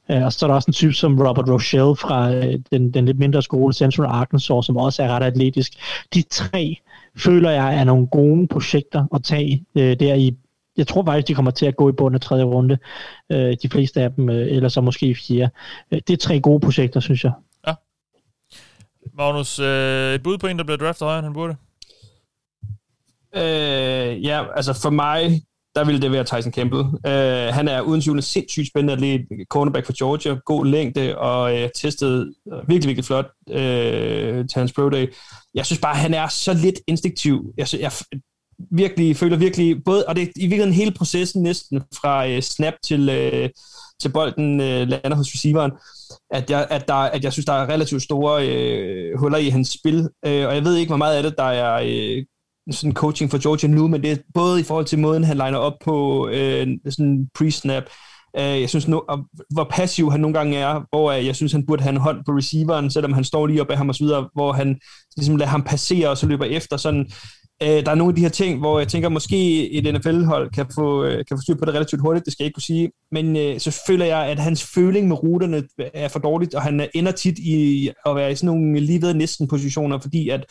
Uh, og så er der også en type som Robert Rochelle fra den, den lidt mindre skole, Central Arkansas, som også er ret atletisk. De tre føler jeg er nogle gode projekter at tage uh, der i jeg tror faktisk, de kommer til at gå i bunden af tredje runde, uh, de fleste af dem, uh, eller så måske i fjerde. Uh, det er tre gode projekter, synes jeg. Ja. Magnus, øh, et bud på en, der bliver draftet højere, end han burde? Øh, ja, altså for mig, der ville det være Tyson Campbell. Uh, han er uden tvivl en sindssygt spændende atlet, cornerback for Georgia, god længde og uh, testet øh, virkelig, virkelig flot uh, til hans pro day. Jeg synes bare, han er så lidt instinktiv. Jeg, jeg virkelig føler virkelig, både, og det er i virkeligheden hele processen næsten, fra uh, snap til, uh, til bolden uh, lander hos receiveren, at jeg, at, der, at jeg synes, der er relativt store uh, huller i hans spil, uh, og jeg ved ikke, hvor meget af det, der er uh, sådan coaching for Georgia nu, men det er både i forhold til måden, han liner op på øh, sådan pre-snap. Øh, jeg synes, nu, hvor passiv han nogle gange er, hvor øh, jeg synes, han burde have en hånd på receiveren, selvom han står lige oppe af ham og så videre, hvor han ligesom lader ham passere og så løber efter. Sådan, øh, der er nogle af de her ting, hvor jeg tænker, måske et NFL-hold kan få, øh, kan få styr på det relativt hurtigt, det skal jeg ikke kunne sige. Men øh, så føler jeg, at hans føling med ruterne er for dårligt, og han ender tit i at være i sådan nogle lige ved næsten positioner, fordi at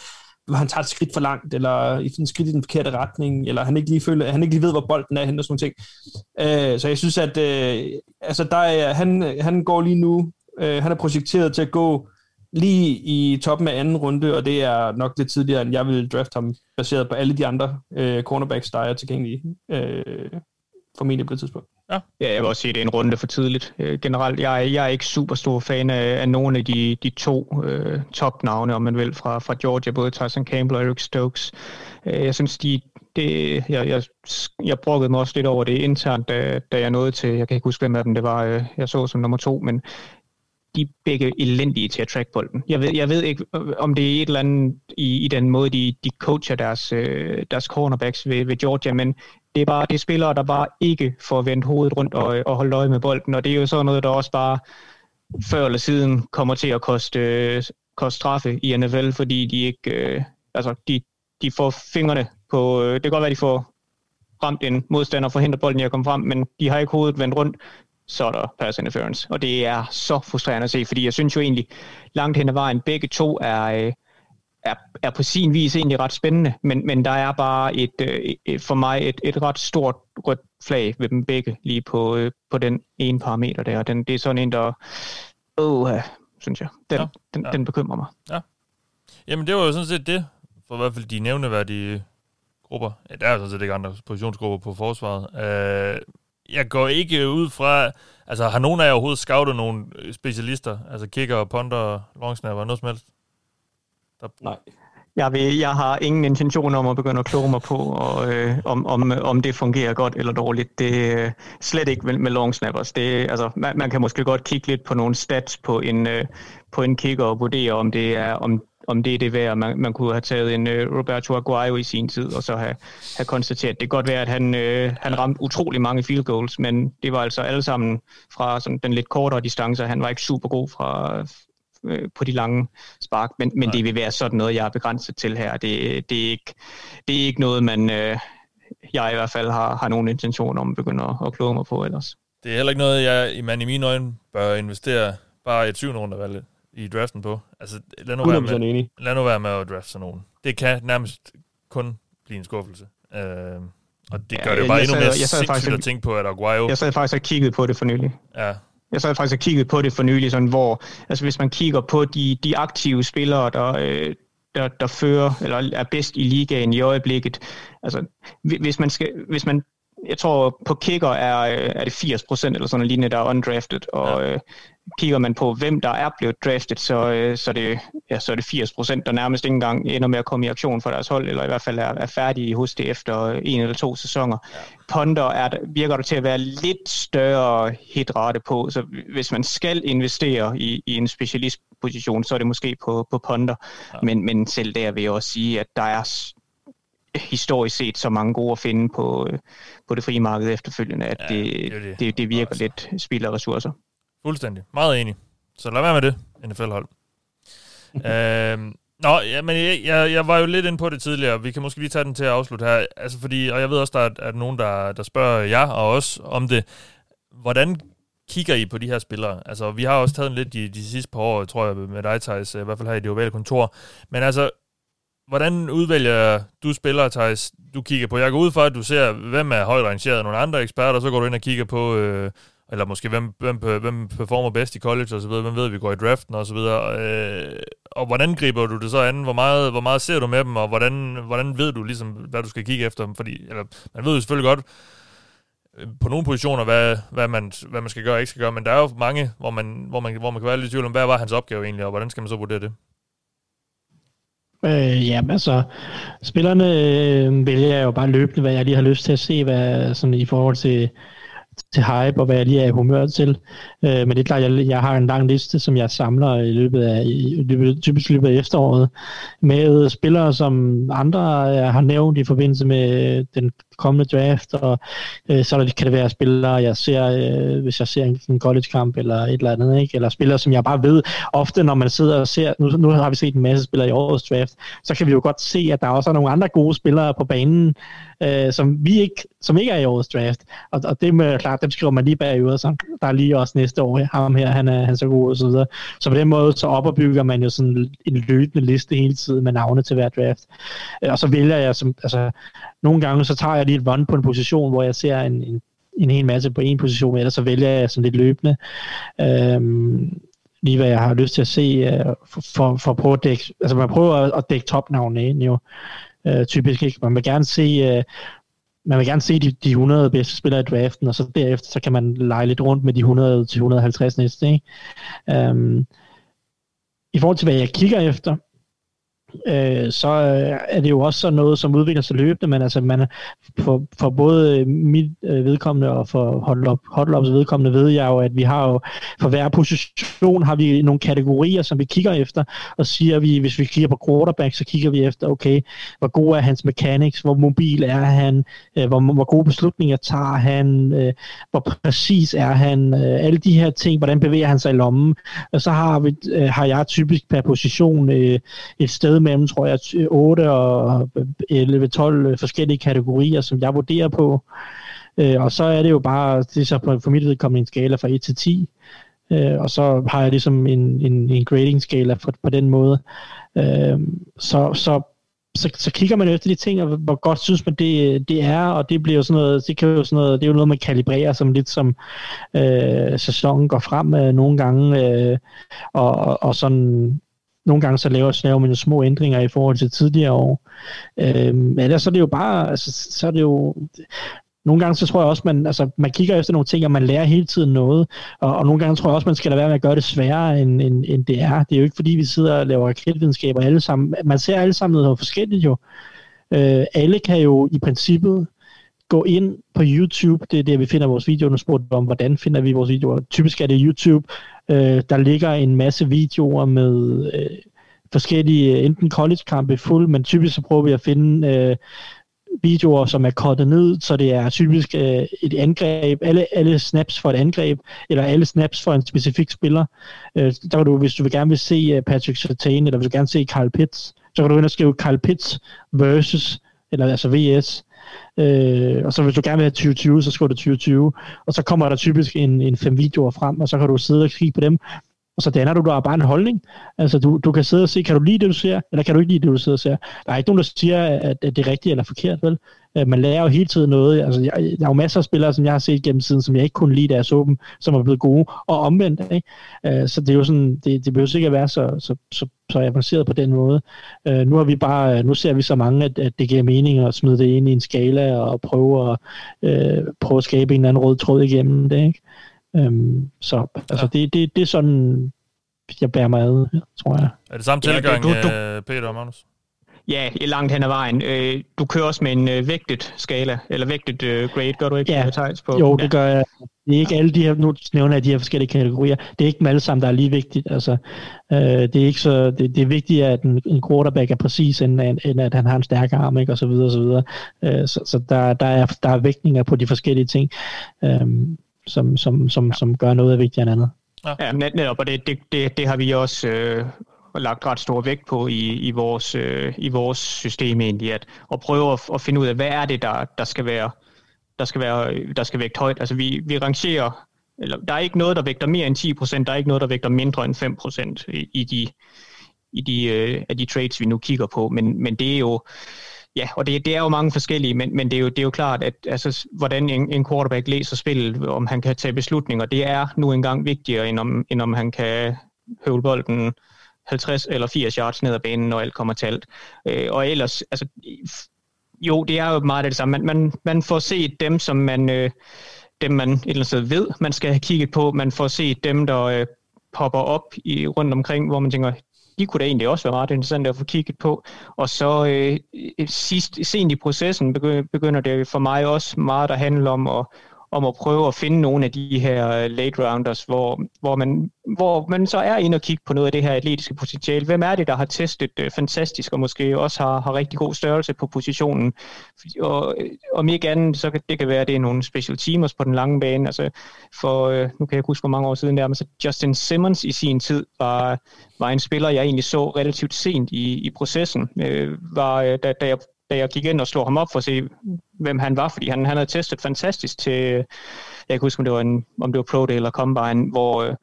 han tager et skridt for langt, eller i en skridt i den forkerte retning, eller han ikke lige føler, han ikke lige ved, hvor bolden er henne og sådan ting. Øh, så jeg synes, at øh, altså der er, han, han går lige nu, øh, han er projekteret til at gå lige i toppen af anden runde, og det er nok lidt tidligere, end jeg ville drafte ham, baseret på alle de andre øh, cornerbacks, der er tilgængelige, øh, formentlig på det tidspunkt. Ja. ja, jeg vil også sige, at det er en runde for tidligt. Øh, generelt, jeg, jeg er ikke super stor fan af, af nogle af de, de to øh, topnavne, om man vil, fra, fra Georgia, både Tyson Campbell og Eric Stokes. Øh, jeg synes, de, det, jeg, jeg, jeg brokkede mig også lidt over det internt, da, da jeg nåede til, jeg kan ikke huske, hvem af dem det var, øh, jeg så som nummer to, men de er begge elendige til at track bolden. Jeg ved, jeg ved ikke, om det er et eller andet i, i den måde, de, de coacher deres, øh, deres cornerbacks ved, ved Georgia, men det er bare det er spillere, der bare ikke får vendt hovedet rundt og, og holde øje med bolden, og det er jo sådan noget, der også bare før eller siden kommer til at koste, øh, koste straffe i NFL, fordi de ikke, øh, altså de, de får fingrene på, øh, det kan godt være, de får ramt en modstander og forhindret bolden i at komme frem, men de har ikke hovedet vendt rundt, så er der pass interference. Og det er så frustrerende at se, fordi jeg synes jo egentlig, langt hen ad vejen, begge to er, øh, er, er på sin vis egentlig ret spændende, men, men der er bare et, øh, for mig et, et ret stort rødt flag ved dem begge, lige på, øh, på den ene parameter der. Den, det er sådan en, der, åh, synes jeg, den, ja, den, ja. den bekymrer mig. Ja. Jamen det var jo sådan set det, for i hvert fald de nævneværdige grupper. Ja, der er sådan set ikke andre positionsgrupper på forsvaret. Uh, jeg går ikke ud fra, altså har nogen af jer overhovedet scoutet nogle specialister, altså kicker, punter, longsnapper, noget som helst? Der... Nej. Jeg, vil, jeg har ingen intention om at begynde at kloge mig på, og, øh, om, om, om det fungerer godt eller dårligt. Det er øh, slet ikke med, med long snappers. Det, altså, man, man kan måske godt kigge lidt på nogle stats på en, øh, på en kicker og vurdere, om det er, om, om det er det værd. Man, man kunne have taget en uh, Roberto Aguayo i sin tid, og så have, have konstateret, det kan godt være, at han, uh, han ramte utrolig mange field goals, men det var altså alle sammen fra sådan, den lidt kortere distance. Han var ikke super god fra, øh, på de lange spark, men, men det vil være sådan noget, jeg er begrænset til her. Det, det, er, ikke, det er ikke noget, man, øh, jeg i hvert fald har, har nogen intention om at begynde at, at kloge mig på ellers. Det er heller ikke noget, jeg, man i mine øjne bør investere bare et syvende rundevalg i draften på. Altså, lad nu, være med, lad nu være med at drafte sådan nogen. Det kan nærmest kun blive en skuffelse. Øh, og det gør ja, det jo bare endnu mere sindssygt at tænke på, at Aguayo... Jeg sad faktisk og kiggede på det for nylig. Ja, jeg så faktisk og kigget på det for nylig, sådan, hvor altså, hvis man kigger på de, de aktive spillere, der, øh, der, der fører eller er bedst i ligaen i øjeblikket. Altså, hvis man, skal, hvis man jeg tror på kicker er, øh, er det 80% eller sådan en lignende, der er undrafted, og ja. øh, kigger man på, hvem der er blevet draftet, så, øh, så, det, ja, så er det 80%, der nærmest ikke engang ender med at komme i aktion for deres hold, eller i hvert fald er, er færdige hos det efter en eller to sæsoner. Ja. Ponder er, virker der til at være lidt større hitrate på, så hvis man skal investere i, i en specialistposition, så er det måske på, på ponder, ja. men, men selv der vil jeg også sige, at der er historisk set så mange gode at finde på, øh, på det frie marked efterfølgende, at ja, det, det, det. Det, virker altså. lidt spild af ressourcer. Fuldstændig. Meget enig. Så lad være med det, NFL-hold. øhm, Nå, ja, men jeg, jeg, jeg var jo lidt inde på det tidligere. Vi kan måske lige tage den til at afslutte her. Altså fordi, og jeg ved også, der er, er nogen, der, der spørger jer og os om det. Hvordan kigger I på de her spillere? Altså, vi har også taget en lidt de, de sidste par år, tror jeg, med dig, Thijs, i hvert fald her i det ovale kontor. Men altså, hvordan udvælger du spillere, Thijs, du kigger på? Jeg går ud fra, at du ser, hvem er højt rangeret af nogle andre eksperter, så går du ind og kigger på, øh, eller måske hvem, hvem, hvem performer bedst i college og så videre, hvem ved, vi går i draften og så videre. Øh, og hvordan griber du det så an? Hvor meget, hvor meget ser du med dem, og hvordan, hvordan ved du ligesom, hvad du skal kigge efter dem? Fordi, eller, man ved jo selvfølgelig godt, øh, på nogle positioner, hvad, hvad, man, hvad man skal gøre og ikke skal gøre, men der er jo mange, hvor man, hvor man, hvor man kan være lidt i tvivl om, hvad var hans opgave egentlig, og hvordan skal man så vurdere det? Øh, ja, altså, spillerne øh, vælger jo bare løbende, hvad jeg lige har lyst til at se, hvad sådan i forhold til til hype, og hvad jeg lige er i humør til. Øh, men det er klart, jeg, jeg har en lang liste, som jeg samler i løbet af, i løbet, typisk i løbet af efteråret, med spillere, som andre øh, har nævnt i forbindelse med øh, den kommende draft, og øh, så kan det være spillere, jeg ser, øh, hvis jeg ser en, en college-kamp eller et eller andet, ikke? eller spillere, som jeg bare ved, ofte når man sidder og ser, nu, nu har vi set en masse spillere i årets draft, så kan vi jo godt se, at der også er nogle andre gode spillere på banen, øh, som vi ikke, som ikke er i årets draft, og, og det er klart, dem skriver man lige bagud, så der er lige også næste år, ham her, han er, han er så god, og så videre. Så på den måde, så opbygger man jo sådan en løbende liste hele tiden med navne til hver draft. Øh, og så vælger jeg, som, altså, nogle gange, så tager jeg lige et run på en position, hvor jeg ser en, en, en hel masse på en position, eller så vælger jeg sådan lidt løbende. Øhm, lige hvad jeg har lyst til at se, uh, for, for at prøve at dække, altså man prøver at, at dække topnavne ind jo, øh, typisk ikke. Man vil gerne se, Øh, man vil gerne se de, de 100 bedste spillere i draften, og så derefter, så kan man lege lidt rundt med de 100-150 næste, ikke? Øhm, I forhold til, hvad jeg kigger efter, øh, så øh, er det jo også sådan noget, som udvikler sig løbende, men altså man, for, for både øh, mit øh, vedkommende og for Hotlops vedkommende ved jeg jo, at vi har jo, for hver position har vi nogle kategorier, som vi kigger efter, og siger vi, hvis vi kigger på quarterback, så kigger vi efter, okay, hvor god er hans mechanics, hvor mobil er han, øh, hvor, hvor gode beslutninger tager han, øh, hvor præcis er han, øh, alle de her ting, hvordan bevæger han sig i lommen, og så har, vi, øh, har jeg typisk per position øh, et sted mellem, tror jeg, 8 og øh, 11-12 øh, forskellige kategorier, som jeg vurderer på. Øh, og så er det jo bare, det er så for mit vedkommende en skala fra 1 til 10. Øh, og så har jeg ligesom en, en, en grading skala på, på den måde. Øh, så, så så, så kigger man efter de ting, og hvor godt synes man det, det er, og det bliver jo sådan noget, det kan jo sådan noget, det er jo noget, man kalibrerer som lidt som øh, sæsonen går frem øh, nogle gange, øh, og, og, og sådan nogle gange så laver, så laver man jo små ændringer i forhold til tidligere år. Øh, men ellers så er det jo bare, altså, så er det jo, nogle gange så tror jeg også, man, altså, man kigger efter nogle ting, og man lærer hele tiden noget. Og, og nogle gange tror jeg også, man skal lade være med at gøre det sværere, end, end, end det er. Det er jo ikke fordi, vi sidder og laver raketvidenskaber alle sammen. Man ser alle sammen noget forskelligt jo. Øh, alle kan jo i princippet gå ind på YouTube, det er der, vi finder vores videoer. Nu spurgte om, hvordan finder vi vores videoer. Typisk er det YouTube. Øh, der ligger en masse videoer med øh, forskellige, øh, enten college-kampe fuld, men typisk så prøver vi at finde øh, videoer, som er kortet ned, så det er typisk øh, et angreb, alle, alle snaps for et angreb, eller alle snaps for en specifik spiller. Øh, der kan du, hvis du vil gerne vil se øh, Patrick Sertain, eller hvis du gerne vil se Kyle Pitts, så kan du ind og skrive Kyle Pitts versus, eller altså VS, Øh, og så hvis du gerne vil have 2020, så skriver du 2020. Og så kommer der typisk en, en fem videoer frem, og så kan du sidde og kigge på dem. Og så danner du der bare en holdning. Altså, du, du kan sidde og se, kan du lide det, du ser, eller kan du ikke lide det, du sidder og ser. Der er ikke nogen, der siger, at, at det er rigtigt eller forkert, vel? Øh, man lærer jo hele tiden noget. Altså, jeg, der er jo masser af spillere, som jeg har set gennem tiden, som jeg ikke kunne lide, da jeg så dem, som er blevet gode, og omvendt. Ikke? Øh, så det er jo sådan, det, det behøver ikke at være så, så, så, så avanceret på den måde. Øh, nu har vi bare, nu ser vi så mange, at, at det giver mening at smide det ind i en skala og prøve at, øh, prøve at skabe en eller anden rød tråd igennem det. Ikke? Øhm, så altså, ja. det, det, det er sådan, jeg bærer mig ad, tror jeg. Er det samme tilgang, ja, du, du, Peter og Magnus? Ja, i langt hen ad vejen. Øh, du kører også med en øh, vægtet skala, eller vægtet øh, grade, gør du ikke? Ja, på? jo, det gør jeg. Det er ikke alle de her, nu nævner jeg de her forskellige kategorier, det er ikke dem alle sammen, der er lige vigtigt. Altså, øh, det er ikke så, det, det er vigtigt, at en, en quarterback er præcis, end, end, at han har en stærk arm, ikke, og så videre, og så videre. Øh, så så der, der, er, der er vægtninger på de forskellige ting, øh, som, som, som, som gør noget vigtigere end andet. Ja, ja net, netop, og det, det, det, det har vi også øh, lagt ret stor vægt på i, i, vores, øh, i vores system egentlig, at, at prøve at, at finde ud af, hvad er det, der, der skal være der skal, være, der skal vægte højt. Altså vi, vi rangerer, eller der er ikke noget, der vægter mere end 10%, der er ikke noget, der vægter mindre end 5% i, i de, i de, øh, af de trades, vi nu kigger på, men, men det er jo, Ja, og det, det er jo mange forskellige, men, men det, er jo, det er jo klart, at altså, hvordan en, en quarterback læser spillet, om han kan tage beslutninger, det er nu engang vigtigere, end om, end om han kan høvle bolden 50 eller 80 yards ned ad banen, når alt kommer til alt. Øh, og ellers, altså, jo, det er jo meget det samme. Man, man, man får set dem, som man, øh, dem man et eller andet sted ved, man skal have kigget på. Man får set dem, der øh, popper op i, rundt omkring, hvor man tænker, de kunne da egentlig også være meget interessant at få kigget på. Og så øh, sidst, sent i processen begynder det for mig også meget at handle om at, om at prøve at finde nogle af de her øh, late rounders, hvor, hvor, man, hvor man så er inde og kigge på noget af det her atletiske potentiale. Hvem er det, der har testet øh, fantastisk, og måske også har, har rigtig god størrelse på positionen? Og øh, om ikke andet, så kan det kan være, at det er nogle special teamers på den lange bane. Altså, for, øh, nu kan jeg ikke huske, hvor mange år siden det er, men så Justin Simmons i sin tid var, var en spiller, jeg egentlig så relativt sent i, i processen. Øh, var, øh, da, da jeg da jeg gik ind og slog ham op for at se, hvem han var, fordi han, han havde testet fantastisk til, jeg kan huske, om det var, en, om det var Pro Day eller Combine, hvor øh,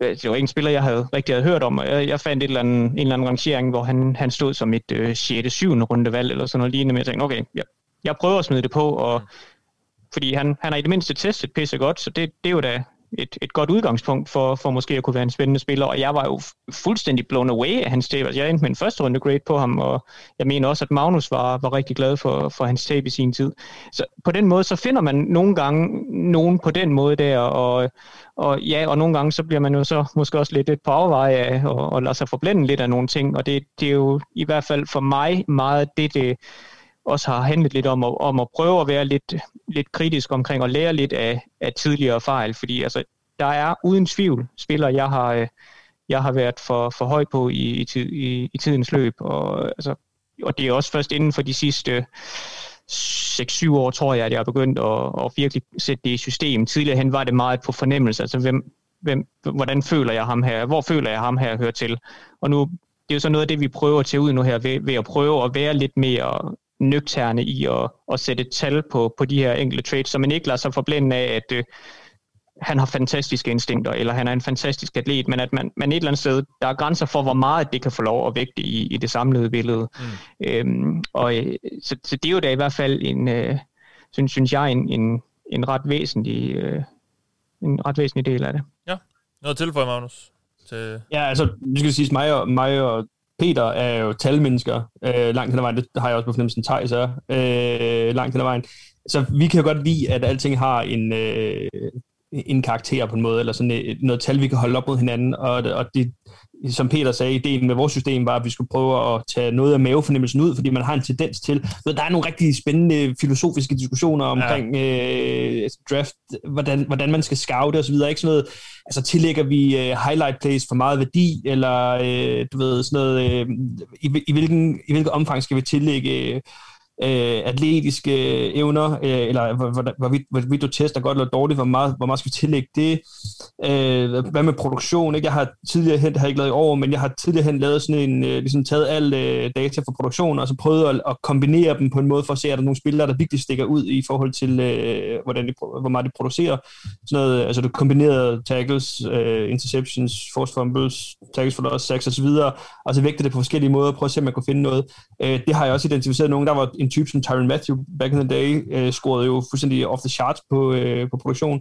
det var en spiller, jeg havde rigtig havde hørt om, og jeg, jeg fandt et eller andet, en eller anden rangering, hvor han, han stod som et øh, 6. 7. rundevalg, eller sådan noget lignende, men jeg tænkte, okay, jeg, jeg prøver at smide det på, og fordi han, han har i det mindste testet pisse godt, så det, det er jo da et, et godt udgangspunkt for, for måske at kunne være en spændende spiller, og jeg var jo fuldstændig blown away af hans tape. Altså, jeg endte med en første runde grade på ham, og jeg mener også, at Magnus var, var rigtig glad for, for hans tape i sin tid. Så på den måde, så finder man nogle gange nogen på den måde der, og, og ja, og nogle gange, så bliver man jo så måske også lidt, et på afveje af, og, og lader sig forblænde lidt af nogle ting, og det, det er jo i hvert fald for mig meget det, det også har handlet lidt om at, om at prøve at være lidt, lidt kritisk omkring og lære lidt af, af tidligere fejl, fordi altså, der er uden tvivl spillere, jeg har, øh, jeg har været for, for høj på i, i, tid, i, i tidens løb, og, altså, og det er også først inden for de sidste 6-7 år, tror jeg, at jeg har begyndt at, at virkelig sætte det i system. Tidligere hen var det meget på fornemmelse, altså hvem, hvem, hvordan føler jeg ham her, hvor føler jeg ham her hører til. Og nu, det er jo så noget af det, vi prøver til ud nu her, ved, ved at prøve at være lidt mere nøgterne i at, at sætte et tal på, på de her enkelte trades, så man ikke lader sig forblænde af, at øh, han har fantastiske instinkter, eller han er en fantastisk atlet, men at man, man et eller andet sted, der er grænser for, hvor meget det kan få lov at vægte i, i det samlede billede. Mm. Øhm, og øh, så, så det er jo da i hvert fald en, øh, synes, synes jeg, en, en, en ret væsentlig øh, en ret væsentlig del af det. Ja, noget til for Magnus. Til... Ja, altså, det skal sige, mig og, mig og Peter er jo talmennesker øh, langt hen ad vejen. Det har jeg også på fornemmelsen, Thijs er øh, langt hen ad vejen. Så vi kan jo godt lide, at alting har en, øh, en karakter på en måde, eller sådan øh, noget tal, vi kan holde op mod hinanden. Og, og det, som Peter sagde, ideen med vores system var, at vi skulle prøve at tage noget af mavefornemmelsen ud, fordi man har en tendens til, så der er nogle rigtig spændende filosofiske diskussioner omkring ja. øh, draft, hvordan, hvordan man skal scoute osv., ikke sådan noget, altså tillægger vi øh, highlight plays for meget værdi, eller øh, du ved, sådan noget, øh, i, i, hvilken, i hvilket omfang skal vi tillægge øh, øh, atletiske evner, øh, eller hvorvidt hvor, hvor, hvor du tester godt eller dårligt, hvor meget, hvor meget skal vi tillægge det? Øh, hvad med produktion? Ikke? Jeg har tidligere hen, har ikke lavet i år, men jeg har tidligere hen lavet sådan en, øh, ligesom taget al øh, data fra produktion, og så prøvet at, at kombinere dem på en måde for at se, at der er nogle spillere, der virkelig stikker ud i forhold til, øh, hvordan de, hvor meget de producerer. Sådan noget, øh, altså du kombinerede tackles, øh, interceptions, force fumbles, tackles for loss, sacks osv., og så vægte det på forskellige måder, og prøve at se, om man kunne finde noget. Øh, det har jeg også identificeret nogen, der var en type som Tyron Matthew back in the day, øh, scorede jo fuldstændig off the charts på, øh, på produktion.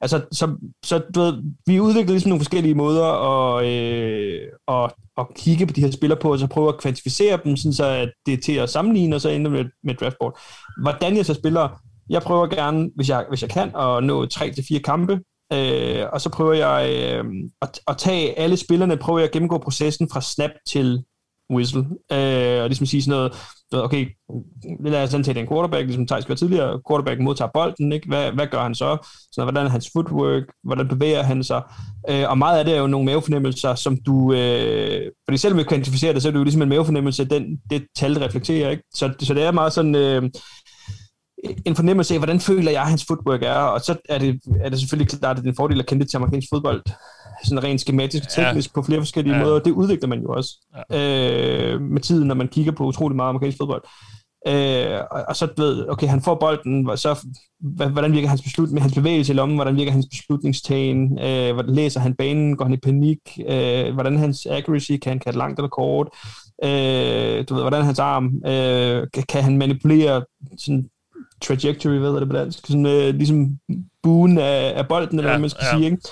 Altså, så, så du ved, vi udviklede ligesom nogle forskellige måder at, øh, at, at kigge på de her spillere på, og så prøve at kvantificere dem, sådan så at det er til at sammenligne, og så ender med, med draftboard. Hvordan jeg så spiller, jeg prøver gerne, hvis jeg, hvis jeg kan, at nå 3-4 kampe, øh, og så prøver jeg øh, at, at tage alle spillerne, prøver jeg at gennemgå processen fra snap til whistle. Øh, og ligesom sige sådan noget, okay, lad os antage den quarterback, ligesom Thijs gjorde tidligere, quarterback modtager bolden, ikke? Hvad, hvad gør han så? Så hvordan er hans footwork? Hvordan bevæger han sig? Øh, og meget af det er jo nogle mavefornemmelser, som du, øh, fordi selvom vi kvantificerer det, så er det jo ligesom en mavefornemmelse, den, det tal, reflekterer, ikke? Så, så det er meget sådan, øh, en fornemmelse af, hvordan føler jeg, at hans footwork er, og så er det, er det selvfølgelig klart, at det er en fordel at kende det til amerikansk fodbold, sådan rent skematisk og teknisk ja. på flere forskellige ja. måder. Det udvikler man jo også ja. øh, med tiden, når man kigger på utrolig meget amerikansk fodbold. Øh, og, og så ved, okay, han får bolden, så hvordan virker hans beslutning, hans bevægelse i lommen, hvordan virker hans beslutningstagen, øh, hvordan læser han banen, går han i panik, øh, hvordan hans accuracy, kan han katte langt eller kort, øh, du ved, hvordan hans arm, øh, kan, kan han manipulere sådan trajectory, hvad er det på dansk, sådan øh, ligesom buen af, af bolden, eller ja, hvad man skal ja. sige, ikke?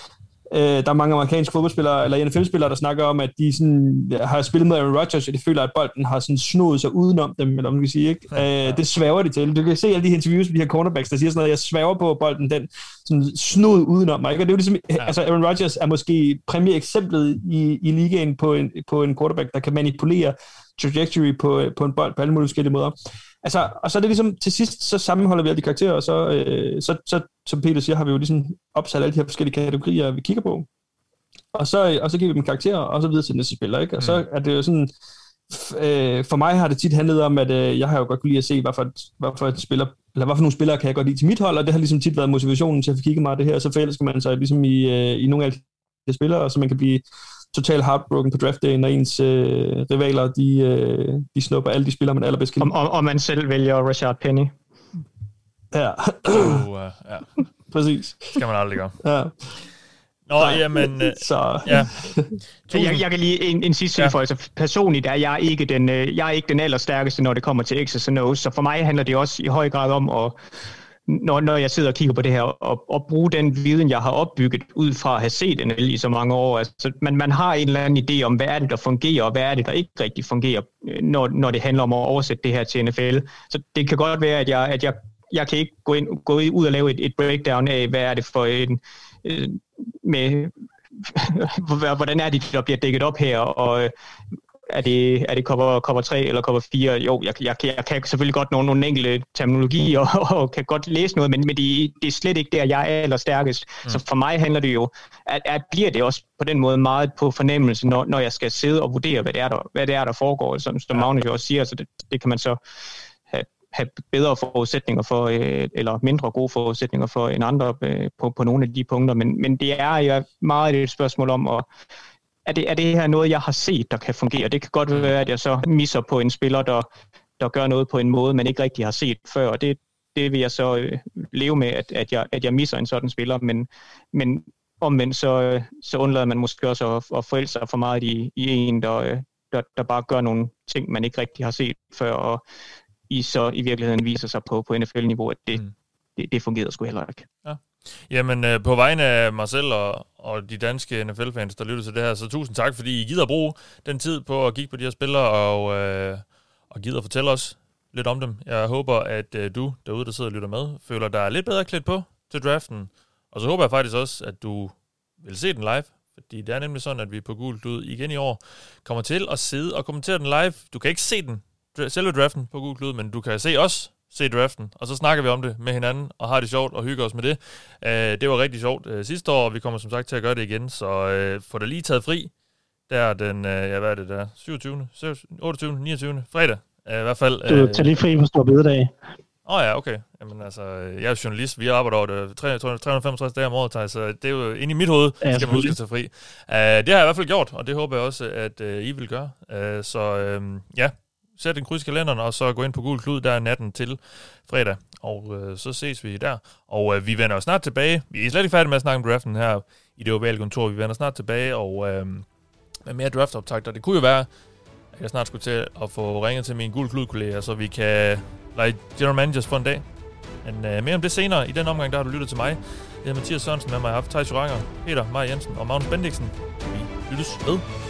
Øh, der er mange amerikanske fodboldspillere, eller NFL-spillere, der snakker om, at de sådan, har spillet med Aaron Rodgers, og de føler, at bolden har sådan snodet sig udenom dem, eller hvad man kan sige. Ikke? Ja, ja. Øh, det svæver de til. Du kan se alle de interviews med de her cornerbacks, der siger sådan noget, jeg svæver på, bolden den sådan snod udenom mig. Ikke? Og det er jo ligesom, ja. altså Aaron Rodgers er måske eksemplet i, i ligaen på en, på en quarterback, der kan manipulere trajectory på, på en bold på alle mulige forskellige måder. Altså, og så er det ligesom, til sidst, så sammenholder vi alle de karakterer, og så, øh, så, så, som Peter siger, har vi jo ligesom opsat alle de her forskellige kategorier, vi kigger på. Og så, og så giver vi dem karakterer, og så videre til næste spiller, ikke? Og så mm. er det jo sådan, øh, for mig har det tit handlet om, at øh, jeg har jo godt kunne lide at se, hvad for, hvad for et spiller, eller hvad for nogle spillere kan jeg godt lide til mit hold, og det har ligesom tit været motivationen til at få kigget mig det her, så forelsker man sig ligesom i, øh, i nogle af de spillere, så man kan blive total heartbroken på draft day, når ens øh, rivaler, de, øh, de snupper alle de spillere, man allerbedst kan lide. Og, og man selv vælger Rashard Penny. Ja. uh, uh, ja. Præcis. Det skal man aldrig gøre. Ja. Nå, så, jamen... Øh, så. Ja. jeg, jeg kan lige en, en sidste ja. tilføjelse. Personligt er jeg ikke den, øh, jeg er ikke den allerstærkeste, når det kommer til X's og O's, så for mig handler det også i høj grad om at når, når jeg sidder og kigger på det her, og, og bruge den viden, jeg har opbygget ud fra at have set NFL i så mange år. Altså, man, man har en eller anden idé om, hvad er det, der fungerer, og hvad er det, der ikke rigtig fungerer, øh, når, når det handler om at oversætte det her til NFL. Så det kan godt være, at jeg, at jeg, jeg kan ikke gå, ind, gå ud og lave et, et breakdown af, hvad er det for en... Øh, med hvordan er det, der bliver dækket op her, og er det, er det cover, cover 3 eller cover 4? Jo, jeg, jeg, jeg kan selvfølgelig godt nogle, nogle enkelte terminologier og, og kan godt læse noget, men, men det, det er slet ikke der, jeg er allerstærkest. Mm. Så for mig handler det jo, at, at bliver det også på den måde meget på fornemmelse, når, når jeg skal sidde og vurdere, hvad det er, der, hvad det er, der foregår, som, som Magnus jo også siger, så det, det kan man så have, have bedre forudsætninger for, øh, eller mindre gode forudsætninger for end andre øh, på, på nogle af de punkter, men, men det er jo meget et spørgsmål om at er det, er det her noget, jeg har set, der kan fungere? Det kan godt være, at jeg så misser på en spiller, der, der gør noget på en måde, man ikke rigtig har set før, og det, det vil jeg så øh, leve med, at, at, jeg, at jeg misser en sådan spiller, men, men omvendt så, øh, så undlader man måske også at, at forælde sig for meget i, i en, der, øh, der, der bare gør nogle ting, man ikke rigtig har set før, og i så i virkeligheden viser sig på, på NFL-niveau, at det, mm. det, det fungerer sgu heller ikke. Ja. Jamen, øh, på vegne af mig selv og, og de danske NFL-fans, der lytter til det her, så tusind tak, fordi I gider bruge den tid på at kigge på de her spillere og, øh, og gider fortælle os lidt om dem. Jeg håber, at øh, du derude, der sidder og lytter med, føler dig lidt bedre klædt på til draften. Og så håber jeg faktisk også, at du vil se den live, fordi det er nemlig sådan, at vi på Gult ud igen i år kommer til at sidde og kommentere den live. Du kan ikke se den, selve draften på Gult ud, men du kan se os se draften, og så snakker vi om det med hinanden, og har det sjovt og hygger os med det. Uh, det var rigtig sjovt uh, sidste år, og vi kommer som sagt til at gøre det igen, så uh, få det lige taget fri. Der den, uh, ja hvad er det der, 27., 28., 29. fredag, uh, i hvert fald. Uh, du tager lige fri på Stor Bededag. Åh oh, ja, okay. Jamen altså, jeg er journalist, vi arbejder over det 365 dage om året, så det er jo inde i mit hoved, ja, skal man huske at tage fri. Uh, det har jeg i hvert fald gjort, og det håber jeg også, at uh, I vil gøre. Uh, så uh, ja, sæt en kryds i kalenderen, og så gå ind på Gul Klud der natten til fredag, og øh, så ses vi der. Og øh, vi vender snart tilbage. Vi er slet ikke færdige med at snakke om draften her i det ovale kontor. Vi vender snart tilbage, og øh, med mere draftoptagter. Det kunne jo være, at jeg snart skulle til at få ringet til min Gul Klud-kollega, så vi kan lege general managers for en dag. Men øh, mere om det senere. I den omgang, der har du lyttet til mig. Det er Mathias Sørensen med mig. Har haft Thijs Joranger, Peter, Maja Jensen og Magnus Bendiksen. Vi lyttes ved.